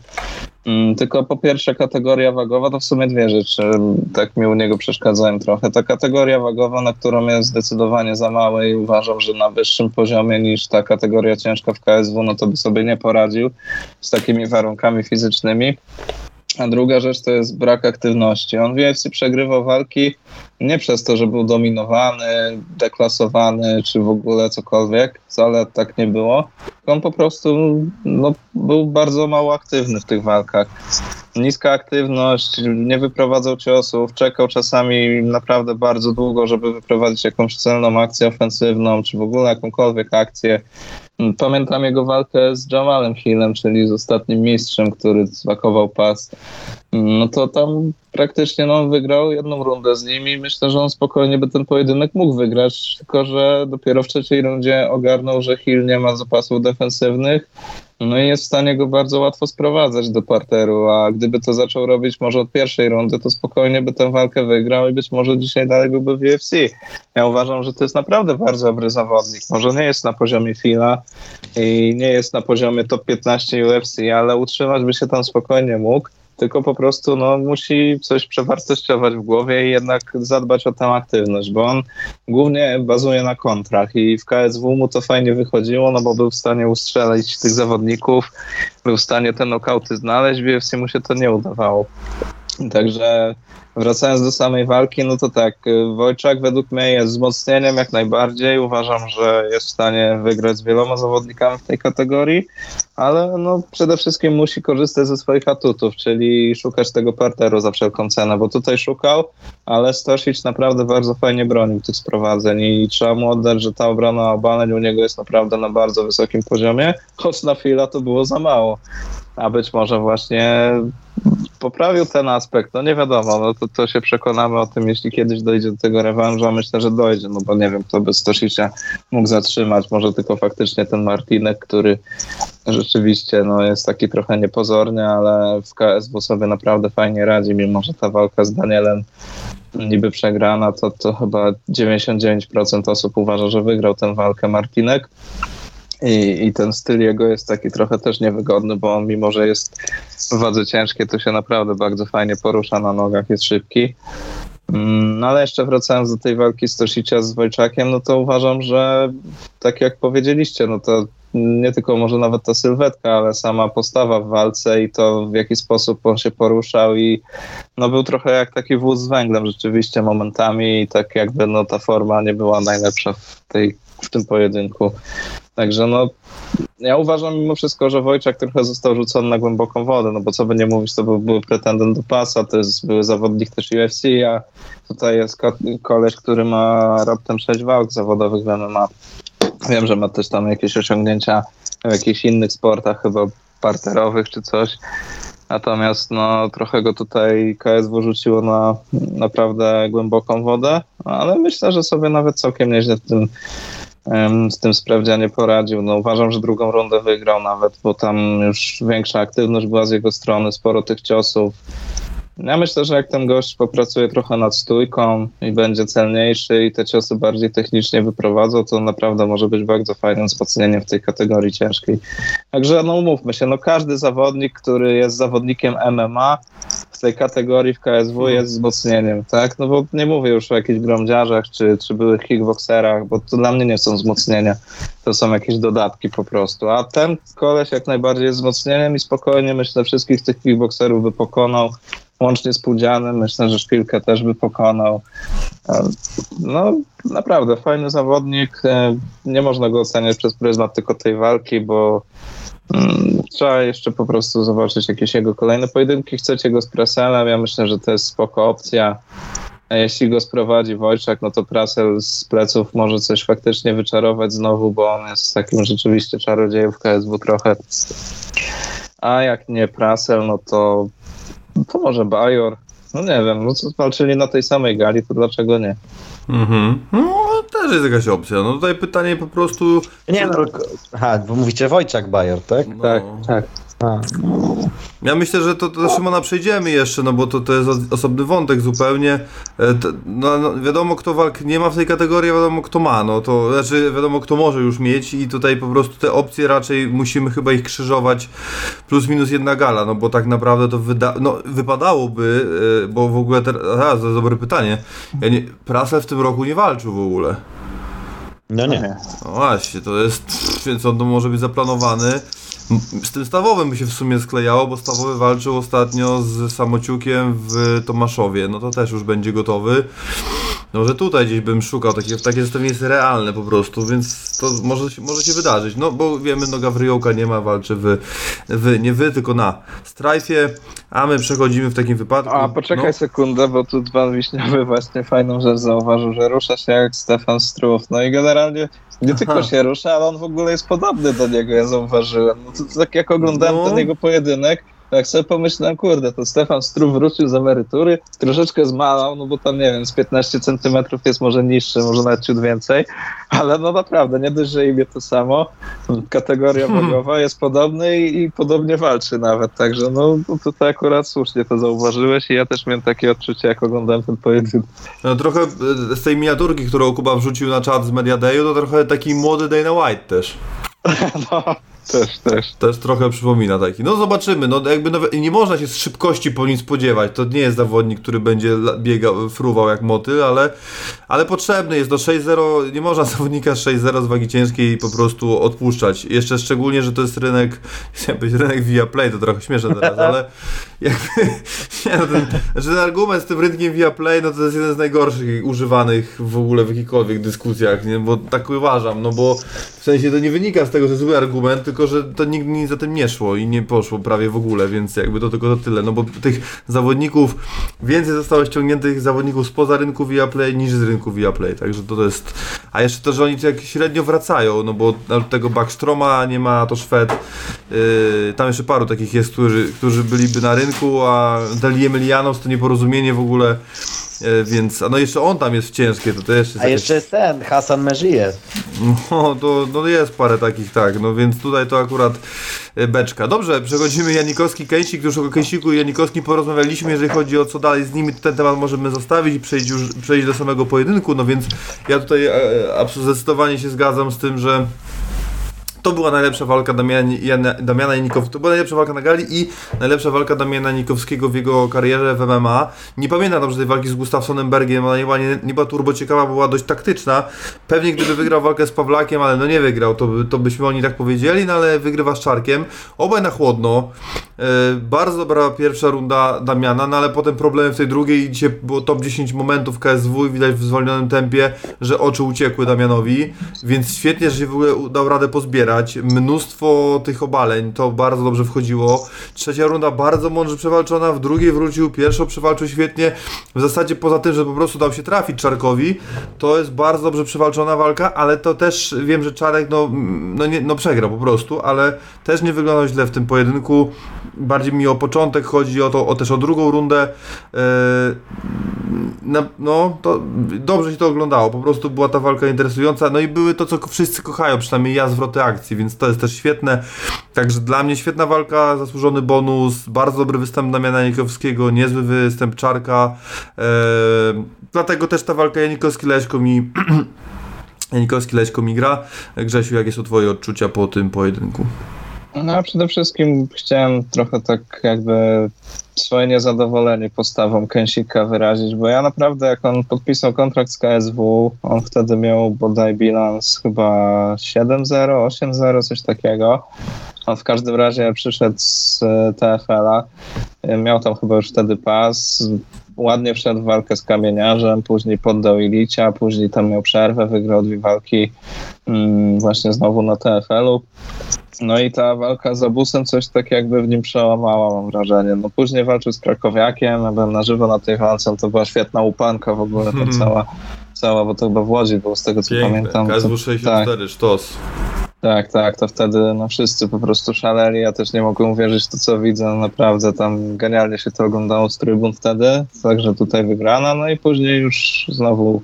Mm, Tylko po pierwsze kategoria wagowa to w sumie dwie rzeczy, tak mi u niego przeszkadzają trochę. Ta kategoria wagowa, na którą jest zdecydowanie za małe i uważam, że na wyższym poziomie niż ta kategoria ciężka w KSW, no to by sobie nie poradził z takimi warunkami fizycznymi. A druga rzecz to jest brak aktywności. On w UFC przegrywał walki nie przez to, że był dominowany, deklasowany, czy w ogóle cokolwiek, wcale tak nie było. On po prostu no, był bardzo mało aktywny w tych walkach. Niska aktywność, nie wyprowadzał ciosów, czekał czasami naprawdę bardzo długo, żeby wyprowadzić jakąś celną akcję ofensywną, czy w ogóle jakąkolwiek akcję. Pamiętam jego walkę z Jamalem Hillem, czyli z ostatnim mistrzem, który zwakował pas. No to tam praktycznie no, on wygrał jedną rundę z nim i myślę, że on spokojnie by ten pojedynek mógł wygrać, tylko że dopiero w trzeciej rundzie ogarnął, że Hill nie ma zapasów defensywnych, no i jest w stanie go bardzo łatwo sprowadzać do parteru, a gdyby to zaczął robić może od pierwszej rundy, to spokojnie by tę walkę wygrał i być może dzisiaj dalej byłby w UFC. Ja uważam, że to jest naprawdę bardzo dobry zawodnik. Może nie jest na poziomie Fila i nie jest na poziomie top 15 UFC, ale utrzymać by się tam spokojnie mógł tylko po prostu no, musi coś przewartościować w głowie i jednak zadbać o tę aktywność, bo on głównie bazuje na kontrach i w KSW mu to fajnie wychodziło, no bo był w stanie ustrzelić tych zawodników, był w stanie te nokauty znaleźć, w UFC mu się to nie udawało. Także wracając do samej walki, no to tak, Wojczak według mnie jest wzmocnieniem jak najbardziej. Uważam, że jest w stanie wygrać z wieloma zawodnikami w tej kategorii, ale no przede wszystkim musi korzystać ze swoich atutów, czyli szukać tego parteru za wszelką cenę, bo tutaj szukał, ale Stosić naprawdę bardzo fajnie bronił tych sprowadzeń i trzeba mu oddać, że ta obrona obaleń u niego jest naprawdę na bardzo wysokim poziomie, choć na chwilę to było za mało a być może właśnie poprawił ten aspekt, no nie wiadomo, no to, to się przekonamy o tym, jeśli kiedyś dojdzie do tego rewanżu, a myślę, że dojdzie, no bo nie wiem, kto by Stosicza mógł zatrzymać, może tylko faktycznie ten Martinek, który rzeczywiście no, jest taki trochę niepozorny, ale w KSW sobie naprawdę fajnie radzi, mimo że ta walka z Danielem niby przegrana, to, to chyba 99% osób uważa, że wygrał tę walkę Martinek. I, I ten styl jego jest taki trochę też niewygodny, bo on mimo, że jest w wadze ciężkiej, to się naprawdę bardzo fajnie porusza na nogach, jest szybki. Mm, no ale jeszcze wracając do tej walki Stosicia z Wojczakiem, no to uważam, że tak jak powiedzieliście, no to nie tylko może nawet ta sylwetka, ale sama postawa w walce i to w jaki sposób on się poruszał i no był trochę jak taki wóz z węglem rzeczywiście momentami i tak jakby no ta forma nie była najlepsza w, tej, w tym pojedynku. Także no, ja uważam mimo wszystko, że Wojciech trochę został rzucony na głęboką wodę, no bo co by nie mówić, to był, był pretendent do pasa, to jest były zawodnik też UFC, a tutaj jest ko koleś, który ma raptem 6 walk zawodowych w MMA. Wiem, że ma też tam jakieś osiągnięcia w jakichś innych sportach, chyba parterowych czy coś. Natomiast no, trochę go tutaj KSW rzuciło na naprawdę głęboką wodę, ale myślę, że sobie nawet całkiem nieźle w tym z tym sprawdzianie poradził. No, uważam, że drugą rundę wygrał nawet, bo tam już większa aktywność była z jego strony, sporo tych ciosów. Ja myślę, że jak ten gość popracuje trochę nad stójką i będzie celniejszy i te ciosy bardziej technicznie wyprowadzą, to naprawdę może być bardzo fajnym wzmocnieniem w tej kategorii ciężkiej. Także no umówmy się, no każdy zawodnik, który jest zawodnikiem MMA tej kategorii w KSW mhm. jest wzmocnieniem, tak? No bo nie mówię już o jakichś gromdziarzach czy, czy byłych kickboxerach, bo to dla mnie nie są wzmocnienia, to są jakieś dodatki po prostu. A ten koleś jak najbardziej jest wzmocnieniem i spokojnie myślę wszystkich tych kickboxerów by pokonał łącznie z Pudzianem. Myślę, że Szpilkę też by pokonał. No, naprawdę fajny zawodnik. Nie można go oceniać przez pryzmat tylko tej walki, bo trzeba jeszcze po prostu zobaczyć jakieś jego kolejne pojedynki. Chcecie go z Preselem, ja myślę, że to jest spoko opcja. A jeśli go sprowadzi Wojczak, no to Prasel z pleców może coś faktycznie wyczarować znowu, bo on jest takim rzeczywiście czarodziejem w KSW trochę. A jak nie Prasel, no to to może Bajor. No nie wiem, no co walczyli na tej samej gali, to dlaczego nie? Mhm. No też jest jakaś opcja. No tutaj pytanie po prostu. Nie no, aha, bo mówicie Wojciak Bajor, tak? No. Tak, tak. Ja myślę, że to, to do Szymona przejdziemy jeszcze, no bo to, to jest osobny wątek zupełnie. E, no, no, wiadomo, kto walk nie ma w tej kategorii, wiadomo, kto ma. No to znaczy, wiadomo, kto może już mieć, i tutaj po prostu te opcje raczej musimy chyba ich krzyżować plus minus jedna gala, no bo tak naprawdę to wyda no, wypadałoby, e, bo w ogóle teraz, to jest dobre pytanie. Ja nie, Prasel w tym roku nie walczył w ogóle. No nie. No właśnie, to jest, więc on to może być zaplanowany. Z tym Stawowym by się w sumie sklejało, bo Stawowy walczył ostatnio z Samociukiem w Tomaszowie. No to też już będzie gotowy. No, że tutaj gdzieś bym szukał, takie, takie zestawienie jest realne po prostu, więc to może, może się wydarzyć. No bo wiemy, no Gawryjołka nie ma, walczy w, w nie wy, tylko na strajfie, a my przechodzimy w takim wypadku. A poczekaj no. sekundę, bo tu Pan Wiśniowy właśnie fajną rzecz zauważył, że rusza się jak Stefan Struf. No i generalnie nie tylko Aha. się rusza, ale on w ogóle jest podobny do niego, ja zauważyłem. No to, to tak jak oglądałem no. ten jego pojedynek, jak sobie pomyślałem, kurde, to Stefan Struf wrócił z emerytury, troszeczkę zmalał, no bo tam, nie wiem, z 15 centymetrów jest może niższy, może nawet ciut więcej, ale no naprawdę, nie dość, że imię to samo, kategoria hmm. wagowa jest podobny i, i, podobnie walczy nawet, także no tutaj akurat słusznie to zauważyłeś i ja też miałem takie odczucie, jak oglądałem ten pojedynek. No trochę e, z tej miniaturki, którą Kuba wrzucił na czat z Media Dayu, to trochę taki młody Dana White też. no, też, też. Też trochę przypomina taki. No zobaczymy, no jakby nowe, nie można się z szybkości po nim spodziewać. To nie jest zawodnik, który będzie biegał, fruwał jak motyl, ale, ale potrzebny jest. Do 6-0 nie można zawodnika 6-0 z wagi ciężkiej po prostu odpuszczać. Jeszcze szczególnie, że to jest rynek, chciałem powiedzieć rynek via play, to trochę śmieszne teraz, ale jakby, nie, no ten, znaczy ten argument z tym rynkiem via play, no to jest jeden z najgorszych używanych w ogóle w jakichkolwiek dyskusjach, nie? bo tak uważam, no bo w sensie to nie wynika z tego, że zły argument, tylko że to nigdy nic za tym nie szło i nie poszło prawie w ogóle, więc jakby to tylko to tyle. No bo tych zawodników, więcej zostało ściągniętych zawodników spoza rynku Viaplay niż z rynku Viaplay, także to jest... A jeszcze to, że oni jak średnio wracają, no bo tego Backstroma nie ma, to Szwed, yy, tam jeszcze paru takich jest, którzy, którzy byliby na rynku, a Dali Emilianos to nieporozumienie w ogóle E, więc, no jeszcze on tam jest ciężkie, to, to jeszcze jest A jeszcze jest ten, Hasan Mejie. No, to no jest parę takich, tak, no więc tutaj to akurat e, beczka. Dobrze, przechodzimy Janikowski, Kęsik, już o Kęsiku i Janikowski porozmawialiśmy, jeżeli chodzi o co dalej z nimi, ten temat możemy zostawić i przejść już, przejść do samego pojedynku, no więc ja tutaj e, zdecydowanie się zgadzam z tym, że to była najlepsza walka Damiana, Damiana Janikowskiego. To była najlepsza walka na gali i najlepsza walka Damiana Janikowskiego w jego karierze w MMA. Nie pamiętam dobrze tej walki z Gustafsonem Bergiem, ona nie była, nie, nie była turbo ciekawa, była dość taktyczna. Pewnie gdyby wygrał walkę z Pawlakiem, ale no nie wygrał, to, to byśmy oni tak powiedzieli, no ale wygrywa z Czarkiem. Obaj na chłodno. E, bardzo dobra pierwsza runda Damiana, no ale potem problemy w tej drugiej. Dzisiaj było top 10 momentów KSW i widać w zwolnionym tempie, że oczy uciekły Damianowi, więc świetnie, że się w ogóle dał radę pozbierać. Mnóstwo tych obaleń, to bardzo dobrze wchodziło. Trzecia runda bardzo mądrze przewalczona, w drugiej wrócił, pierwszą przewalczył świetnie. W zasadzie poza tym, że po prostu dał się trafić Czarkowi, to jest bardzo dobrze przewalczona walka, ale to też wiem, że Czarek no, no, nie, no przegrał po prostu, ale też nie wyglądał źle w tym pojedynku bardziej mi o początek chodzi, o to, o też o drugą rundę. Yy, no, to dobrze się to oglądało, po prostu była ta walka interesująca, no i były to, co wszyscy kochają, przynajmniej ja, zwroty akcji, więc to jest też świetne. Także dla mnie świetna walka, zasłużony bonus, bardzo dobry występ Damiana Janikowskiego, niezły występ Czarka, yy, dlatego też ta walka Janikowski-Leśko mi Janikowski-Leśko mi gra. Grzesiu, jakie są Twoje odczucia po tym pojedynku? No, przede wszystkim chciałem trochę tak jakby swoje niezadowolenie postawą Kensika wyrazić, bo ja naprawdę jak on podpisał kontrakt z KSW, on wtedy miał bodaj bilans chyba 7-0, 8-0, coś takiego. On w każdym razie przyszedł z e, TFL-a, miał tam chyba już wtedy pas, ładnie wszedł w walkę z kamieniarzem, później poddał Ilicia, później tam miał przerwę, wygrał dwie walki mm, właśnie znowu na TFL-u. No i ta walka z Abusem coś tak jakby w nim przełamała, mam wrażenie. No później walczył z Krakowiakiem, ja byłem na żywo na tej walce, to była świetna upanka w ogóle, ta cała, cała, bo to chyba w Łodzi było, z tego co Piękne. pamiętam. KSW 64, tak. sztos. Tak, tak, to wtedy no, wszyscy po prostu szaleli, ja też nie mogłem uwierzyć w to, co widzę, naprawdę tam genialnie się to oglądało z trybun wtedy, także tutaj wygrana, no i później już znowu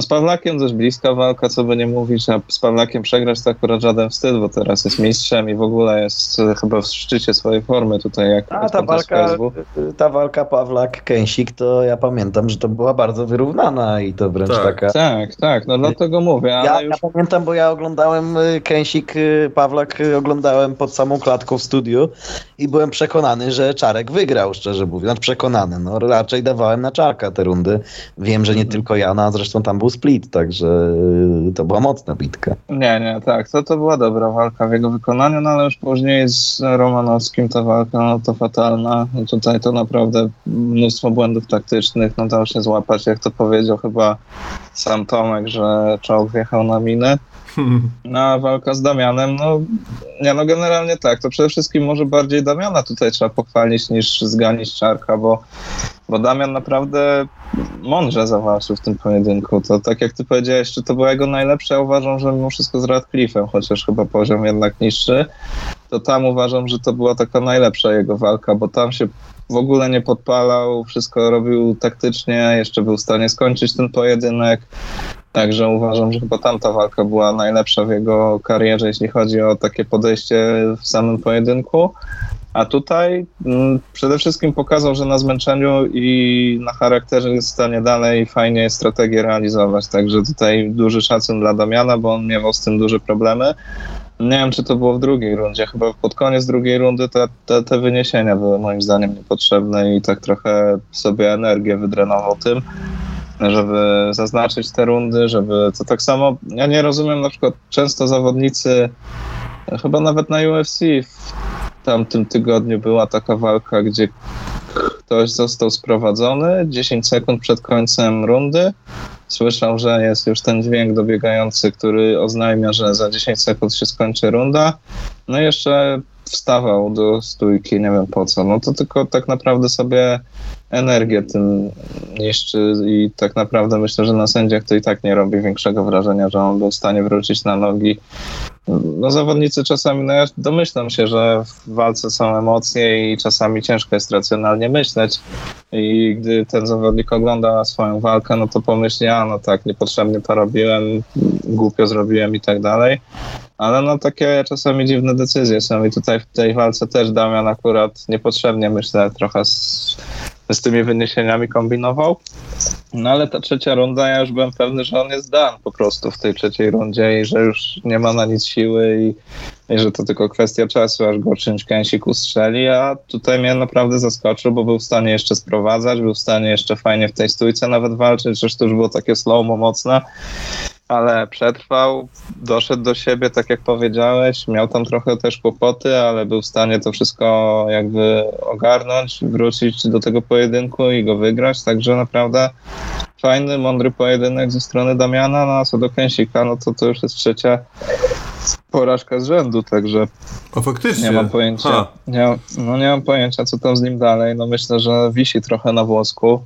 a z Pawlakiem dość bliska walka, co by nie mówić, a z Pawlakiem przegrać to akurat żaden wstyd, bo teraz jest mistrzem i w ogóle jest e, chyba w szczycie swojej formy tutaj. Jak a ta walka, ta walka Pawlak-Kęsik, to ja pamiętam, że to była bardzo wyrównana i to wręcz tak. taka... Tak, tak, no dlatego mówię. Ja, już... ja, pamiętam, bo ja oglądałem e, Kęsik, e, Pawlak oglądałem pod samą klatką w studiu i byłem przekonany, że Czarek wygrał, szczerze mówiąc. Znaczy przekonany, no raczej dawałem na Czarka te rundy. Wiem, że nie mhm. tylko ja, no a zresztą tam był split, także y, to była mocna bitka. Nie, nie, tak, to, to była dobra walka w jego wykonaniu, no ale już później z Romanowskim ta walka, no to fatalna. No tutaj to naprawdę mnóstwo błędów taktycznych, no dał się złapać, jak to powiedział chyba sam Tomek, że czołg wjechał na minę. A walka z Damianem, no, nie, no generalnie tak, to przede wszystkim może bardziej Damiana tutaj trzeba pochwalić niż zganić Czarka, bo, bo Damian naprawdę mądrze zawalczył w tym pojedynku. To tak jak ty powiedziałeś, czy to było jego najlepsze, ja uważam, że mimo wszystko z Radcliffe'em, chociaż chyba poziom jednak niższy, to tam uważam, że to była taka najlepsza jego walka, bo tam się w ogóle nie podpalał, wszystko robił taktycznie, jeszcze był w stanie skończyć ten pojedynek. Także uważam, że chyba tamta walka była najlepsza w jego karierze, jeśli chodzi o takie podejście w samym pojedynku. A tutaj mm, przede wszystkim pokazał, że na zmęczeniu i na charakterze jest w stanie dalej fajnie strategię realizować. Także tutaj duży szacun dla Damiana, bo on miewał z tym duże problemy. Nie wiem, czy to było w drugiej rundzie. Chyba pod koniec drugiej rundy te, te, te wyniesienia były moim zdaniem niepotrzebne i tak trochę sobie energię wydrenował tym, żeby zaznaczyć te rundy, żeby to tak samo. Ja nie rozumiem na przykład często zawodnicy, chyba nawet na UFC tamtym tygodniu była taka walka, gdzie ktoś został sprowadzony 10 sekund przed końcem rundy. Słyszał, że jest już ten dźwięk dobiegający, który oznajmia, że za 10 sekund się skończy runda. No i jeszcze wstawał do stójki, nie wiem po co. No to tylko tak naprawdę sobie energię tym niszczy i tak naprawdę myślę, że na sędziach to i tak nie robi większego wrażenia, że on był w stanie wrócić na nogi. No zawodnicy czasami, no ja domyślam się, że w walce są emocje i czasami ciężko jest racjonalnie myśleć i gdy ten zawodnik ogląda swoją walkę, no to pomyśli, a no tak, niepotrzebnie to robiłem, głupio zrobiłem i tak dalej. Ale no takie czasami dziwne decyzje są i tutaj w tej walce też Damian akurat niepotrzebnie myślę trochę z, tymi wyniesieniami kombinował. No ale ta trzecia runda, ja już byłem pewny, że on jest dan po prostu w tej trzeciej rundzie i że już nie ma na nic siły i, i że to tylko kwestia czasu, aż go czymś kęsik ustrzeli, a tutaj mnie naprawdę zaskoczył, bo był w stanie jeszcze sprowadzać, był w stanie jeszcze fajnie w tej stójce nawet walczyć, zresztą już było takie slow-mo mocne ale przetrwał, doszedł do siebie, tak jak powiedziałeś, miał tam trochę też kłopoty, ale był w stanie to wszystko jakby ogarnąć, wrócić do tego pojedynku i go wygrać, także naprawdę fajny, mądry pojedynek ze strony Damiana, no a co do Kęsika, no to to już jest trzecia porażka z rzędu, także O, faktycznie. nie mam pojęcia, nie, no nie mam pojęcia, co tam z nim dalej, no myślę, że wisi trochę na włosku,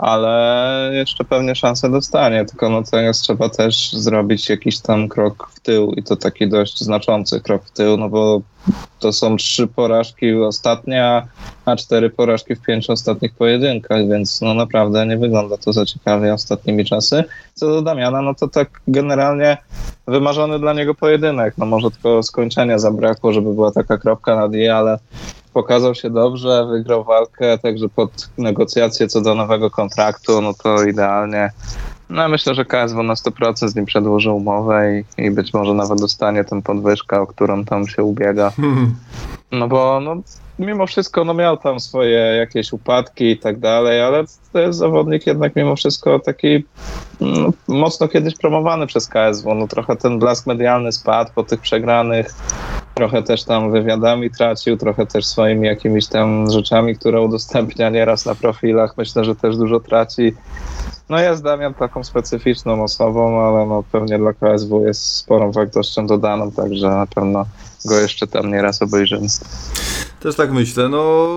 ale jeszcze pewnie szansę dostanie, tylko no teraz trzeba też zrobić jakiś tam krok w tył i to taki dość znaczący krok w tył, no bo to są trzy porażki ostatnie, a- a cztery porażki w pięciu ostatnich pojedynkach, więc no naprawdę nie wygląda to za ciekawie ostatnimi czasy. Co do Damiana, no to tak generalnie wymarzony dla niego pojedynek, no może tylko skończenia zabrakło, żeby była taka kropka nad i, ale pokazał się dobrze, wygrał walkę, także pod negocjacje co do nowego kontraktu, no to idealnie. No myślę, że KSW na 100% z nim przedłoży umowę i, i być może nawet dostanie tę podwyżkę, o którą tam się ubiega. Hmm. No bo no, mimo wszystko no, miał tam swoje jakieś upadki i tak dalej, ale to jest zawodnik jednak mimo wszystko taki no, mocno kiedyś promowany przez KSW. No, trochę ten blask medialny spadł po tych przegranych, trochę też tam wywiadami tracił, trochę też swoimi jakimiś tam rzeczami, które udostępnia nieraz na profilach. Myślę, że też dużo traci. No jest Damian taką specyficzną osobą, ale no pewnie dla KSW jest sporą wartością dodaną, także na pewno go jeszcze tam nieraz obejrzymy. Też tak myślę, no,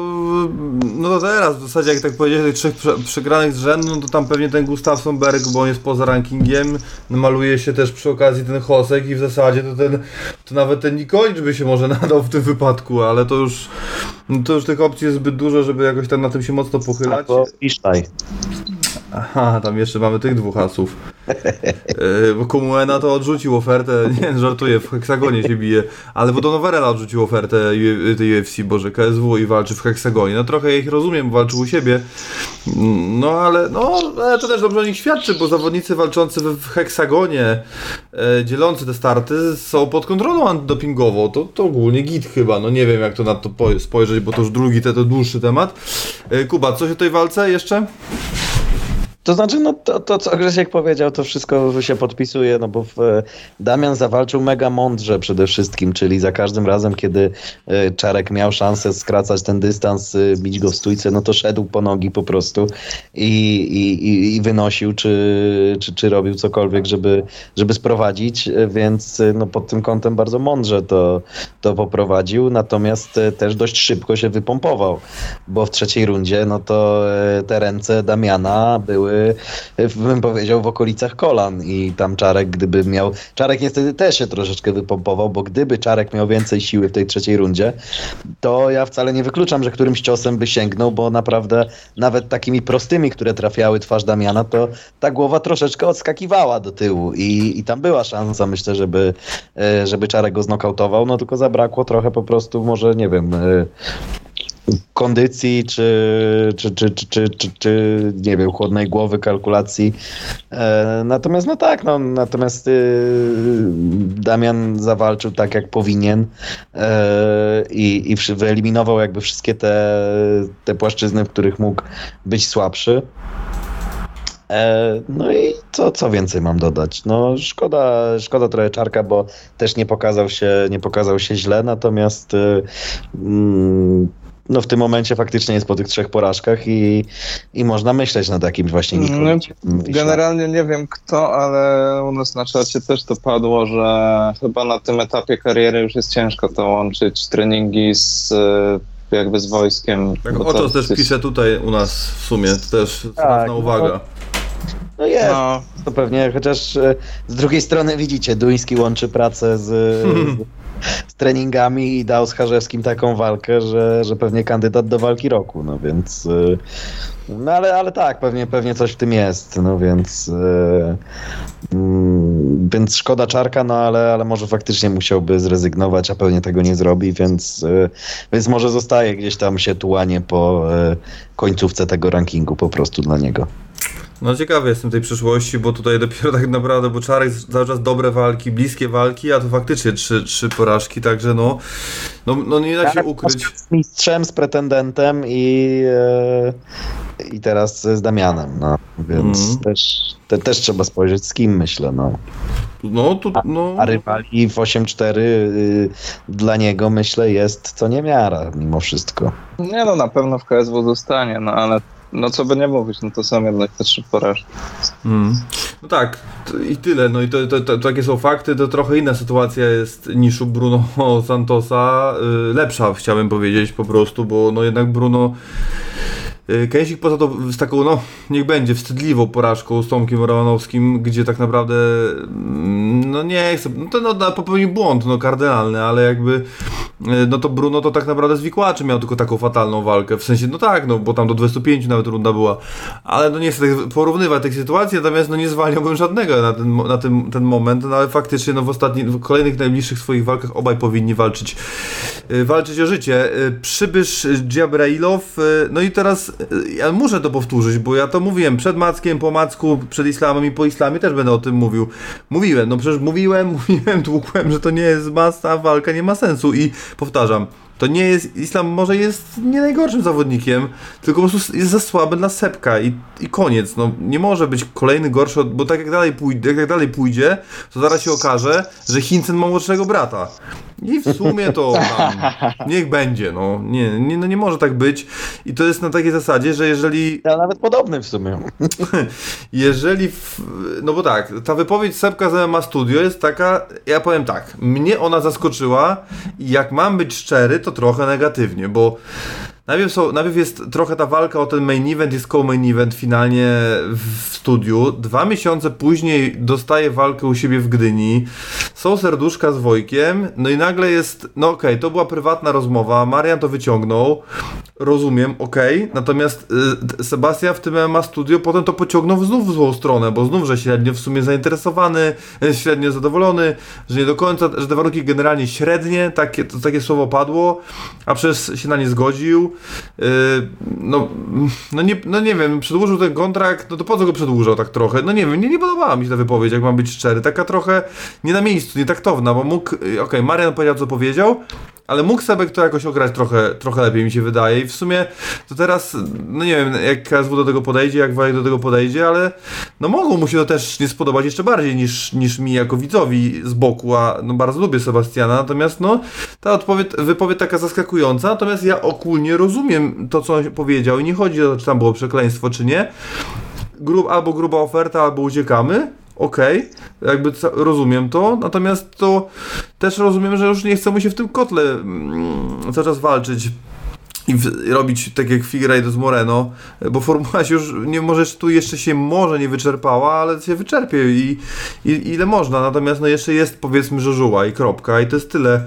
no to teraz w zasadzie jak tak powiedziałeś, tych trzech prze, przegranych z rzędu, no to tam pewnie ten Gustafsson Berg, bo on jest poza rankingiem, maluje się też przy okazji ten Hosek i w zasadzie to ten, to nawet ten Nikolicz by się może nadał w tym wypadku, ale to już, no to już tych opcji jest zbyt dużo, żeby jakoś tam na tym się mocno pochylać. Albo Isztaj. Aha, tam jeszcze mamy tych dwóch asów. Yy, bo Komuena to odrzucił ofertę, nie żartuję, w heksagonie się bije, ale bo Don Overella odrzucił ofertę U- tej UFC, Boże, KSW i walczy w heksagonie. No trochę ich rozumiem, walczył u siebie. No ale, no, ale to też dobrze o nich świadczy, bo zawodnicy walczący w, heksagonie, e, dzielący te starty, są pod kontrolą antydopingową. To, to ogólnie git chyba, no nie wiem jak to na to po- spojrzeć, bo to już drugi, to dłuższy temat. E, Kuba, coś o tej walce jeszcze? To znaczy, no to, to co Grzesiek powiedział, to wszystko się podpisuje, no bo w, Damian zawalczył mega mądrze przede wszystkim, czyli za każdym razem, kiedy e, Czarek miał szansę skracać ten dystans, e, bić go w stójce, no to szedł po nogi po prostu i, i, i- wynosił, czy, czy, czy robił cokolwiek, żeby, żeby sprowadzić, więc e, no pod tym kątem bardzo mądrze to, to poprowadził, natomiast też dość szybko się wypompował, bo w trzeciej rundzie, no to te ręce Damiana były, bym powiedział, w okolicach kolan. I tam Czarek, gdyby miał, Czarek niestety też się troszeczkę wypompował, bo gdyby Czarek miał więcej siły w tej trzeciej rundzie, to ja wcale nie wykluczam, że którymś ciosem by sięgnął, bo naprawdę nawet takimi prostymi, które trafiały twarz Damiana, to ta głowa troszeczkę odskakiwała do tyłu. I, i tam była szansa, myślę, żeby, e, żeby Czarek go znokautował, no tylko zabrakło trochę po prostu, może nie wiem, e, kondycji, czy, czy, czy, czy, czy, czy, czy nie wiem, chłodnej głowy, kalkulacji. E, natomiast no tak, no, natomiast y, Damian zawalczył tak, jak powinien e, i, i wyeliminował jakby wszystkie te, te płaszczyzny, w których mógł być słabszy. E, No i co, co więcej mam dodać? No szkoda, szkoda trochę Czarka, bo też nie pokazał się, nie pokazał się źle, natomiast y, mm, no w tym momencie faktycznie jest po tych trzech porażkach i, i można myśleć nad jakimś właśnie No. Generalnie nie wiem kto, ale u nas na czacie też to padło, że chyba na tym etapie kariery już jest ciężko to łączyć treningi z e, jakby z wojskiem. Tak, o to to też jest- pisze tutaj u nas w sumie, to też Tak, ważna no. uwaga. No jest, No, to pewnie, chociaż e, z drugiej strony widzicie, Duński łączy pracę z, z, z treningami i dał z Charzewskim taką walkę, że, że pewnie kandydat do walki roku, no więc... e, No ale, ale tak, pewnie, pewnie coś w tym jest, no więc... e, mm, Więc szkoda Czarka, no ale, ale może faktycznie musiałby zrezygnować, a pewnie tego nie zrobi, więc, e, więc może zostaje gdzieś tam się tułanie po końcówce tego rankingu po prostu dla niego. No ciekawy jestem tej przyszłości, bo tutaj dopiero tak naprawdę, bo Czarek cały czas dobre walki, bliskie walki, a to faktycznie trzy, trzy porażki, także no, no, no nie da się Ale ukryć. Z mistrzem, z pretendentem i, e, i teraz z Damianem, no. Więc Mhm. też, te, też trzeba spojrzeć z kim, myślę, no. No tu, no, A rywali w 8-4 y, dla niego, myślę, jest co niemiara mimo wszystko. nie no, na pewno w KSW zostanie, no ale no co by nie mówić, no to są jednak te trzy porażki. Mm. No tak, i tyle. No i to, to, to, takie są fakty, to trochę inna sytuacja jest niż u Bruno Santosa. Y, lepsza, chciałbym powiedzieć po prostu, bo no jednak Bruno Kęsik poza to z taką, no niech będzie, wstydliwą porażką z Tomkiem Romanowskim, gdzie tak naprawdę mm, no nie chcę, no to no, no, popełnił błąd, no kardynalny, ale jakby y, no to Bruno to tak naprawdę z miał tylko taką fatalną walkę, w sensie, no tak, no bo tam do 25 nawet runda była, ale no nie chcę tak porównywać tych sytuacji, natomiast no nie zwalniałbym żadnego na ten, na ten, ten moment, no ale faktycznie no w ostatnich, w kolejnych najbliższych swoich walkach obaj powinni walczyć, y, walczyć o życie. Y, Przybysz Dżabrailow, y, no i teraz y, ja muszę to powtórzyć, bo ja to mówiłem przed Mackiem, po Macku, przed Islamem i po Islamie też będę o tym mówił. Mówiłem, no przecież mówiłem, mówiłem, tłukłem, że to nie jest masa, walka nie ma sensu i powtarzam, to nie jest, Islam może jest nie najgorszym zawodnikiem, tylko po prostu jest za słaby dla Sepka i, i koniec. No, nie może być kolejny gorszy, od, bo tak jak dalej, pójdzie, jak tak dalej pójdzie, to zaraz się okaże, że Hincen ma młodszego brata. I w sumie to tam, niech będzie, no. Nie, nie, no nie może tak być. I to jest na takiej zasadzie, że jeżeli Ja nawet podobny w sumie. jeżeli, w, no bo tak, ta wypowiedź Sepka z MMA Studio jest taka, ja powiem tak, mnie ona zaskoczyła i jak mam być szczery, to trochę negatywnie, bo najpierw, są, najpierw jest trochę ta walka o ten main event, jest co-main event finalnie w studiu, dwa miesiące później dostaje walkę u siebie w Gdyni, są serduszka z Wojkiem, no i nagle jest, no okej, to była prywatna rozmowa, Marian to wyciągnął, rozumiem, okej, natomiast y, Sebastian w tym MMA Studio potem to pociągnął znów w złą stronę, bo znów, że średnio w sumie zainteresowany, y, średnio zadowolony, że nie do końca, że te warunki generalnie średnie, takie, to, takie słowo padło, a przecież się na nie zgodził, no, no, nie, no nie wiem, przedłużył ten kontrakt, no to po co go przedłużał tak trochę, no nie wiem, nie, nie podobała mi się ta wypowiedź, jak mam być szczery, taka trochę nie na miejscu, nietaktowna, bo mógł, y, okej, Marian powiedział co powiedział, ale mógł Sebek to jakoś ograć trochę, trochę lepiej mi się wydaje i w sumie to teraz, no nie wiem jak KSW do tego podejdzie, jak Wajek do tego podejdzie, ale no mogło mu się to też nie spodobać jeszcze bardziej niż, niż mi jako widzowi z boku, a no bardzo lubię Sebastiana, natomiast no ta odpowiedź, wypowiedź taka zaskakująca, natomiast ja ogólnie rozumiem to co on powiedział i nie chodzi o to, czy tam było przekleństwo, czy nie, Grub, albo gruba oferta, albo uciekamy. Okej, jakby ca- rozumiem to, natomiast to też rozumiem, że już nie chce mu się w tym kotle mm, cały czas walczyć i robić tak jak Figueiredo z Moreno, bo formuła się już nie może tu jeszcze się może nie wyczerpała, ale się wyczerpie i, i ile można. Natomiast no jeszcze jest powiedzmy żużuła i kropka i to jest tyle.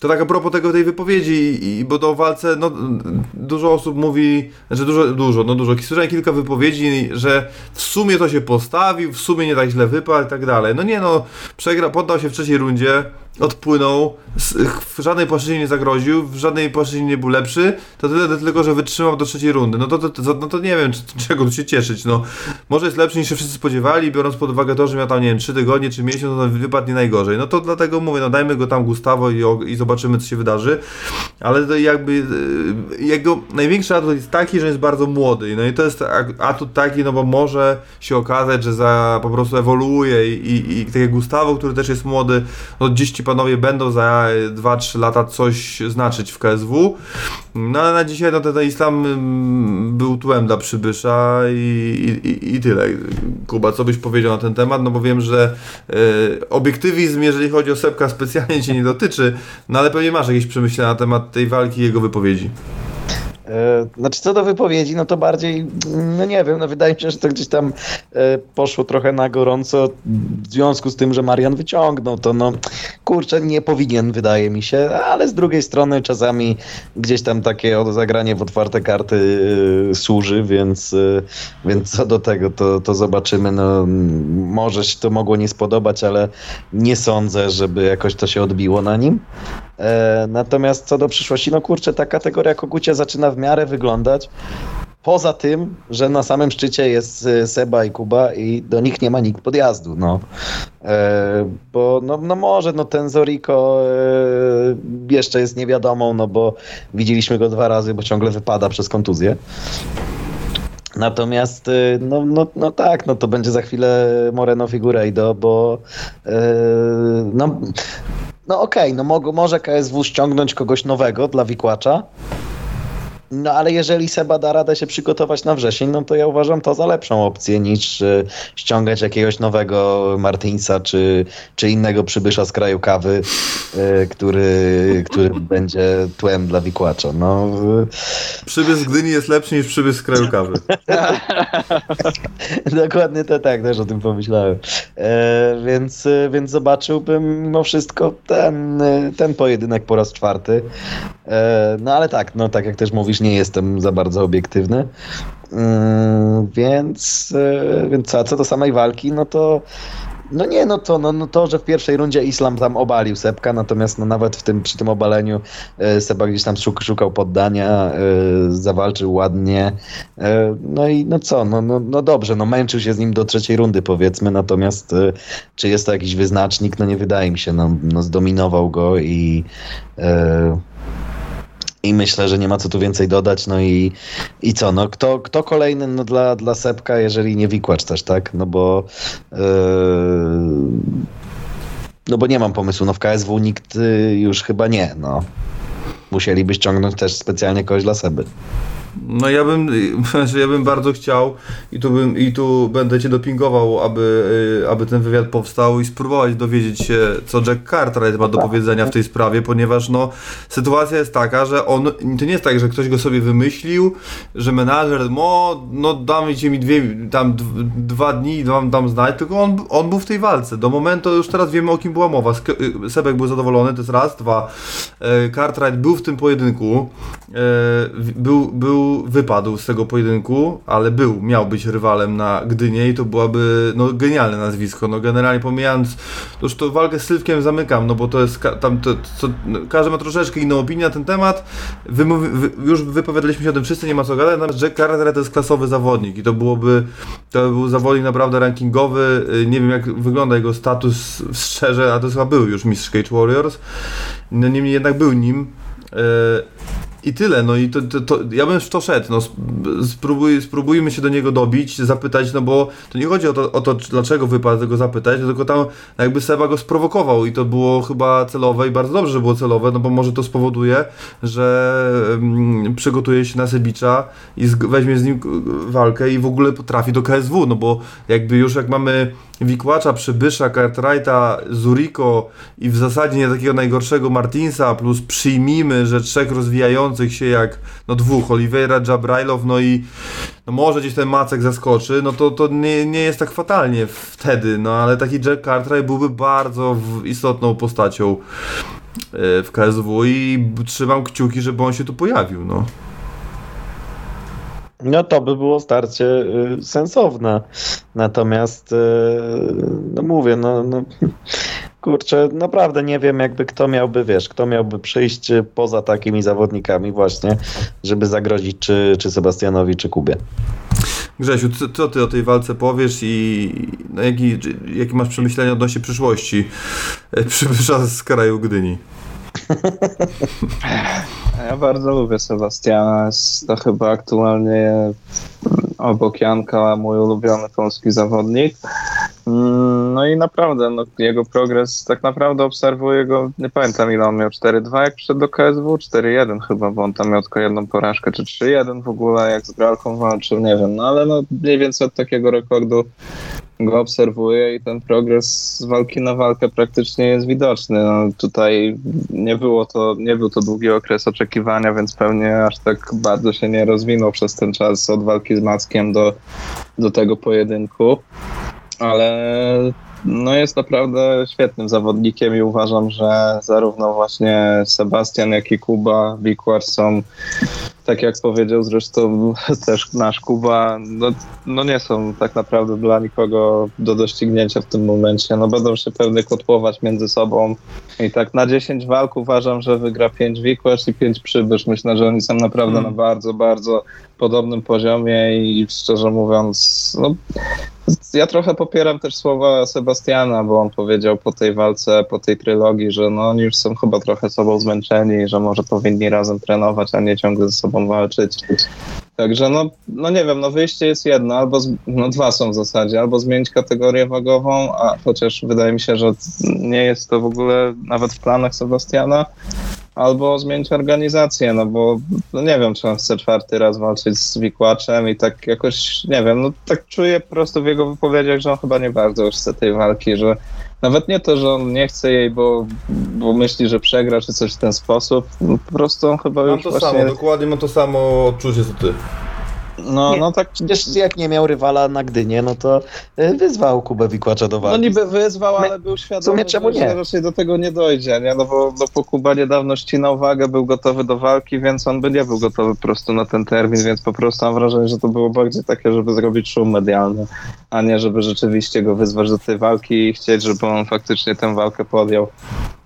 To tak a propos tego tej wypowiedzi i, bo do walce no dużo osób mówi, że dużo, dużo, no dużo, słyszałem kilka wypowiedzi, że w sumie to się postawił, w sumie nie tak źle wypadł i tak dalej. No nie no, przegra, poddał się w trzeciej rundzie, odpłynął, w żadnej płaszczyźnie nie zagroził, w żadnej płaszczyźnie nie był lepszy, to tyle tylko, że wytrzymał do trzeciej rundy. No to, to, no to nie wiem, czy, czego tu się cieszyć. No, może jest lepszy niż się wszyscy spodziewali, biorąc pod uwagę to, że miał tam, nie wiem, 3 tygodnie czy miesiąc, no to wypadł nie najgorzej. No to dlatego mówię, no dajmy go tam Gustawo i, i zobaczymy, co się wydarzy. Ale to jakby y, jego największy atut jest taki, że jest bardzo młody. No i to jest atut taki, no bo może się okazać, że za po prostu ewoluuje i, i, i tak jak Gustawo, który też jest młody, no dziś ci panowie będą za 2-3 lata coś znaczyć w KSW. No ale na dzisiaj no ten islam mm, był tłem dla przybysza i, i, i tyle. Kuba, co byś powiedział na ten temat? No bo wiem, że e, obiektywizm, jeżeli chodzi o Sepka, specjalnie cię nie dotyczy, no ale pewnie masz jakieś przemyślenia na temat tej walki i jego wypowiedzi. E, znaczy co do wypowiedzi, no to bardziej, no nie wiem, no wydaje mi się, że to gdzieś tam e, poszło trochę na gorąco w związku z tym, że Marian wyciągnął to, no kurczę, nie powinien, wydaje mi się, ale z drugiej strony czasami gdzieś tam takie zagranie w otwarte karty e, służy, więc, więc co do tego, to, to zobaczymy, no może się to mogło nie spodobać, ale nie sądzę, żeby jakoś to się odbiło na nim. Natomiast co do przyszłości, no kurczę, ta kategoria Kogucia zaczyna w miarę wyglądać. Poza tym, że na samym szczycie jest y, Seba i Kuba i do nich nie ma nikt podjazdu, no. E, bo no, no może no ten Zoriko e, jeszcze jest niewiadomą, no bo widzieliśmy go dwa razy, bo ciągle wypada przez kontuzję. Natomiast y, no, no, no tak, no to będzie za chwilę Moreno Figueiredo, bo e, no, no okej, okay, no może KSW ściągnąć kogoś nowego dla Wikłacza, no ale jeżeli Seba da radę się przygotować na wrzesień, no to ja uważam to za lepszą opcję niż e, ściągać jakiegoś nowego Martinsa czy, czy innego przybysza z kraju kawy, e, który, który będzie tłem dla wikłacza. No, Przybysz z Gdyni jest lepszy niż przybysz z kraju kawy. Dokładnie to tak, też o tym pomyślałem. E, więc, więc zobaczyłbym mimo wszystko ten, ten pojedynek po raz czwarty. E, no ale tak, no tak jak też mówisz, nie jestem za bardzo obiektywny. Mm, więc, e, więc a co do samej walki, no to no nie, no to, no, no to, że w pierwszej rundzie Islam tam obalił Sepka, natomiast no nawet w tym, przy tym obaleniu e, Seba gdzieś tam szuk, szukał poddania, zawalczył ładnie. No i no co, no, no, no dobrze, no męczył się z nim do trzeciej rundy powiedzmy, natomiast czy jest to jakiś wyznacznik? No nie wydaje mi się, no, no zdominował go i i myślę, że nie ma co tu więcej dodać. No i, i co? No, kto, kto kolejny no, dla, dla Sepka, jeżeli nie Wikłacz też, tak? No bo yy, no bo nie mam pomysłu. No w KSW nikt y, już chyba nie. No. Musieliby ściągnąć też specjalnie kogoś dla Seby. No ja bym, ja bym bardzo chciał i tu, bym, i tu będę cię dopingował, aby, y, aby ten wywiad powstał i spróbować dowiedzieć się, co Jack Cartwright ma do powiedzenia w tej sprawie, ponieważ no, sytuacja jest taka, że on, to nie jest tak, że ktoś go sobie wymyślił, że menadżer, no, no dajcie mi dwie, tam dwa dni, wam dam znać, tylko on, on był w tej walce. Do momentu, już teraz wiemy o kim była mowa. Y, Sebek był zadowolony, to jest raz, dwa. Y, Cartwright był w tym pojedynku, był, był wypadł z tego pojedynku, ale był, miał być rywalem na Gdynie i to byłaby no, genialne nazwisko. No generalnie pomijając, to już to walkę z Sylwkiem zamykam, no bo to jest tam, to, to, no, każdy ma troszeczkę inną opinię na ten temat. wy, już wypowiadaliśmy się o tym wszyscy, nie ma co gadać, natomiast Jack Carter to jest klasowy zawodnik i to byłoby, to był zawodnik naprawdę rankingowy. Y, nie wiem jak wygląda jego status szczerze, a to chyba był już mistrz Cage Warriors. No niemniej jednak był nim. Yy, i tyle, no i to, to, to, ja bym w to szedł, no spróbuj, spróbujmy się do niego dobić, zapytać, no bo to nie chodzi o to, o to dlaczego wypadł tego zapytać, tylko tam jakby Seba go sprowokował i to było chyba celowe i bardzo dobrze, że było celowe, no bo może to spowoduje, że przygotuje się na Sebicza i z, weźmie z nim walkę i w ogóle potrafi do KSW, no bo jakby już jak mamy Wikłacza, Przybysza, Cartwrighta, Zuriko i w zasadzie nie takiego najgorszego Martinsa, plus przyjmijmy, że trzech rozwijających się jak no dwóch, Oliveira, Jabrailow, no i no może gdzieś ten Macek zaskoczy, no to, to nie, nie jest tak fatalnie wtedy, no ale taki Jack Cartwright byłby bardzo istotną postacią e, w KSW i trzymam kciuki, żeby on się tu pojawił, no. No to by było starcie y, sensowne. Natomiast, y, no mówię, no, no kurczę, naprawdę nie wiem jakby kto miałby, wiesz, kto miałby przyjść poza takimi zawodnikami właśnie, żeby zagrozić czy, czy Sebastianowi, czy Kubie. Grzesiu, co, co ty o tej walce powiesz i no, jaki, jaki masz przemyślenia odnośnie przyszłości e, przybysza z kraju Gdyni? Ja bardzo lubię Sebastiana. Jest to chyba aktualnie obok Janka mój ulubiony polski zawodnik. No i naprawdę, no, jego progres, tak naprawdę obserwuję go, nie pamiętam ile on miał, 4-2 jak przyszedł do KSW, 4-1 chyba, bo on tam miał tylko jedną porażkę, czy 3-1 w ogóle, jak z Gralką walczył, nie wiem, no ale no mniej więcej od takiego rekordu go obserwuję i ten progres z walki na walkę praktycznie jest widoczny. No, tutaj nie było to, nie był to długi okres oczekiwania, więc pewnie aż tak bardzo się nie rozwinął przez ten czas od walki z Mackiem do, do tego pojedynku ale no jest naprawdę świetnym zawodnikiem i uważam, że zarówno właśnie Sebastian, jak i Kuba Wikłar są, tak jak powiedział zresztą też nasz Kuba, no, no nie są tak naprawdę dla nikogo do doścignięcia w tym momencie. No będą się pewnie kotłować między sobą i tak na 10 walk uważam, że wygra 5 Wikłacz i 5 Przybysz. Myślę, że oni są naprawdę na bardzo, bardzo podobnym poziomie i szczerze mówiąc, no ja trochę popieram też słowa Sebastiana, bo on powiedział po tej walce, po tej trylogii, że no oni już są chyba trochę sobą zmęczeni, że może powinni razem trenować, a nie ciągle ze sobą walczyć. Także no, no nie wiem, no wyjście jest jedno, albo z, no dwa są w zasadzie, albo zmienić kategorię wagową, a chociaż wydaje mi się, że nie jest to w ogóle nawet w planach Sebastiana, albo zmienić organizację, no bo no nie wiem, czy on chce czwarty raz walczyć z Wikłaczem i tak jakoś, nie wiem, no tak czuję po prostu w jego wypowiedziach, że on chyba nie bardzo już chce tej walki, że nawet nie to, że on nie chce jej, bo, bo myśli, że przegra, czy coś w ten sposób, no, po prostu on chyba Mam już to właśnie... samo, dokładnie mam to samo odczucie co ty. No, Nie, no tak Przecież jak nie miał rywala na Gdynie, no to y, wyzwał Kubę Wikłacza do No walki. niby wyzwał, ale był świadomy, czemu nie? że raczej do tego nie dojdzie, nie? No bo, no bo Kuba niedawno ścinał wagę, był gotowy do walki, więc on by nie był gotowy po prostu na ten termin, więc po prostu mam wrażenie, że to było bardziej takie, żeby zrobić szum medialny, a nie żeby rzeczywiście go wyzwać do tej walki i chcieć, żeby on faktycznie tę walkę podjął.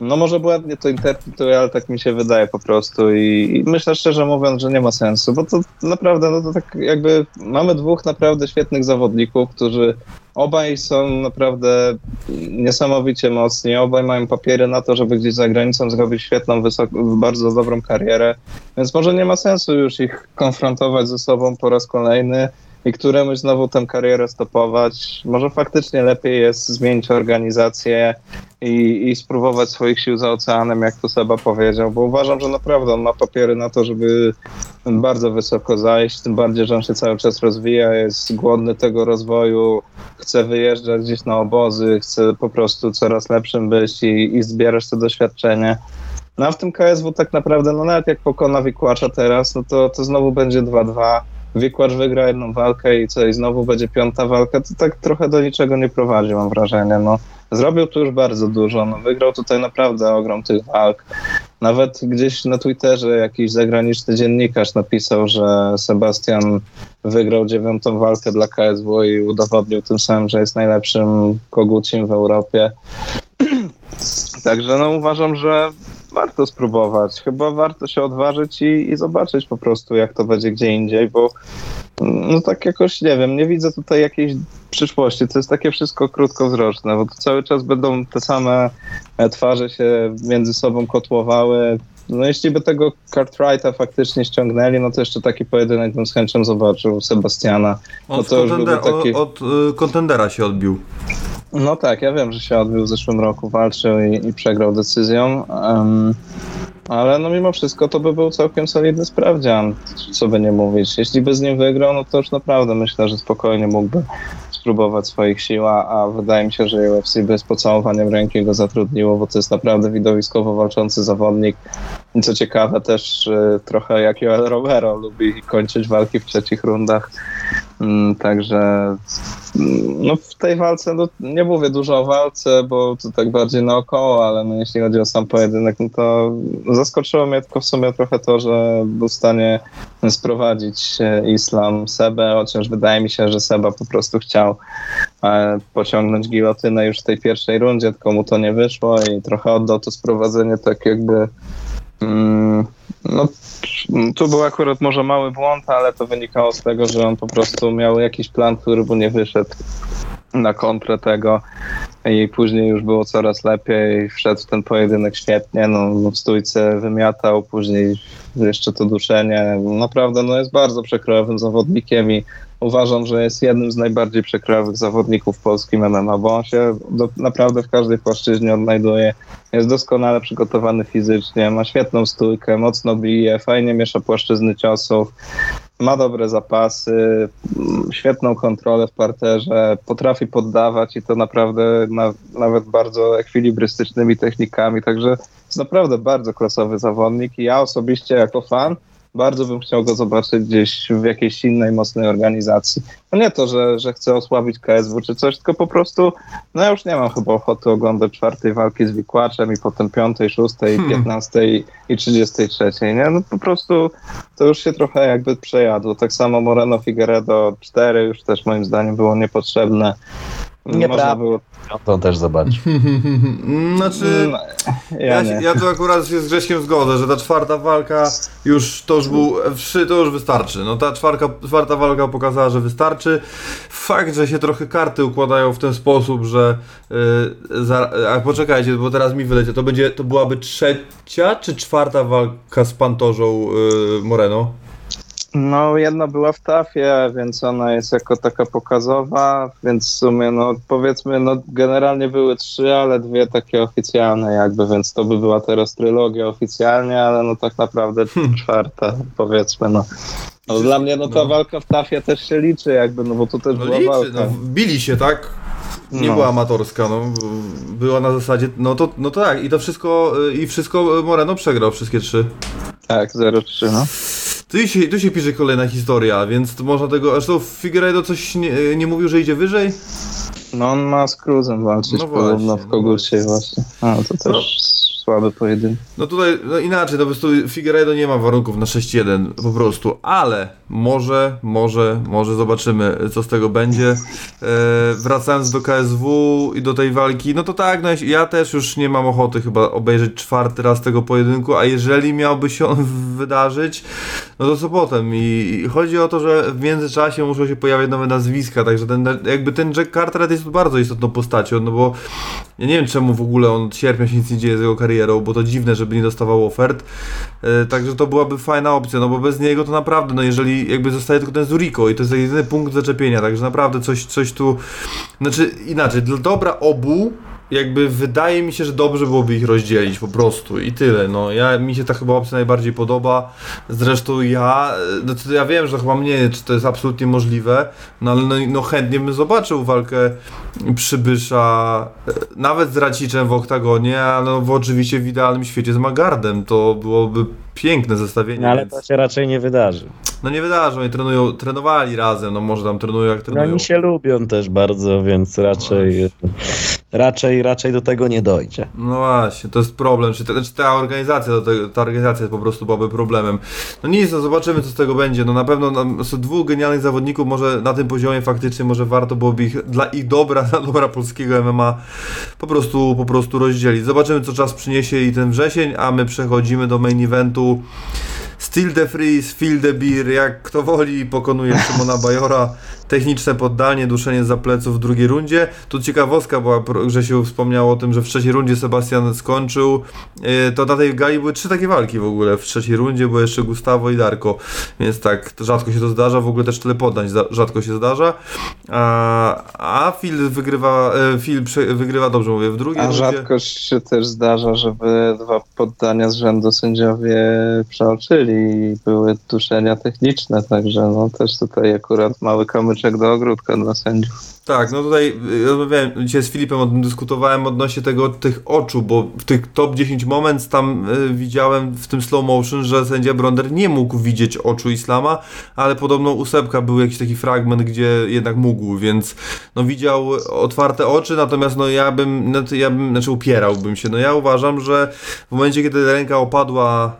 No może błędnie to interpretuję, ale tak mi się wydaje po prostu i, i myślę szczerze mówiąc, że nie ma sensu, bo to naprawdę, no to tak jakby mamy dwóch naprawdę świetnych zawodników, którzy obaj są naprawdę niesamowicie mocni, obaj mają papiery na to, żeby gdzieś za granicą zrobić świetną, bardzo dobrą karierę, więc może nie ma sensu już ich konfrontować ze sobą po raz kolejny i któremuś znowu tę karierę stopować. Może faktycznie lepiej jest zmienić organizację i, i spróbować swoich sił za oceanem, jak to Seba powiedział, bo uważam, że naprawdę on ma papiery na to, żeby bardzo wysoko zajść, tym bardziej, że on się cały czas rozwija, jest głodny tego rozwoju, chce wyjeżdżać gdzieś na obozy, chce po prostu coraz lepszym być i, i zbierać to doświadczenie. No a w tym KSW tak naprawdę, no nawet jak pokona Wikłacza teraz, no to, to znowu będzie 2-2. Wikłacz wygra jedną walkę i co, i znowu będzie piąta walka, to tak trochę do niczego nie prowadzi, mam wrażenie. No, zrobił tu już bardzo dużo, no, wygrał tutaj naprawdę ogrom tych walk. Nawet gdzieś na Twitterze jakiś zagraniczny dziennikarz napisał, że Sebastian wygrał dziewiątą walkę dla KSW i udowodnił tym samym, że jest najlepszym kogucim w Europie. Także no uważam, że warto spróbować. Chyba warto się odważyć i, i zobaczyć po prostu, jak to będzie gdzie indziej, bo no tak jakoś, nie wiem, nie widzę tutaj jakiejś przyszłości. To jest takie wszystko krótkowzroczne, bo cały czas będą te same e, twarze się między sobą kotłowały. No jeśli by tego Cartwrighta faktycznie ściągnęli, no to jeszcze taki pojedynek bym z chęcią zobaczył Sebastiana. On No to już byłby taki- od, od y, kontendera się odbił. No tak, ja wiem, że się odbił w zeszłym roku, walczył i, i przegrał decyzją, em, ale no mimo wszystko to by był całkiem solidny sprawdzian, co by nie mówić. Jeśli by z nim wygrał, no to już naprawdę myślę, że spokojnie mógłby spróbować swoich sił, a, wydaje mi się, że UFC by z pocałowaniem ręki go zatrudniło, bo to jest naprawdę widowiskowo walczący zawodnik. I co ciekawe też trochę jak Joel Romero lubi kończyć walki w trzecich rundach. Mm, Także no w tej walce, no, nie mówię dużo o walce, bo to tak bardziej naokoło, ale no, jeśli chodzi o sam pojedynek, no to zaskoczyło mnie tylko w sumie trochę to, że był w stanie sprowadzić e, Islam Sebę, chociaż wydaje mi się, że Seba po prostu chciał e, pociągnąć gilotynę już w tej pierwszej rundzie, tylko mu to nie wyszło i trochę oddał to sprowadzenie tak jakby mm, no, tu był akurat może mały błąd, ale to wynikało z tego, że on po prostu miał jakiś plan, który mu nie wyszedł na kontrę tego i później już było coraz lepiej, wszedł w ten pojedynek świetnie, no w stójce wymiatał, później jeszcze to duszenie, naprawdę no jest bardzo przekrojowym zawodnikiem i uważam, że jest jednym z najbardziej przekrojowych zawodników w polskim MMA, bo on się do, naprawdę w każdej płaszczyźnie odnajduje. Jest doskonale przygotowany fizycznie, ma świetną stójkę, mocno bije, fajnie miesza płaszczyzny ciosów, ma dobre zapasy, świetną kontrolę w parterze, potrafi poddawać i to naprawdę na, nawet bardzo ekwilibrystycznymi technikami, także jest naprawdę bardzo klasowy zawodnik i ja osobiście jako fan bardzo bym chciał go zobaczyć gdzieś w jakiejś innej mocnej organizacji. No nie to, że, że chcę osłabić KSW czy coś, tylko po prostu, no ja już nie mam chyba ochoty oglądać czwartej walki z Wikłaczem i potem piątej, szóstej, hmm. piętnastej i trzydziestej trzeciej, nie? No po prostu to już się trochę jakby przejadło. Tak samo Moreno Figueredo 4 już też moim zdaniem było niepotrzebne. Nieprawda. Było... To też zobacz. znaczy, ja, ja, ja tu akurat się z Grześkiem zgodzę, że ta czwarta walka już to już był, to już wystarczy. No ta czwarta, czwarta walka pokazała, że wystarczy. Fakt, że się trochę karty układają w ten sposób, że yy, za, a poczekajcie, bo teraz mi wylecie, to będzie, to byłaby trzecia czy czwarta walka z Pantorzą yy, Moreno? No, jedna była w Tafie, więc ona jest jako taka pokazowa, więc w sumie, no powiedzmy, no generalnie były trzy, ale dwie takie oficjalne jakby, więc to by była teraz trylogia oficjalnie, ale no tak naprawdę hmm. czwarta, powiedzmy, no. no. Dla mnie no ta no. walka w Tafie też się liczy jakby, no bo to też no była liczy, walka. No, bili się, tak? Nie no. była amatorska, no. Była na zasadzie, no to, no to tak, i to wszystko, i wszystko Moreno przegrał, wszystkie trzy. Tak, 0-3, no. Tu się, tu się pisze kolejna historia, więc można tego. Zresztą Figueiredo coś nie, nie mówił, że idzie wyżej? No on ma z Cruzem walczyć no podobno w kogucie no właśnie. A, to też no. Słaby pojedynek. No tutaj no inaczej, no po prostu Figueiredo nie ma warunków na 6-1 po prostu, ale może, może, może zobaczymy co z tego będzie. E, wracając do KSW i do tej walki, no to tak, no ja też już nie mam ochoty chyba obejrzeć czwarty raz tego pojedynku, a jeżeli miałby się on wydarzyć, no to co potem? I, I, chodzi o to, że w międzyczasie muszą się pojawiać nowe nazwiska, także ten, jakby ten Jack Carteret jest bardzo istotną postacią, no bo ja nie wiem czemu w ogóle on od sierpnia się nic nie dzieje z jego karierą, bo to dziwne, żeby nie dostawał ofert, e, także to byłaby fajna opcja, no bo bez niego to naprawdę, no jeżeli jakby zostaje tylko ten Zuriko i to jest jedyny punkt zaczepienia, także naprawdę coś, coś tu, znaczy inaczej, dla dobra obu jakby wydaje mi się, że dobrze byłoby ich rozdzielić po prostu i tyle. No, ja, mi się ta chyba opcja najbardziej podoba. Zresztą ja, no, ja wiem, że chyba mnie, czy to jest absolutnie możliwe, no ale no, no chętnie bym zobaczył walkę Przybysza, e, nawet z Raciczem w oktagonie, ale no, w oczywiście w idealnym świecie z Magardem. To byłoby piękne zestawienie. No, ale więc... to się raczej nie wydarzy. No nie wydarzy, oni trenują, trenowali razem, no może tam trenują jak trenują. No oni się lubią też bardzo, więc raczej, raczej, raczej do tego nie dojdzie. No właśnie, to jest problem, czy, te, czy ta organizacja, ta organizacja po prostu byłaby problemem. No nic, no zobaczymy co z tego będzie, no na pewno no, są dwóch genialnych zawodników, może na tym poziomie faktycznie może warto byłoby ich dla ich dobra, dla dobra polskiego MMA po prostu, po prostu rozdzielić. Zobaczymy co czas przyniesie i ten wrzesień, a my przechodzimy do main eventu Still the Freeze, Feel the Beer, jak kto woli, pokonuje Szymona Bajora. Techniczne poddanie, duszenie za pleców w drugiej rundzie. Tu ciekawostka była, że się wspomniało o tym, że w trzeciej rundzie Sebastian skończył. E, to na tej gali były trzy takie walki w ogóle w trzeciej rundzie, bo jeszcze Gustavo i Darko. Więc tak, rzadko się to zdarza, w ogóle też tyle poddań rzadko się zdarza. A, a Phil wygrywa, e, Phil wygrywa, dobrze mówię, w drugiej a rundzie. rzadko się też zdarza, żeby dwa poddania z rzędu sędziowie przeoczyli i były duszenia techniczne, także no też tutaj akurat mały kamyczek do ogródka dla sędziów. Tak, no tutaj y, rozmawiałem dzisiaj z Filipem o tym dyskutowałem odnośnie tego tych oczu, bo w tych top 10 moments tam y, widziałem w tym slow motion, że sędzia Bronder nie mógł widzieć oczu Islama, ale podobno u Sepka był jakiś taki fragment, gdzie jednak mógł, więc no widział otwarte oczy, natomiast no ja bym, no, ja bym, znaczy upierałbym się, no ja uważam, że w momencie, kiedy ręka opadła,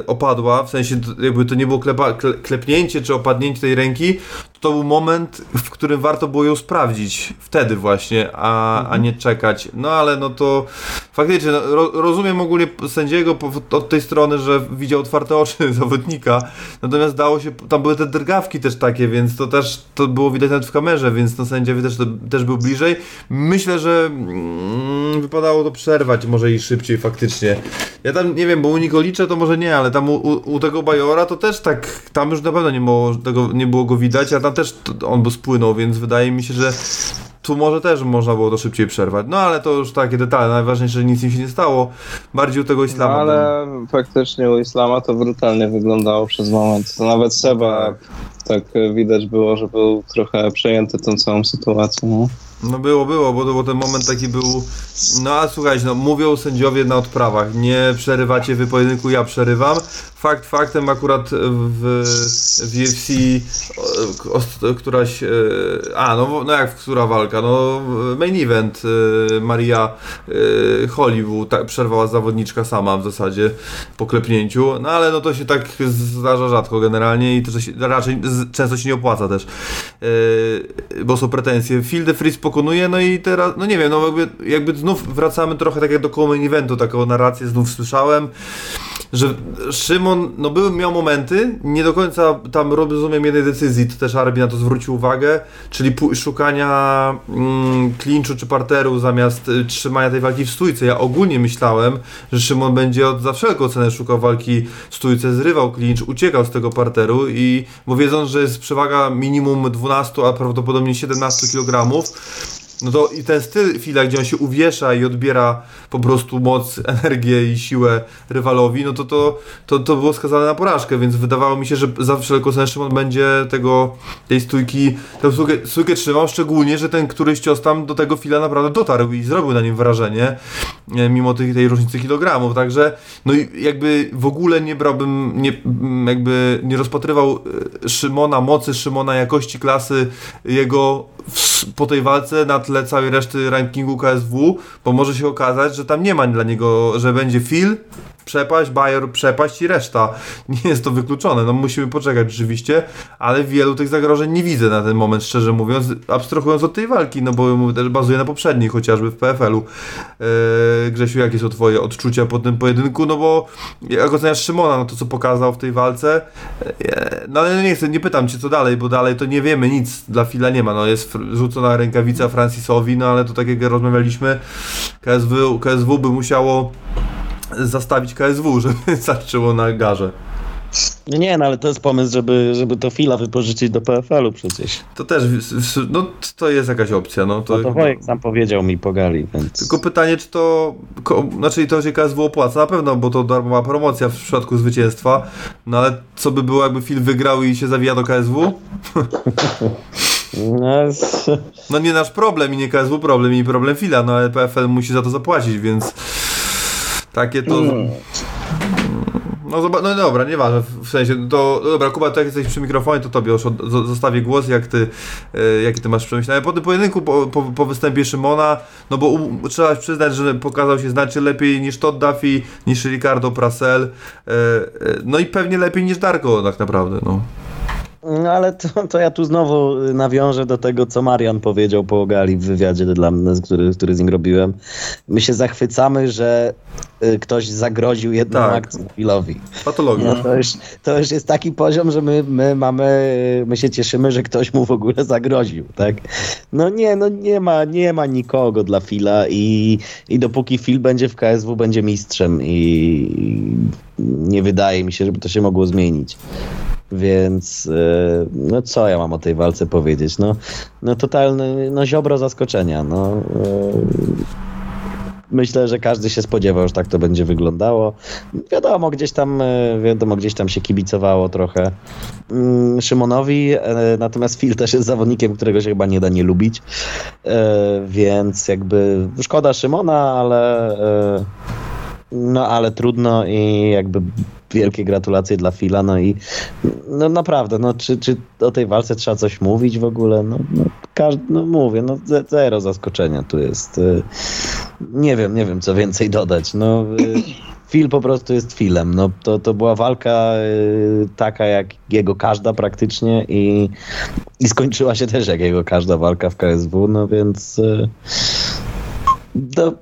y, opadła, w sensie jakby to nie było klepa, kle, klepnięcie czy opadnięcie tej ręki, to był moment, w którym warto było ją sprawdzić wtedy właśnie, a, a nie czekać. No ale no to faktycznie no, ro, rozumiem ogólnie sędziego od tej strony, że widział otwarte oczy zawodnika, natomiast dało się, tam były te drgawki też takie, więc to też to było widać nawet w kamerze, więc no sędzia też, też był bliżej. Myślę, że mm, wypadało to przerwać może i szybciej faktycznie. Ja tam nie wiem, bo u Nikolicza to może nie, ale tam u, u, u tego Bajora to też tak, tam już na pewno nie było, tego, nie było go widać, a tam też on by spłynął, więc wydaje mi się, że tu może też można było to szybciej przerwać. No ale to już takie detale. Najważniejsze, że nic im się nie stało. Bardziej u tego No, islama. ale faktycznie u Islama to brutalnie wyglądało przez moment. To nawet Seba tak widać było, że był trochę przejęty tą całą sytuacją. No. No było, było, bo, bo ten moment taki był. No a słuchajcie, no mówią sędziowie na odprawach, nie przerywacie wy pojedynku, ja przerywam. Fakt faktem akurat w, w UFC któraś. e, A, no, no jak która walka? No main event e, Maria e, Hollywood tak, przerwała zawodniczka sama w zasadzie po klepnięciu. No ale no to się tak zdarza rzadko generalnie i to się, raczej często się nie opłaca też. Bo są pretensje. Phil de Fries pokonuje, no i teraz, no nie wiem, no jakby, jakby znów wracamy trochę tak jak do main eventu, taką narrację znów słyszałem, że Szymon, no był, miał momenty, nie do końca tam rozumiem jednej decyzji, to też Arbi na to zwrócił uwagę, czyli szukania mm, czy parteru zamiast y, trzymania tej walki w stójce. Ja ogólnie myślałem, że Szymon będzie od, za wszelką cenę szukał walki w stójce, zrywał klincz, uciekał z tego parteru i, bo wiedząc, że jest przewaga minimum 12, a prawdopodobnie 17 kg, no to i ten styl Fila, gdzie on się uwiesza i odbiera po prostu moc, energię i siłę rywalowi, no to to, to, to było skazane na porażkę, więc wydawało mi się, że za wszelką cenę Szymon będzie tego, tej stójki, tę stójkę, stójkę trzymał, szczególnie, że ten któryś cios tam do tego Fila naprawdę dotarł i zrobił na nim wrażenie, e, mimo tej, tej różnicy kilogramów, także no i jakby w ogóle nie brałbym, nie, jakby nie rozpatrywał e, Szymona, mocy Szymona, jakości klasy jego po tej walce na tle całej reszty rankingu KSW, bo może się okazać, że tam nie ma dla niego, że będzie Phil, przepaść, Bayer, przepaść i reszta. Nie jest to wykluczone, no musimy poczekać rzeczywiście, ale wielu tych zagrożeń nie widzę na ten moment, szczerze mówiąc, abstrahując od tej walki, no bo też bazuje na poprzedniej, chociażby w PFL-u. Eee, Grzesiu, jakie są twoje odczucia po tym pojedynku, no bo jak oceniasz Szymona, no to co pokazał w tej walce, eee, no ale nie chcę, nie pytam cię co dalej, bo dalej to nie wiemy, nic dla Fila nie ma, no jest rzucona rękawica Francisowi, no ale to tak jak rozmawialiśmy, KSW, KSW by musiało zastawić KSW, żeby zaczęło na garze. Nie, no ale to jest pomysł, żeby, żeby to fila wypożyczyć do PFL-u przecież. To też, no to jest jakaś opcja, no to... No to Wojek sam powiedział mi pogali, więc... Tylko pytanie, czy to, ko, znaczy to się KSW opłaca, na pewno, bo to darmowa promocja w przypadku zwycięstwa, no ale co by było, jakby film wygrał i się zawija do KSW? No, No nie nasz problem i nie KSW problem i problem Fila, no ale PFL musi za to zapłacić, więc takie to... No, zoba- no dobra, nieważne, w sensie, to no dobra, Kuba, to jak jesteś przy mikrofonie, to tobie już zostawię głos, jak ty, e, jakie ty masz przemyślenia. Po tym pojedynku, po, po, po występie Szymona, no bo u, trzeba przyznać, że pokazał się znacznie lepiej niż Todd Duffy, niż Ricardo Prasel, e, e, no i pewnie lepiej niż Darko tak naprawdę, no. No ale to, to ja tu znowu nawiążę do tego, co Marian powiedział po Gali w wywiadzie dla mnie, który, który z nim robiłem. My się zachwycamy, że y, ktoś zagroził jedną Tak. akcją. Patologia. No to, już, to już jest taki poziom, że my, my mamy, my się cieszymy, że ktoś mu w ogóle zagroził, tak? No nie, no nie ma, nie ma nikogo dla Fila i, i dopóki Phil będzie w KSW, będzie mistrzem i nie wydaje mi się, żeby to się mogło zmienić. Więc e, no co ja mam o tej walce powiedzieć? No, no totalny, no ziobro zaskoczenia. No, e, myślę, że każdy się spodziewał, że tak to będzie wyglądało. Wiadomo, gdzieś tam, e, wiadomo, gdzieś tam się kibicowało trochę mm, Szymonowi, natomiast Phil też jest zawodnikiem, którego się chyba nie da nie lubić, więc jakby szkoda Szymona, ale no ale trudno i jakby wielkie gratulacje dla Fila, no i no naprawdę, no czy, czy o tej walce trzeba coś mówić w ogóle? No, no, każdy, no mówię, no zero zaskoczenia tu jest. Y, nie wiem, nie wiem co więcej dodać. No, y, Phil po prostu jest Filem. No, to, to była walka y, taka jak jego każda praktycznie i, i skończyła się też jak jego każda walka w KSW, no więc do,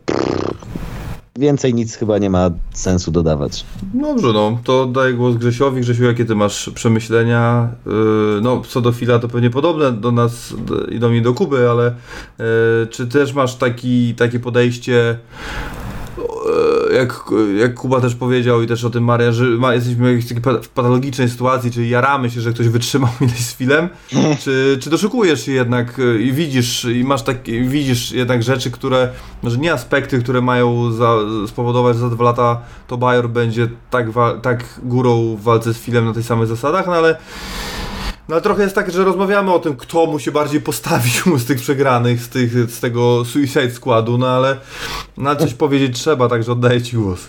Więcej nic chyba nie ma sensu dodawać. Dobrze, no to daję głos Grzesiowi. Grzesiu, jakie ty masz przemyślenia? Yy, no, co do Fila to pewnie podobne do nas i do mnie do Kuby, ale yy, czy też masz taki, takie podejście jak, jak Kuba też powiedział i też o tym Maria, że ma, jesteśmy w patologicznej sytuacji, czyli jaramy się, że ktoś wytrzymał ileś z filmem, czy, czy doszukujesz się jednak i widzisz, i masz tak, widzisz jednak rzeczy, które, może nie aspekty, które mają za, spowodować, że za dwa lata to Bajor będzie tak, tak górą w walce z filmem na tych samych zasadach, no ale no ale trochę jest tak, że rozmawiamy o tym, kto mu się bardziej postawił z tych przegranych, z, tych, z tego Suicide Składu, no ale na coś powiedzieć trzeba, także oddaję Ci głos.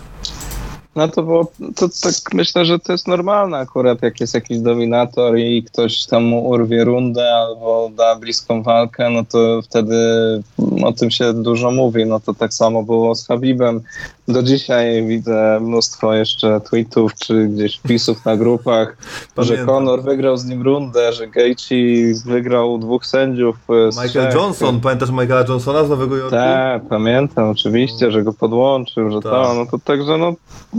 No to było, to tak myślę, że to jest normalne akurat, jak jest jakiś dominator i ktoś tam mu urwie rundę albo da bliską walkę, no to wtedy o tym się dużo mówi. No to tak samo było z Habibem. Do dzisiaj widzę mnóstwo jeszcze tweetów czy gdzieś wpisów na grupach, Pamiętam. że Conor wygrał z nim rundę, że Gaethje wygrał dwóch sędziów. Michael trzech. Johnson, pamiętasz Michaela Johnsona z Nowego Jorku? Tak, pamiętam oczywiście, że go podłączył, że tak. to, no to także no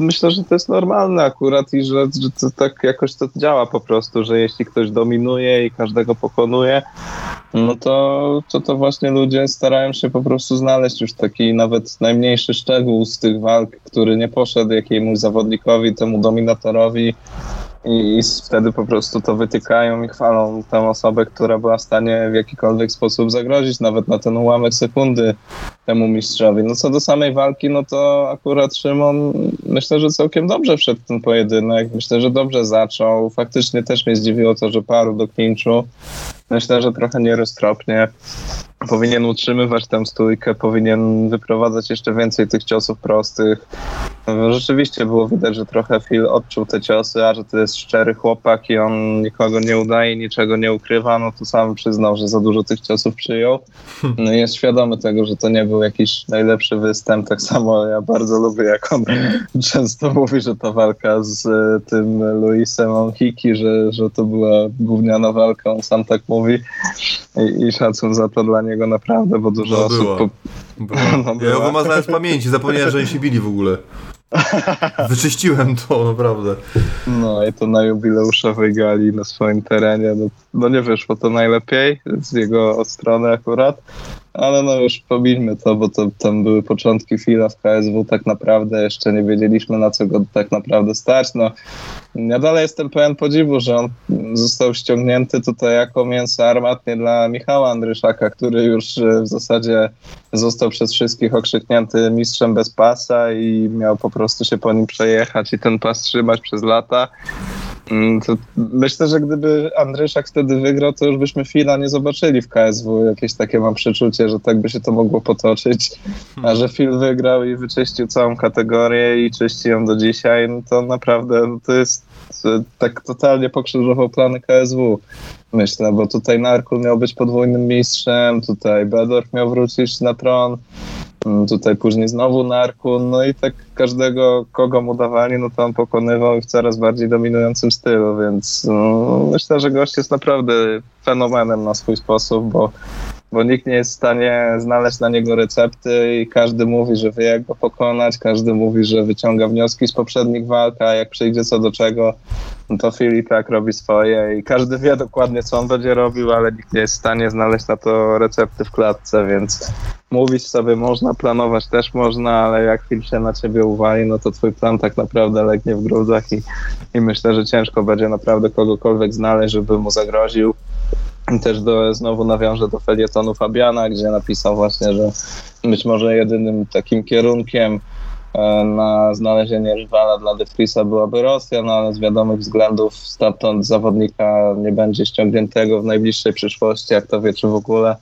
myślę, że to jest normalne akurat i że, że to tak jakoś to działa po prostu, że jeśli ktoś dominuje i każdego pokonuje, no to, to to właśnie ludzie starają się po prostu znaleźć już taki nawet najmniejszy szczegół z tych walk, który nie poszedł jakiemuś zawodnikowi, temu dominatorowi i, wtedy po prostu to wytykają i chwalą tę osobę, która była w stanie w jakikolwiek sposób zagrozić nawet na ten ułamek sekundy temu mistrzowi. No co do samej walki, no to akurat Szymon myślę, że całkiem dobrze wszedł ten pojedynek. Myślę, że dobrze zaczął. Faktycznie też mnie zdziwiło to, że paru do klinczu. Myślę, że trochę nieroztropnie powinien utrzymywać tę stójkę, powinien wyprowadzać jeszcze więcej tych ciosów prostych. Rzeczywiście było widać, że trochę Phil odczuł te ciosy, a że to jest szczery chłopak i on nikogo nie udaje, niczego nie ukrywa, no to sam przyznał, że za dużo tych ciosów przyjął. No i jest świadomy tego, że to nie był jakiś najlepszy występ. Tak samo ja bardzo lubię, jak on często mówi, że ta walka z e, tym Luisem Onhiki, że, że to była gówniana walka, on sam tak mówi i, i szacun za to dla niego naprawdę, bo dużo no, osób... Była. Po... Była. No, ja ją wymaznałem z pamięci, zapomniałem, że oni się bili w ogóle. Wyczyściłem to, naprawdę. No i to na jubileuszowej gali na swoim terenie, no, no nie wyszło to najlepiej z jego strony akurat, ale no już pomińmy to, bo to tam były początki chwila w KSW, tak naprawdę jeszcze nie wiedzieliśmy na co go tak naprawdę stać. No, ja dalej jestem pełen podziwu, że on został ściągnięty tutaj jako mięso armatnie dla Michała Andryszaka, który już e, w zasadzie został przez wszystkich okrzyknięty mistrzem bez pasa i miał po prostu się po nim przejechać i ten pas trzymać przez lata. Mm, to myślę, że gdyby Andryszak wtedy wygrał, to już byśmy Fila nie zobaczyli w KSW. Jakieś takie mam przeczucie, że tak by się to mogło potoczyć. A że Phil wygrał i wyczyścił całą kategorię i czyści ją do dzisiaj, no to naprawdę no to jest tak totalnie pokrzyżował plany KSW. Myślę, bo tutaj Narkul miał być podwójnym mistrzem, tutaj Bedorf miał wrócić na tron. Mm, tutaj później znowu Narkun, no i tak każdego, kogo mu dawali, no to on pokonywał w coraz bardziej dominującym stylu, więc no, myślę, że gość jest naprawdę fenomenem na swój sposób, bo, bo nikt nie jest w stanie znaleźć na niego recepty i każdy mówi, że wie jak go pokonać, każdy mówi, że wyciąga wnioski z poprzednich walk, a jak przyjdzie co do czego, no to Filip tak robi swoje i każdy wie dokładnie, co on będzie robił, ale nikt nie jest w stanie znaleźć na to recepty w klatce, więc mówić sobie można, planować też można, ale jak film się na ciebie uwali, no to twój plan tak naprawdę legnie w gruzach i, i myślę, że ciężko będzie naprawdę kogokolwiek znaleźć, żeby mu zagroził. Też do, znowu nawiążę do felietonu Fabiana, gdzie napisał właśnie, że być może jedynym takim kierunkiem e, na znalezienie rywala dla De byłaby Rosja, no ale z wiadomych względów stamtąd zawodnika nie będzie ściągniętego w najbliższej przyszłości, jak to wie, czy w ogóle.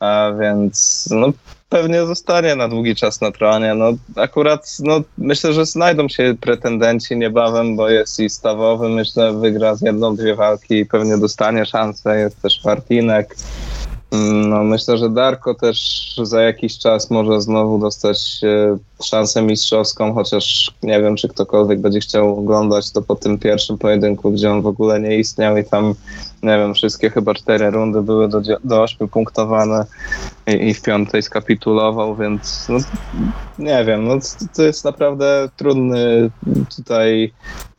A więc no, pewnie zostanie na długi czas na tronie. No, akurat no, myślę, że znajdą się pretendenci niebawem, bo jest i stawowy, myślę, wygra z jedną, dwie walki i pewnie dostanie szansę. Jest też Martinek. No, myślę, że Darko też za jakiś czas może znowu dostać e, szansę mistrzowską, chociaż nie wiem, czy ktokolwiek będzie chciał oglądać to po tym pierwszym pojedynku, gdzie on w ogóle nie istniał i tam, nie wiem, wszystkie chyba cztery rundy były do, do 8 punktowane i, i w piątej skapitulował, więc no, nie wiem, no, to jest naprawdę trudny tutaj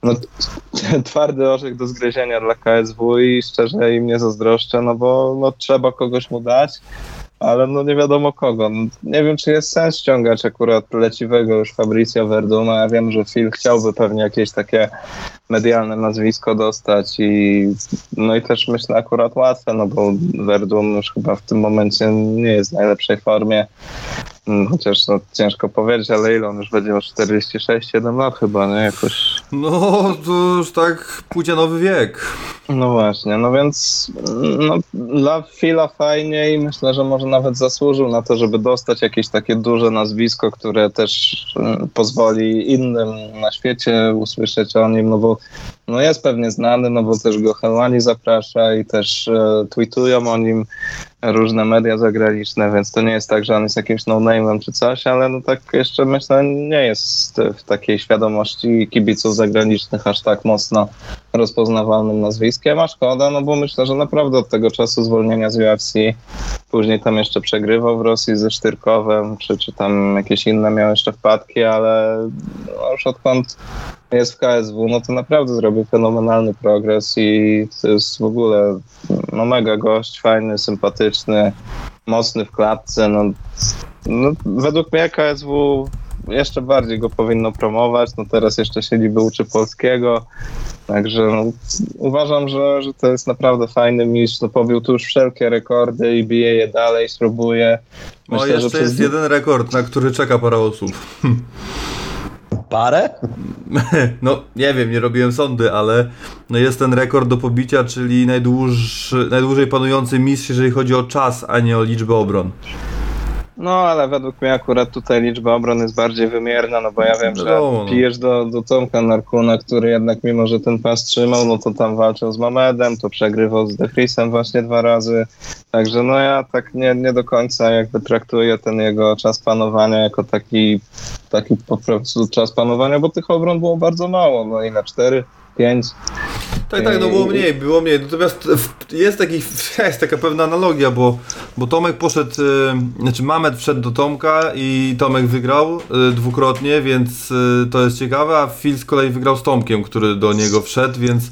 no, twardy orzech do zgryzienia dla KSW i szczerze im nie zazdroszczę, no bo no, trzeba kogoś mu dać, ale no nie wiadomo kogo. No, nie wiem, czy jest sens ściągać akurat leciwego już Fabricio Verduma. Ja wiem, że Phil chciałby pewnie jakieś takie medialne nazwisko dostać i no i też myślę akurat łatwe, no bo Verdum już chyba w tym momencie nie jest w najlepszej formie. Mm, chociaż no, ciężko powiedzieć, ale ile on już będzie miał 46-7 lat chyba, nie? Jakoś... No, to już tak płcianowy wiek. No właśnie, no więc no, dla Phila fajnie i myślę, że może nawet zasłużył na to, żeby dostać jakieś takie duże nazwisko, które też mm, pozwoli innym na świecie usłyszeć o nim, no bo no jest pewnie znany, no bo też go Helwani zaprasza i też e, tweetują o nim różne media zagraniczne, więc to nie jest tak, że on jest jakimś no-name'em czy coś, ale no tak jeszcze myślę nie jest w takiej świadomości kibiców zagranicznych aż tak mocno rozpoznawalnym nazwiskiem, a szkoda, no bo myślę, że naprawdę od tego czasu zwolnienia z UFC, później tam jeszcze przegrywał w Rosji ze Sztyrkowem, czy, czy tam jakieś inne miał jeszcze wpadki, ale no już odkąd jest w KSW, no to naprawdę zrobił fenomenalny progres i to jest w ogóle no mega gość, fajny, sympatyczny, mocny w klatce, no, no według mnie KSW jeszcze bardziej go powinno promować, no teraz jeszcze się niby uczy polskiego, także no, uważam, że, że to jest naprawdę fajny mistrz, no pobił tu już wszelkie rekordy i bije je dalej, spróbuje. Myślę, o, jeszcze że jest przez... jeden rekord, na który czeka parę osób. Parę? No, nie wiem, nie robiłem sądy, ale no jest ten rekord do pobicia, czyli najdłuższy, najdłużej panujący mistrz, jeżeli chodzi o czas, a nie o liczbę obron. No, ale według mnie akurat tutaj liczba obron jest bardziej wymierna, no bo ja wiem, że no. pijesz do, do Tomka Narkuna, który jednak mimo, że ten pas trzymał, no to tam walczył z Mamedem, to przegrywał z Defrisem właśnie dwa razy, także no ja tak nie, nie do końca jakby traktuję ten jego czas panowania jako taki, taki po prostu czas panowania, bo tych obron było bardzo mało, no i na cztery 5. Tak, tak, no było mniej, było mniej. Natomiast jest, taki, jest taka pewna analogia, bo, bo Tomek poszedł, e, znaczy Mamet wszedł do Tomka i Tomek wygrał e, dwukrotnie, więc e, to jest ciekawe, a Phil z kolei wygrał z Tomkiem, który do niego wszedł, więc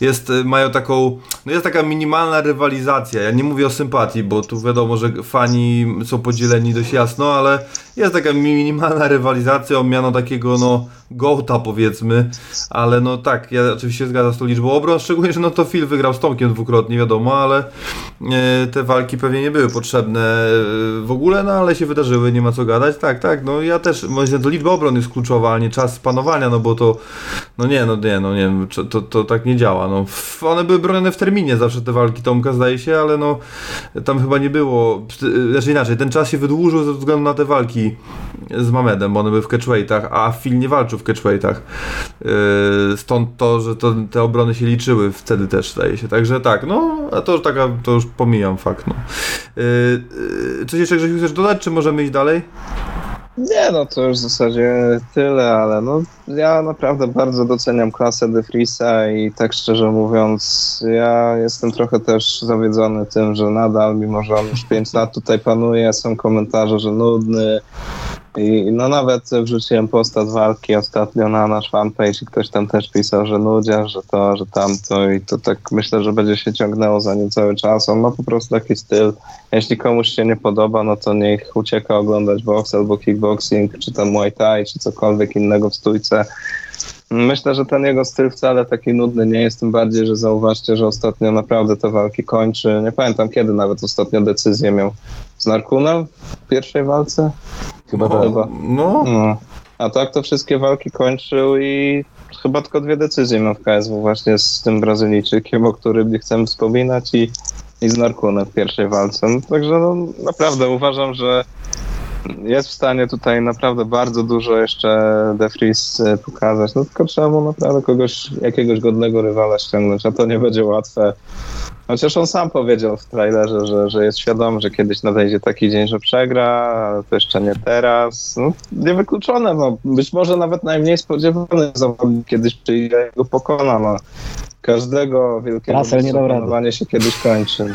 jest, mają taką, no jest taka minimalna rywalizacja. Ja nie mówię o sympatii, bo tu wiadomo, że fani są podzieleni dość jasno, ale jest taka minimalna rywalizacja o miano takiego, no, gołta powiedzmy, ale no tak, ja oczywiście zgadzam z tą liczbą obron, szczególnie, że no to Phil wygrał z Tomkiem dwukrotnie, wiadomo, ale e, te walki pewnie nie były potrzebne e, w ogóle, no ale się wydarzyły, nie ma co gadać, tak, tak, no ja też, myślę, to liczba obron jest kluczowa, a nie czas panowania, no bo to, no nie, no nie, no nie wiem, to, to tak nie działa, no one były bronione w terminie zawsze te walki Tomka, zdaje się, ale no tam chyba nie było, znaczy inaczej, ten czas się wydłużył ze względu na te walki z Mamedem, bo one były w catchweightach, a Phil nie walczył w catchweightach. Stąd to, że to, te obrony się liczyły wtedy też, zdaje się. Także tak, no, a to, taka, to już pomijam fakt. No. Yy, coś jeszcze Grzesiu chcesz dodać, czy możemy iść dalej? Nie, no to już w zasadzie tyle, ale no ja naprawdę bardzo doceniam klasę De Friesa i tak szczerze mówiąc, ja jestem trochę też zawiedzony tym, że nadal, mimo że on już 5 lat tutaj panuje, są komentarze, że nudny, i no nawet wrzuciłem posta z walki ostatnio na nasz fanpage i ktoś tam też pisał, że nudzia, że to, że tamto i to tak myślę, że będzie się ciągnęło za nim cały czas. On ma po prostu taki styl. Jeśli komuś się nie podoba, no to niech ucieka oglądać box albo kickboxing, czy tam muay thai, czy cokolwiek innego w stójce. Myślę, że ten jego styl wcale taki nudny nie jest, tym bardziej, że zauważcie, że ostatnio naprawdę te walki kończy. Nie pamiętam kiedy nawet ostatnio decyzję miał z Narkunem w pierwszej walce. Chyba tak. Chyba. No, No. A tak to wszystkie walki kończył i chyba tylko dwie decyzje miał w KSW właśnie z tym Brazylijczykiem, o którym nie chcemy wspominać i, i z Narkunem w pierwszej walce. No, także no, naprawdę uważam, że jest w stanie tutaj naprawdę bardzo dużo jeszcze De e, pokazać. No tylko trzeba mu naprawdę kogoś, jakiegoś godnego rywala ściągnąć, a to nie będzie łatwe. Chociaż on sam powiedział w trailerze, że, że jest świadomy, że kiedyś nadejdzie taki dzień, że przegra, ale to jeszcze nie teraz. No, niewykluczone, no. być może nawet najmniej spodziewany zawodnik kiedyś przyjdzie i go pokona. No. Każdego wielkiego Russell nie dał rady. się kiedyś kończy.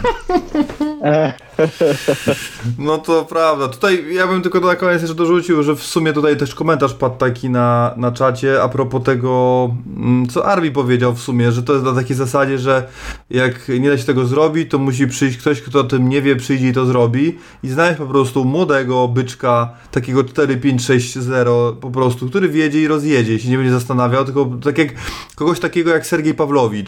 no to prawda. Tutaj ja bym tylko na koniec jeszcze dorzucił, że w sumie tutaj też komentarz padł taki na, na czacie a propos tego, mm, co Arbi powiedział w sumie, że to jest na takiej zasadzie, że jak nie da się tego zrobić, to musi przyjść ktoś, kto o tym nie wie, przyjdzie i to zrobi i znaleźć po prostu młodego byczka, takiego 4-5-6-0 po prostu, który wiedzie i rozjedzie, się nie będzie zastanawiał, tylko tak jak kogoś takiego jak Sergiej Pawlowicz,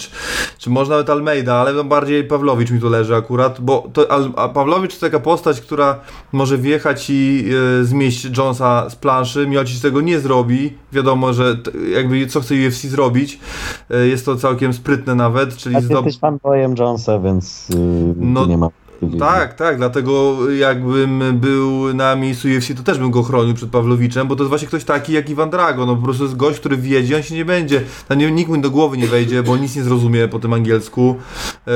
czy może nawet Almeida, ale no bardziej Pawlowicz mi tu leży akurat, bo to, a Pawlowicz to taka postać, która może wjechać i e, zmieść Jonesa z planszy, Miocic tego nie zrobi, wiadomo, że t, jakby co chce UFC zrobić, e, jest to całkiem sprytne nawet, czyli A ty zdob... jesteś fanboyem Jonesa, więc yy, No, nie ma. Tak, tak, dlatego jakbym był na miejscu UFC, to też bym go chronił przed Pawlowiczem, bo to jest właśnie ktoś taki jak Iwan Drago, no po prostu jest gość, który wiedzie, on się nie będzie, tam nie, nikt mu do głowy nie wejdzie, bo nic nie zrozumie po tym angielsku. E,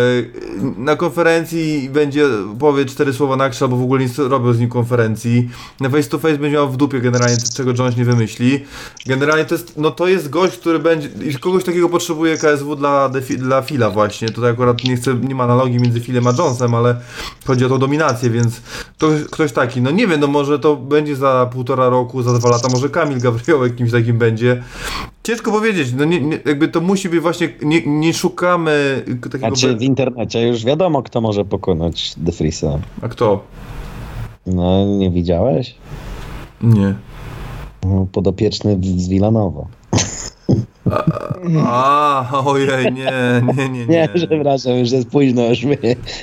Na konferencji będzie, powie cztery słowa na krzyż, albo w ogóle nie robią z nim konferencji. Na face to face będzie miał w dupie generalnie, czego Jones nie wymyśli. Generalnie to jest, no to jest gość, który będzie, kogoś takiego potrzebuje KSW dla, dla Fila właśnie. Tutaj akurat nie chcę, nie ma analogii między Filem a Jonesem, ale chodzi o tą dominację, więc to ktoś taki, no nie wiem, no może to będzie za półtora roku, za dwa lata, może Kamil Gabriołek kimś takim będzie. Ciężko powiedzieć, no nie, nie, jakby to musi być właśnie, nie, nie szukamy takiego... Znaczy w internecie już wiadomo, kto może pokonać De Vriesa. A kto? No, nie widziałeś? Nie. No, Podopieczny z Wilanowa. A, ojej, nie, nie, nie, nie. Nie, przepraszam, już jest późno, już mi...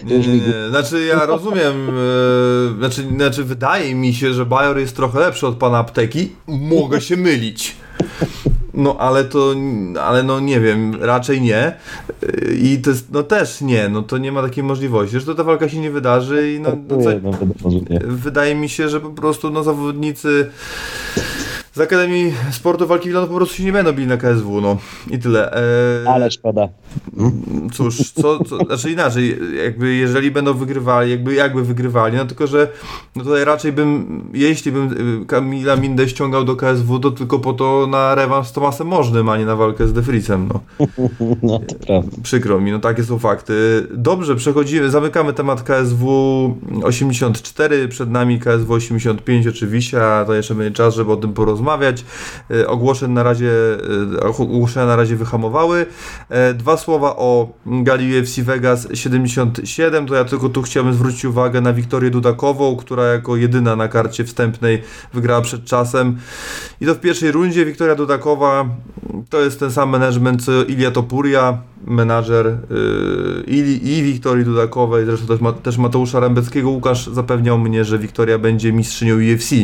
Nie, Już nie, nie. Znaczy ja rozumiem, e, znaczy, znaczy wydaje mi się, że Bajor jest trochę lepszy od pana apteki. Mogę się mylić. No ale to, ale no nie wiem, raczej nie. E, I to jest, no też nie, no to nie ma takiej możliwości, że to ta walka się nie wydarzy i no, no co, no, wydaje mi się, że po prostu no zawodnicy z Akademii Sportu Walki Wilano po prostu się nie będą bili na KSW, no i tyle. E, Ale szkoda. Cóż, co, co, znaczy inaczej, jakby jeżeli będą wygrywali, jakby, jakby wygrywali, no tylko, że no tutaj raczej bym, jeśli bym y, Kamila Mindę ściągał do KSW, to tylko po to na rewanż z Tomasem Możnym, a nie na walkę z Defrisem, no. No, to prawda. Przykro mi, no takie są fakty. Dobrze, przechodzimy, zamykamy temat KSW 84, przed nami KSW 85 oczywiście, a to jeszcze będzie czas, żeby o tym porozmawiać. E, Ogłoszeń na razie, e, ogłoszenia na razie wyhamowały. Dwa słowa o gali UFC Vegas 77, to ja tylko tu chciałem zwrócić uwagę na Wiktorię Dudakową, która jako jedyna na karcie wstępnej wygrała przed czasem. I to w pierwszej rundzie Wiktoria Dudakowa to jest ten sam management co Ilia Topuria, menadżer yy, i Wiktorii Dudakowej, zresztą też, też Mateusza Rębeckiego. Łukasz zapewniał mnie, że Wiktoria będzie mistrzynią UFC.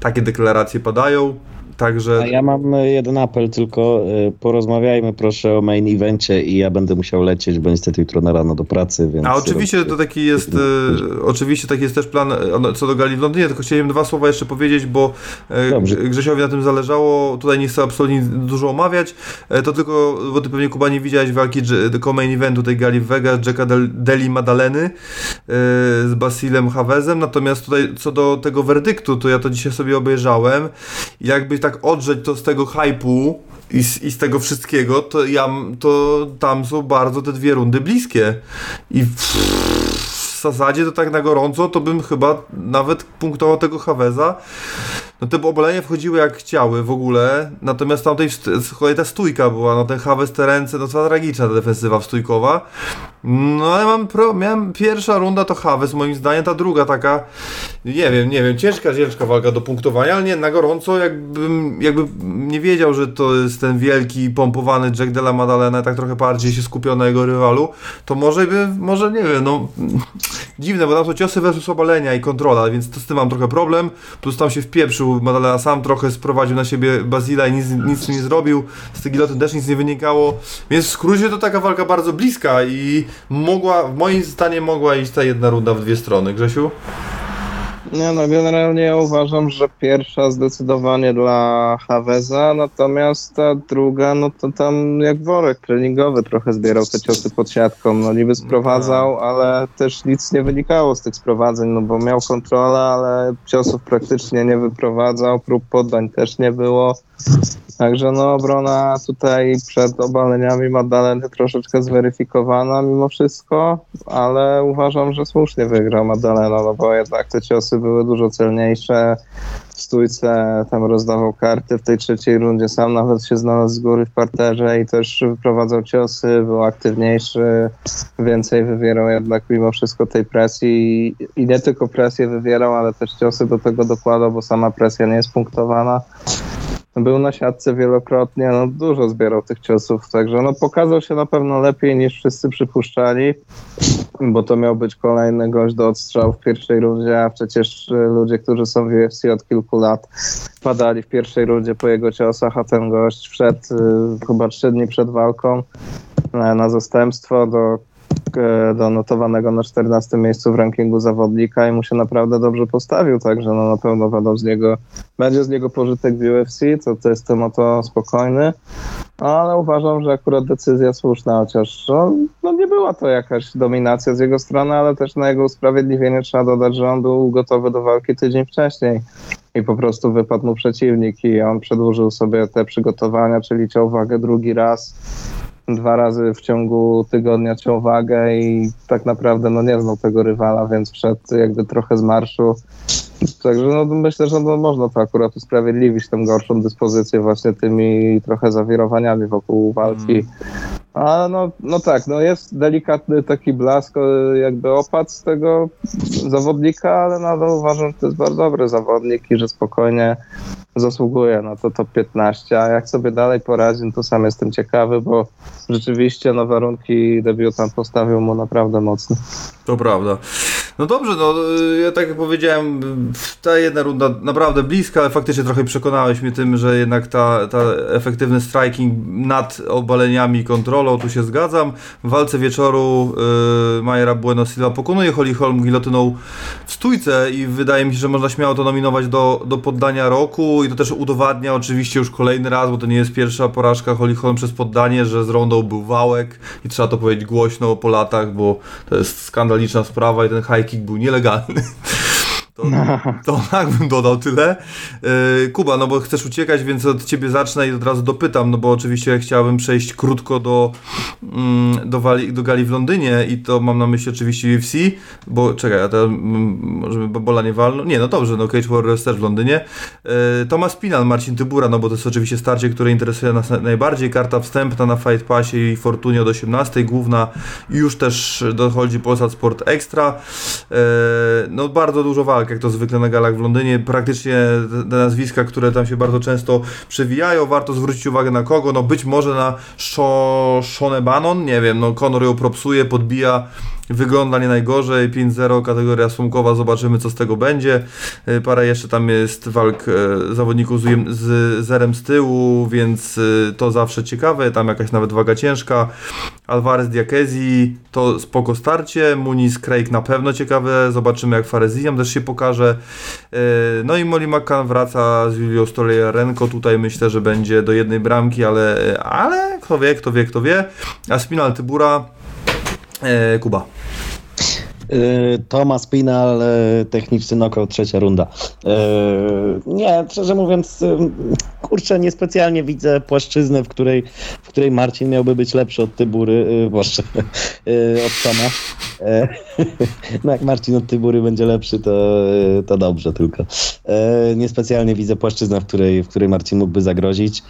Takie deklaracje padają. Także A ja mam e, jeden apel tylko, e, porozmawiajmy proszę o main evencie i ja będę musiał lecieć, bo niestety jutro na rano do pracy, więc... A oczywiście to taki jest, e, oczywiście taki jest też plan co do gali w Londynie, tylko chciałem dwa słowa jeszcze powiedzieć, bo Dobrze. Grzesiowi na tym zależało, tutaj nie chcę absolutnie dużo omawiać, to tylko, bo ty pewnie Kuba nie widziałeś walki tylko main eventu tej gali w Vegas, Jacka Del, Deli Madaleny z Basilem Havezem, natomiast tutaj co do tego werdyktu, to ja to dzisiaj sobie obejrzałem jakby tak odrzeć to z tego hypu, i z, I z tego wszystkiego, to ja, to tam są bardzo te dwie rundy bliskie. I w, zasadzie to tak na gorąco, to bym chyba nawet punktował tego Haveza. No te obalenia wchodziły jak chciały w ogóle, natomiast tamtej kolei ta stójka była, no ten Havez, te ręce, no cała tragiczna ta defensywa stójkowa. No ale mam pro, miałem pierwsza runda to Hawes, moim zdaniem ta druga taka, nie wiem, nie wiem, ciężka, ciężka walka do punktowania, ale nie, na gorąco jakbym, jakby nie wiedział, że to jest ten wielki, pompowany Jack Della Maddalena, tak trochę bardziej się skupiał na jego rywalu, to może by, może nie wiem, no dziwne, bo tam są ciosy versus obalenia i kontrola, więc to z tym mam trochę problem, plus tam się wpieprzył, Maddalena sam trochę sprowadził na siebie Bazila i nic, nic nie zrobił, z tej giloty też nic nie wynikało, więc w skrócie to taka walka bardzo bliska i mogła, moim zdaniem mogła iść ta jedna runda w dwie strony. Grzesiu? Nie no, generalnie ja uważam, że pierwsza zdecydowanie dla Haveza, natomiast ta druga, no to tam jak worek treningowy trochę zbierał te ciosy pod siatką. No niby sprowadzał, ale też nic nie wynikało z tych sprowadzeń, no bo miał kontrolę, ale ciosów praktycznie nie wyprowadzał, prób poddań też nie było. Także no obrona tutaj przed obaleniami Madaleny troszeczkę zweryfikowana mimo wszystko, ale uważam, że słusznie wygrał Madalena, no bo jednak te ciosy były dużo celniejsze. W stójce tam rozdawał karty w tej trzeciej rundzie, sam nawet się znalazł z góry w parterze i też wyprowadzał ciosy, był aktywniejszy, więcej wywierał jednak mimo wszystko tej presji i, nie tylko presję wywierał, ale też ciosy do tego dokładał, bo sama presja nie jest punktowana. Był na siatce wielokrotnie, no dużo zbierał tych ciosów, także no pokazał się na pewno lepiej niż wszyscy przypuszczali, bo to miał być kolejny gość do odstrzału w pierwszej rundzie, a przecież y, ludzie, którzy są w UFC od kilku lat padali w pierwszej rundzie po jego ciosach, a ten gość wszedł y, chyba trzy dni przed walką na, na zastępstwo do do notowanego na 14 miejscu w rankingu zawodnika i mu się naprawdę dobrze postawił, także no na pewno z niego, będzie z niego pożytek w UFC, to, to jestem o to spokojny, ale uważam, że akurat decyzja słuszna, chociaż no, no nie była to jakaś dominacja z jego strony, ale też na jego usprawiedliwienie trzeba dodać, że on był gotowy do walki tydzień wcześniej i po prostu wypadł mu przeciwnik i on przedłużył sobie te przygotowania, czyli ciął wagę drugi raz dwa razy w ciągu tygodnia ciął wagę i tak naprawdę no nie znał tego rywala, więc wszedł jakby trochę z marszu. Także no, myślę, że no, można to akurat usprawiedliwić tę gorszą dyspozycję właśnie tymi trochę zawirowaniami wokół walki. A no, no tak, no jest delikatny taki blask, e, jakby opad z tego zawodnika, ale nadal uważam, że to jest bardzo dobry zawodnik i że spokojnie zasługuje na to top 15, a jak sobie dalej poradzi, to sam jestem ciekawy, bo rzeczywiście no warunki debiutant postawił mu naprawdę mocno. To prawda. No dobrze, no y, ja tak jak powiedziałem, ta jedna runda naprawdę bliska, ale faktycznie trochę przekonałeś mnie tym, że jednak ta, ta efektywny striking nad obaleniami i kontrolą, tu się zgadzam. W walce wieczoru y, Majera Bueno Silva pokonuje Holly Holm gilotyną w stójce i wydaje mi się, że można śmiało to nominować do, do poddania roku i to też udowadnia oczywiście już kolejny raz, bo to nie jest pierwsza porażka Holly Holm przez poddanie, że z rondą był wałek i trzeba to powiedzieć głośno po latach, bo to jest skandaliczna sprawa i ten high kick był nielegalny. To, to tak bym dodał tyle. Yy, Kuba, no bo chcesz uciekać, więc od ciebie zacznę i od razu dopytam, no bo oczywiście chciałbym przejść krótko do, mm, do, wali, do gali w Londynie i to mam na myśli oczywiście UFC, bo czekaj, a to mm, może Bola nie walną? Nie, no dobrze, no Cage Warriors też w Londynie. Yy, Tomasz Pinal, Marcin Tybura, no bo to jest oczywiście starcie, które interesuje nas najbardziej. Karta wstępna na Fight Passie i Fortunie od 18, główna już też dochodzi Polsat Sport Extra. Yy, no bardzo dużo walk, jak to zwykle na galach w Londynie. Praktycznie te nazwiska, które tam się bardzo często przewijają. Warto zwrócić uwagę na kogo. No być może na Shone Bannon, nie wiem, no Conor ją propsuje, podbija wygląda nie najgorzej, 5-0 kategoria sumkowa, zobaczymy co z tego będzie. Y, Parę jeszcze tam jest walk y, zawodników z, z zerem z tyłu, więc y, to zawsze ciekawe, tam jakaś nawet waga ciężka. Alvarez Diakezi to spoko starcie, Muniz Craig na pewno ciekawe, zobaczymy jak Fareziam też się pokaże. No i Molly McCann wraca z Julią Stoliarenko, tutaj myślę, że będzie do jednej bramki, ale, ale kto wie, kto wie, kto wie. A Spinal Tybura Kuba. Tomas Pinal, e, techniczny knockout, trzecia runda. E, Nie, szczerze mówiąc, e, kurczę, niespecjalnie widzę płaszczyznę, w której, w której Marcin miałby być lepszy od Tybury, e, boże, e, od Toma. E, No jak Marcin od Tybury będzie lepszy, to, e, to dobrze tylko. E, Niespecjalnie widzę płaszczyznę, w której, w której Marcin mógłby zagrozić.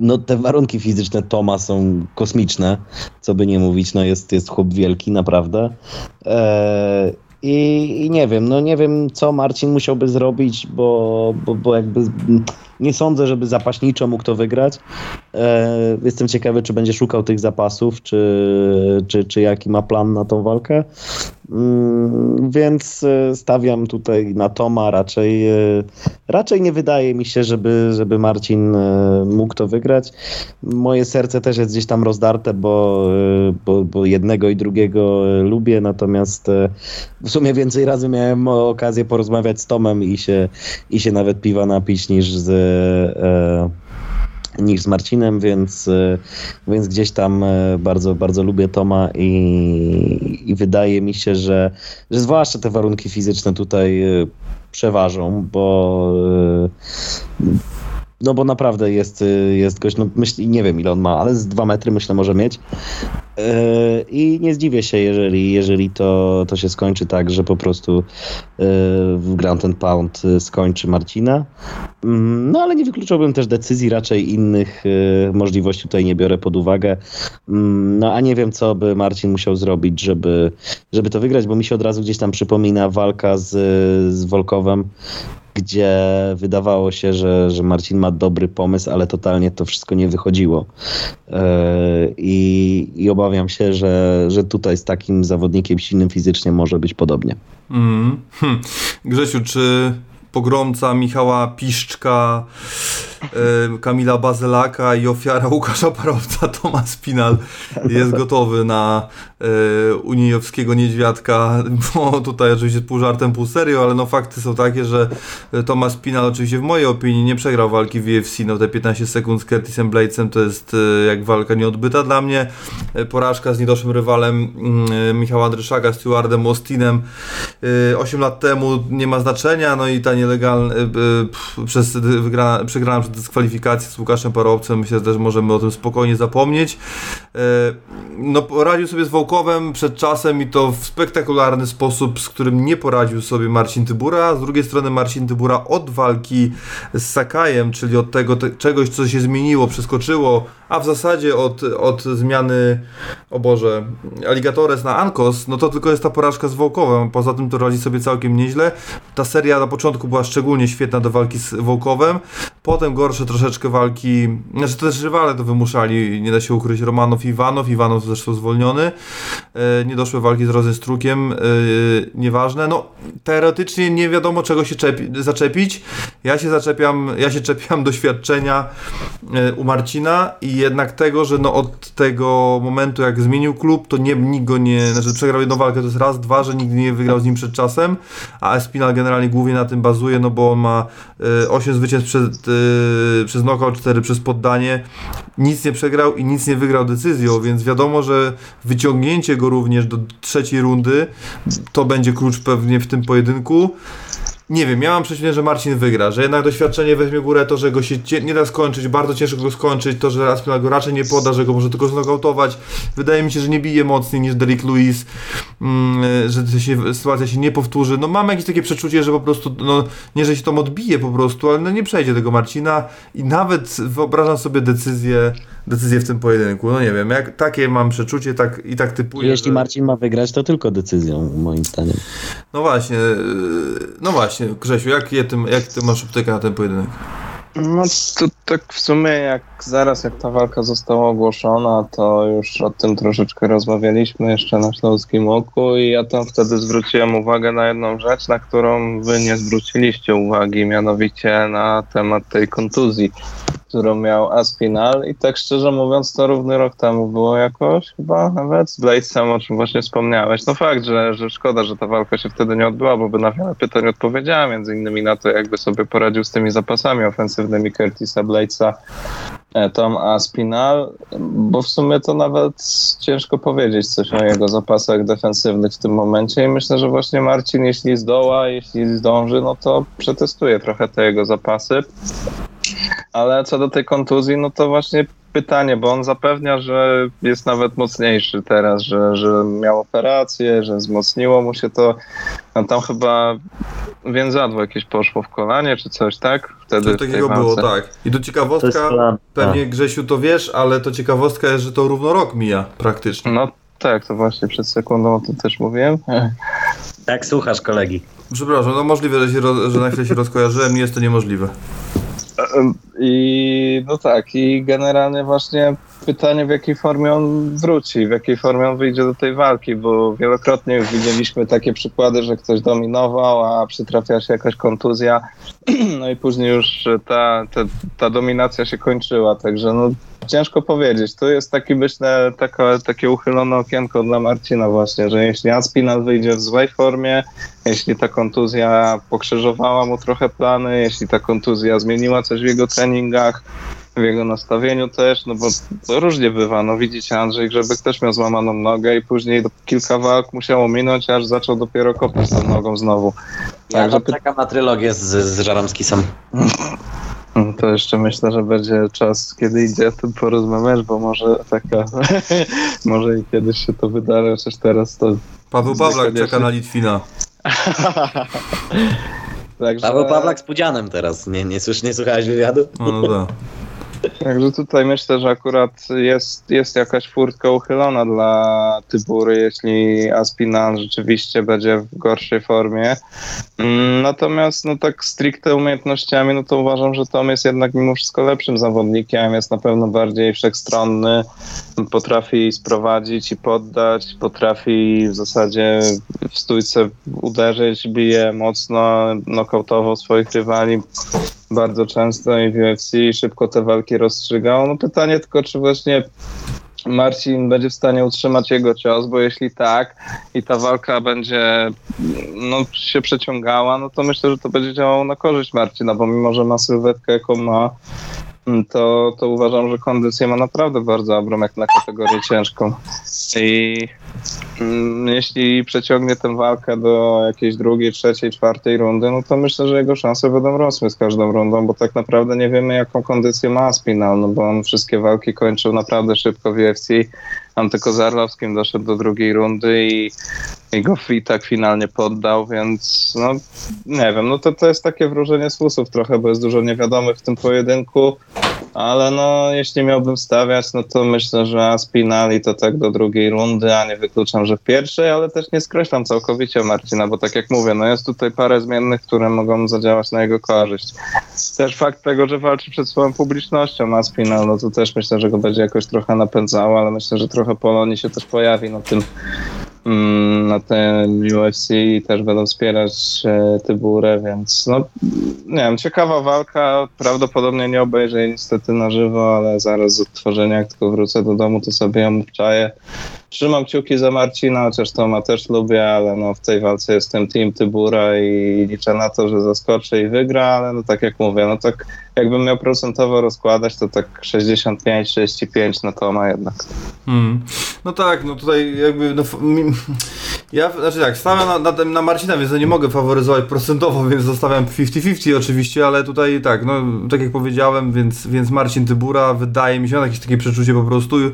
No te warunki fizyczne Toma są kosmiczne, co by nie mówić, no jest, jest chłop wielki, naprawdę. E, i, I, nie wiem, no nie wiem, co Marcin musiałby zrobić, bo, bo, bo jakby nie sądzę, żeby zapaśniczo mógł to wygrać. E, jestem ciekawy, czy będzie szukał tych zapasów, czy, czy, czy jaki ma plan na tą walkę. Mm, więc e, stawiam tutaj na Toma raczej. E, raczej nie wydaje mi się, żeby, żeby Marcin mógł to wygrać. Moje serce też jest gdzieś tam rozdarte, bo, bo, bo jednego i drugiego lubię, natomiast w sumie więcej razy miałem okazję porozmawiać z Tomem i się, i się nawet piwa napić niż z niż z Marcinem, więc, e, więc gdzieś tam e, bardzo, bardzo lubię Toma i, i wydaje mi się, że, że zwłaszcza te warunki fizyczne tutaj e, przeważą, bo no bo naprawdę jest, jest gość, no myśl, nie wiem ile on ma, ale z dwa metry myślę może mieć. I nie zdziwię się, jeżeli, jeżeli to, to się skończy tak, że po prostu w Grand Pound skończy Marcina. Mm, no ale nie wykluczałbym też decyzji, raczej innych y, możliwości tutaj nie biorę pod uwagę. Mm, no a nie wiem, co by Marcin musiał zrobić, żeby, żeby to wygrać, bo mi się od razu gdzieś tam przypomina walka z, z Wolkowem, gdzie wydawało się, że, że Marcin ma dobry pomysł, ale totalnie to wszystko nie wychodziło. Y, I, i obawiam się, że, że tutaj z takim zawodnikiem silnym fizycznie może być podobnie. Mm. Hm. Grzesiu, czy pogromca Michała Piszczka, e, Kamila Bazylaka i ofiara Łukasza Parowca, Tomasz Spinal jest gotowy na e, unijowskiego niedźwiadka, bo tutaj oczywiście pół żartem, pół serio, ale no fakty są takie, że Tomasz Spinal oczywiście w mojej opinii nie przegrał walki w UFC, no te 15 sekund z Curtisem Bladesem to jest e, jak walka nieodbyta dla mnie, porażka z niedoszłym rywalem mm, Michała Andryszaka, Stewardem Austinem. 8 lat temu nie ma znaczenia, no i ta nielegalna, przez wygrana, przegrana przez dyskwalifikację z Łukaszem Parowcem, myślę, że możemy o tym spokojnie zapomnieć. No poradził sobie z Wołkowem przed czasem i to w spektakularny sposób, z którym nie poradził sobie Marcin Tybura. Z drugiej strony Marcin Tybura od walki z Sakajem, czyli od tego te, czegoś, co się zmieniło, przeskoczyło, a w zasadzie od, od zmiany, o Boże, Alligatores na Ankos, no to tylko jest ta porażka z Wołkowem. Poza tym to radzi sobie całkiem nieźle. Ta seria na początku była szczególnie świetna do walki z Wołkowem. Potem gorsze troszeczkę walki, znaczy też rywale to wymuszali, nie da się ukryć, Romanow i Iwanow. Iwanow zresztą zwolniony. E, nie doszły walki z Rozenstrukiem, e, nieważne. No, teoretycznie nie wiadomo czego się czepi, zaczepić. Ja się zaczepiam, ja się czepiam doświadczenia e, u Marcina i jednak tego, że no od tego momentu jak zmienił klub, to nie, nikt go nie, znaczy przegrał jedną walkę, to jest raz, dwa, że nigdy nie wygrał z nim przed czasem, a Espinal generalnie głównie na tym bazuje, no bo on ma 8 zwycięstw przed, przez knockout, 4 przez poddanie, nic nie przegrał i nic nie wygrał decyzją, więc wiadomo, że wyciągnięcie go również do trzeciej rundy to będzie klucz pewnie w tym pojedynku. Nie wiem, ja mam przeświadczenie, że Marcin wygra, że jednak doświadczenie weźmie górę, to, że go się nie da skończyć, bardzo ciężko go skończyć, to, że Aspinall go raczej nie poda, że go może tylko znokautować. Wydaje mi się, że nie bije mocniej niż Derek Lewis, mm, że się, sytuacja się nie powtórzy. No mam jakieś takie przeczucie, że po prostu, no nie, że się to odbije po prostu, ale no nie przejdzie tego Marcina i nawet wyobrażam sobie decyzję decyzję w tym pojedynku. No nie wiem, jak takie mam przeczucie tak, i tak typuję. Jeśli że... Marcin ma wygrać, to tylko decyzją, moim zdaniem. No właśnie, no właśnie, Grzesiu, jak, ty, jak ty masz optykę na ten pojedynek? No to tak w sumie jak zaraz jak ta walka została ogłoszona, to już o tym troszeczkę rozmawialiśmy jeszcze na Śląskim Oku i ja tam wtedy zwróciłem uwagę na jedną rzecz, na którą wy nie zwróciliście uwagi, mianowicie na temat tej kontuzji którą miał Aspinal i tak szczerze mówiąc to równy rok temu było jakoś chyba nawet z Bladesem, o czym właśnie wspomniałeś. No fakt, że, że szkoda, że ta walka się wtedy nie odbyła, bo by na wiele pytań odpowiedziała, między innymi na to, jakby sobie poradził z tymi zapasami ofensywnymi Curtisa Bladesa e, Tom Aspinal, bo w sumie to nawet ciężko powiedzieć coś o jego zapasach defensywnych w tym momencie i myślę, że właśnie Marcin, jeśli zdoła, jeśli zdąży, no to przetestuje trochę te jego zapasy. Ale co do tej kontuzji, no to właśnie pytanie, bo on zapewnia, że jest nawet mocniejszy teraz, że, że miał operację, że wzmocniło mu się to. No tam chyba więzadło jakieś poszło w kolanie czy coś, tak? Wtedy tej takiego było, tak. I jest ciekawostka, plan. pewnie Grzesiu to wiesz, ale to ciekawostka jest, że to równo rok mija praktycznie. No tak, to właśnie przed sekundą o tym też mówiłem. Tak, słuchasz kolegi. Przepraszam, no możliwe, że, się że na chwilę się rozkojarzyłem, nie jest to niemożliwe. I no tak, i generalnie właśnie pytanie, w jakiej formie on wróci, w jakiej formie on wyjdzie do tej walki, bo wielokrotnie już widzieliśmy takie przykłady, że ktoś dominował, a przytrafia się jakaś kontuzja, no i później już ta, ta, ta dominacja się kończyła, także no ciężko powiedzieć. Tu jest taki, myślę, taka, takie uchylone okienko dla Marcina właśnie, że jeśli Aspinal wyjdzie w złej formie, jeśli ta kontuzja pokrzyżowała mu trochę plany, jeśli ta kontuzja zmieniła coś w jego treningach, w jego nastawieniu też, no bo to różnie bywa. No widzicie, Andrzej Grzebek też miał złamaną nogę i później kilka walk musiało minąć, aż zaczął dopiero kopać tą nogą znowu. Ja Także czekam na trylogię z, z Żaramskisem. No To jeszcze myślę, że będzie czas, kiedy idzie o tym porozmawiać, bo może taka, może i kiedyś się to wydarzy, chociaż teraz to... Paweł Pawlak czeka na Litwina. Także, Paweł Pawlak z Pudzianem teraz. Nie, nie, słysz, nie słuchałeś wywiadu? No, no tak. Także tutaj myślę, że akurat jest, jest jakaś furtka uchylona dla Tybury, jeśli Aspinal rzeczywiście będzie w gorszej formie. Mm, Natomiast no tak stricte umiejętnościami, no to uważam, że Tom jest jednak mimo wszystko lepszym zawodnikiem, jest na pewno bardziej wszechstronny, potrafi sprowadzić i poddać, potrafi w zasadzie w stójce uderzyć, bije mocno, nokautował swoich rywali bardzo często i w UFC szybko te walki rozstrzygał. No pytanie tylko, czy właśnie Marcin będzie w stanie utrzymać jego cios, bo jeśli tak i ta walka będzie no, się przeciągała, no to myślę, że to będzie działało na korzyść Marcina, bo mimo, że ma sylwetkę jaką ma, to, to uważam, że kondycję ma naprawdę bardzo jak na kategorię ciężką. I mm, jeśli przeciągnie tę walkę do jakiejś drugiej, trzeciej, czwartej rundy, no to myślę, że jego szanse będą rosły z każdą rundą, bo tak naprawdę nie wiemy, jaką kondycję ma Spinal, no bo on wszystkie walki kończył naprawdę szybko w UFC. Tam tylko z Arlowskim doszedł do drugiej rundy i, i go i tak finalnie poddał, więc no nie wiem, no to, to jest takie wróżenie z fusów trochę, bo jest dużo niewiadomych w tym pojedynku, ale no jeśli miałbym stawiać, no to myślę, że Aspinali to tak do drugiej rundy, a nie wykluczam, że w pierwszej, ale też nie skreślam całkowicie Marcina, bo tak jak mówię, no jest tutaj parę zmiennych, które mogą zadziałać na jego korzyść. Też fakt tego, że walczy przed swoją publicznością Aspinal, no to też myślę, że go będzie jakoś trochę napędzało, ale myślę, że trochę Polonii się też pojawi na tym mm, na tym UFC i też będą wspierać e, Tyburę, więc no nie wiem, ciekawa walka, prawdopodobnie nie obejrzę jej niestety na żywo, ale zaraz z odtworzenia, jak tylko wrócę do domu, to sobie ją wczaję. Trzymam kciuki za Marcina, chociaż Toma też lubię, ale no w tej walce jestem team Tybura i liczę na to, że zaskoczy i wygra, ale no tak jak mówię, no tak jakbym miał procentowo rozkładać, to tak 65-65 na Toma jednak. Hmm. No tak, no tutaj jakby, no, mi- ja, znaczy tak, stawiam na, na, na Marcina, więc no nie mogę faworyzować procentowo, więc zostawiam 50-50 oczywiście, ale tutaj tak, no tak jak powiedziałem, więc, więc Marcin Tybura, wydaje mi się, mam jakieś takie przeczucie po prostu, yy,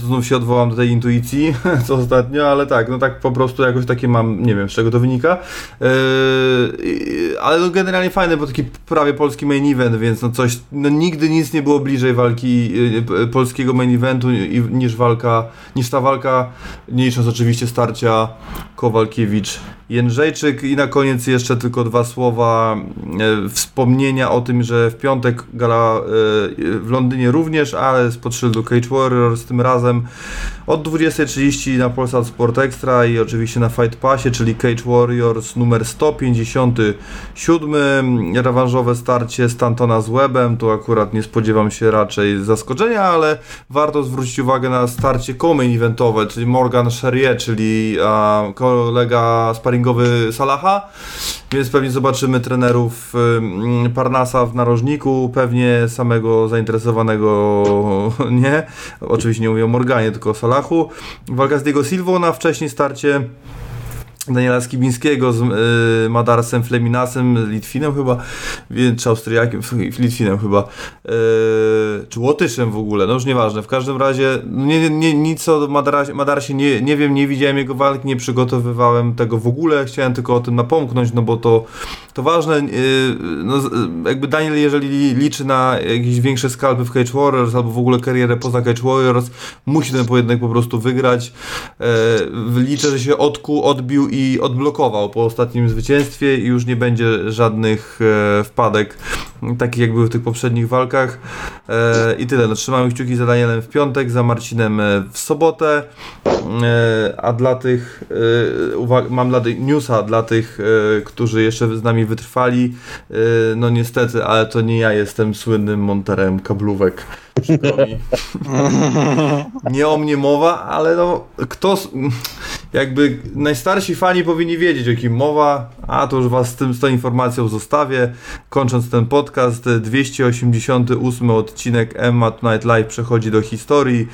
tu znów się odwołam do tej intuicji, co ostatnio, ale tak, no tak po prostu jakoś takie mam, nie wiem z czego to wynika, yy, ale no generalnie fajne, bo taki prawie polski main event, więc no coś, no nigdy nic nie było bliżej walki yy, polskiego main eventu niż walka, niż ta walka, nie licząc oczywiście starcia Kowalkiewicz Jędrzejczyk i na koniec jeszcze tylko dwa słowa e, wspomnienia o tym, że w piątek gala e, w Londynie również, ale spod szyldu Cage Warriors tym razem od 20.30 na Polsat Sport Extra i oczywiście na Fight Passie, czyli Cage Warriors numer 157, rewanżowe starcie Stantona z Webem, tu akurat nie spodziewam się raczej zaskoczenia, ale warto zwrócić uwagę na starcie co-main eventowe, czyli Morgan Charrier, czyli a, kolega sparingowy Salaha, więc pewnie zobaczymy trenerów Parnasa w narożniku, pewnie samego zainteresowanego nie, oczywiście nie mówię o Morganie, tylko o Salachu. Walka z Diego Silvą na wcześniej starcie Daniela Skibińskiego z y, Madarsem Fleminasem, Litwinem chyba, czy Austriakiem, Litwinem chyba, y, czy Łotyszem w ogóle, no już nieważne. W każdym razie no nie, nie, nic o Madarasie, Madarsie nie, nie wiem, nie widziałem jego walki, nie przygotowywałem tego w ogóle, chciałem tylko o tym napomknąć, no bo to, to ważne. y, no, jakby Daniel, jeżeli liczy na jakieś większe skalpy w Cage Warriors albo w ogóle karierę poza Cage Warriors, musi ten pojedynek po prostu wygrać. E, liczę, że się odkuł, odbił i odblokował po ostatnim zwycięstwie i już nie będzie żadnych e, wpadek, takich jak były w tych poprzednich walkach. E, I tyle. No, trzymamy kciuki za Danielem w piątek, za Marcinem e, w sobotę. E, a dla tych, e, uwag- mam dla tych newsa dla tych, e, którzy jeszcze z nami wytrwali. E, no niestety, ale to nie ja jestem słynnym monterem kablówek. Nie o mnie mowa, ale no kto, jakby najstarsi fani powinni wiedzieć o kim mowa, a to już was z, tym, z tą informacją zostawię. Kończąc ten podcast, 288 odcinek Emma Tonight Live przechodzi do historii.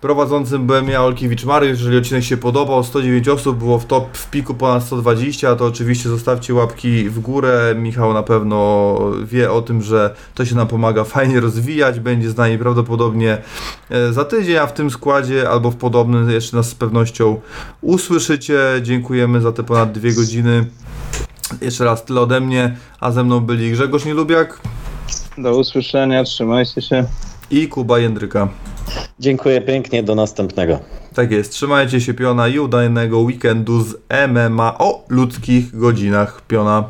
Prowadzącym byłem ja, Olkiewicz Mariusz. Jeżeli odcinek się podobał, 109 osób było w top w piku ponad 120, to oczywiście zostawcie łapki w górę. Michał na pewno wie o tym, że to się nam pomaga fajnie rozwijać. Będzie z nami prawdopodobnie e, za tydzień, a w tym składzie albo w podobnym jeszcze nas z pewnością usłyszycie. Dziękujemy za te ponad dwie godziny. Jeszcze raz tyle ode mnie, a ze mną byli Grzegorz Nielubiak Do usłyszenia, trzymajcie się. i Kuba Jędryka. Dziękuję pięknie, do następnego. Tak jest, trzymajcie się piona i udanego weekendu z MMA o ludzkich godzinach piona.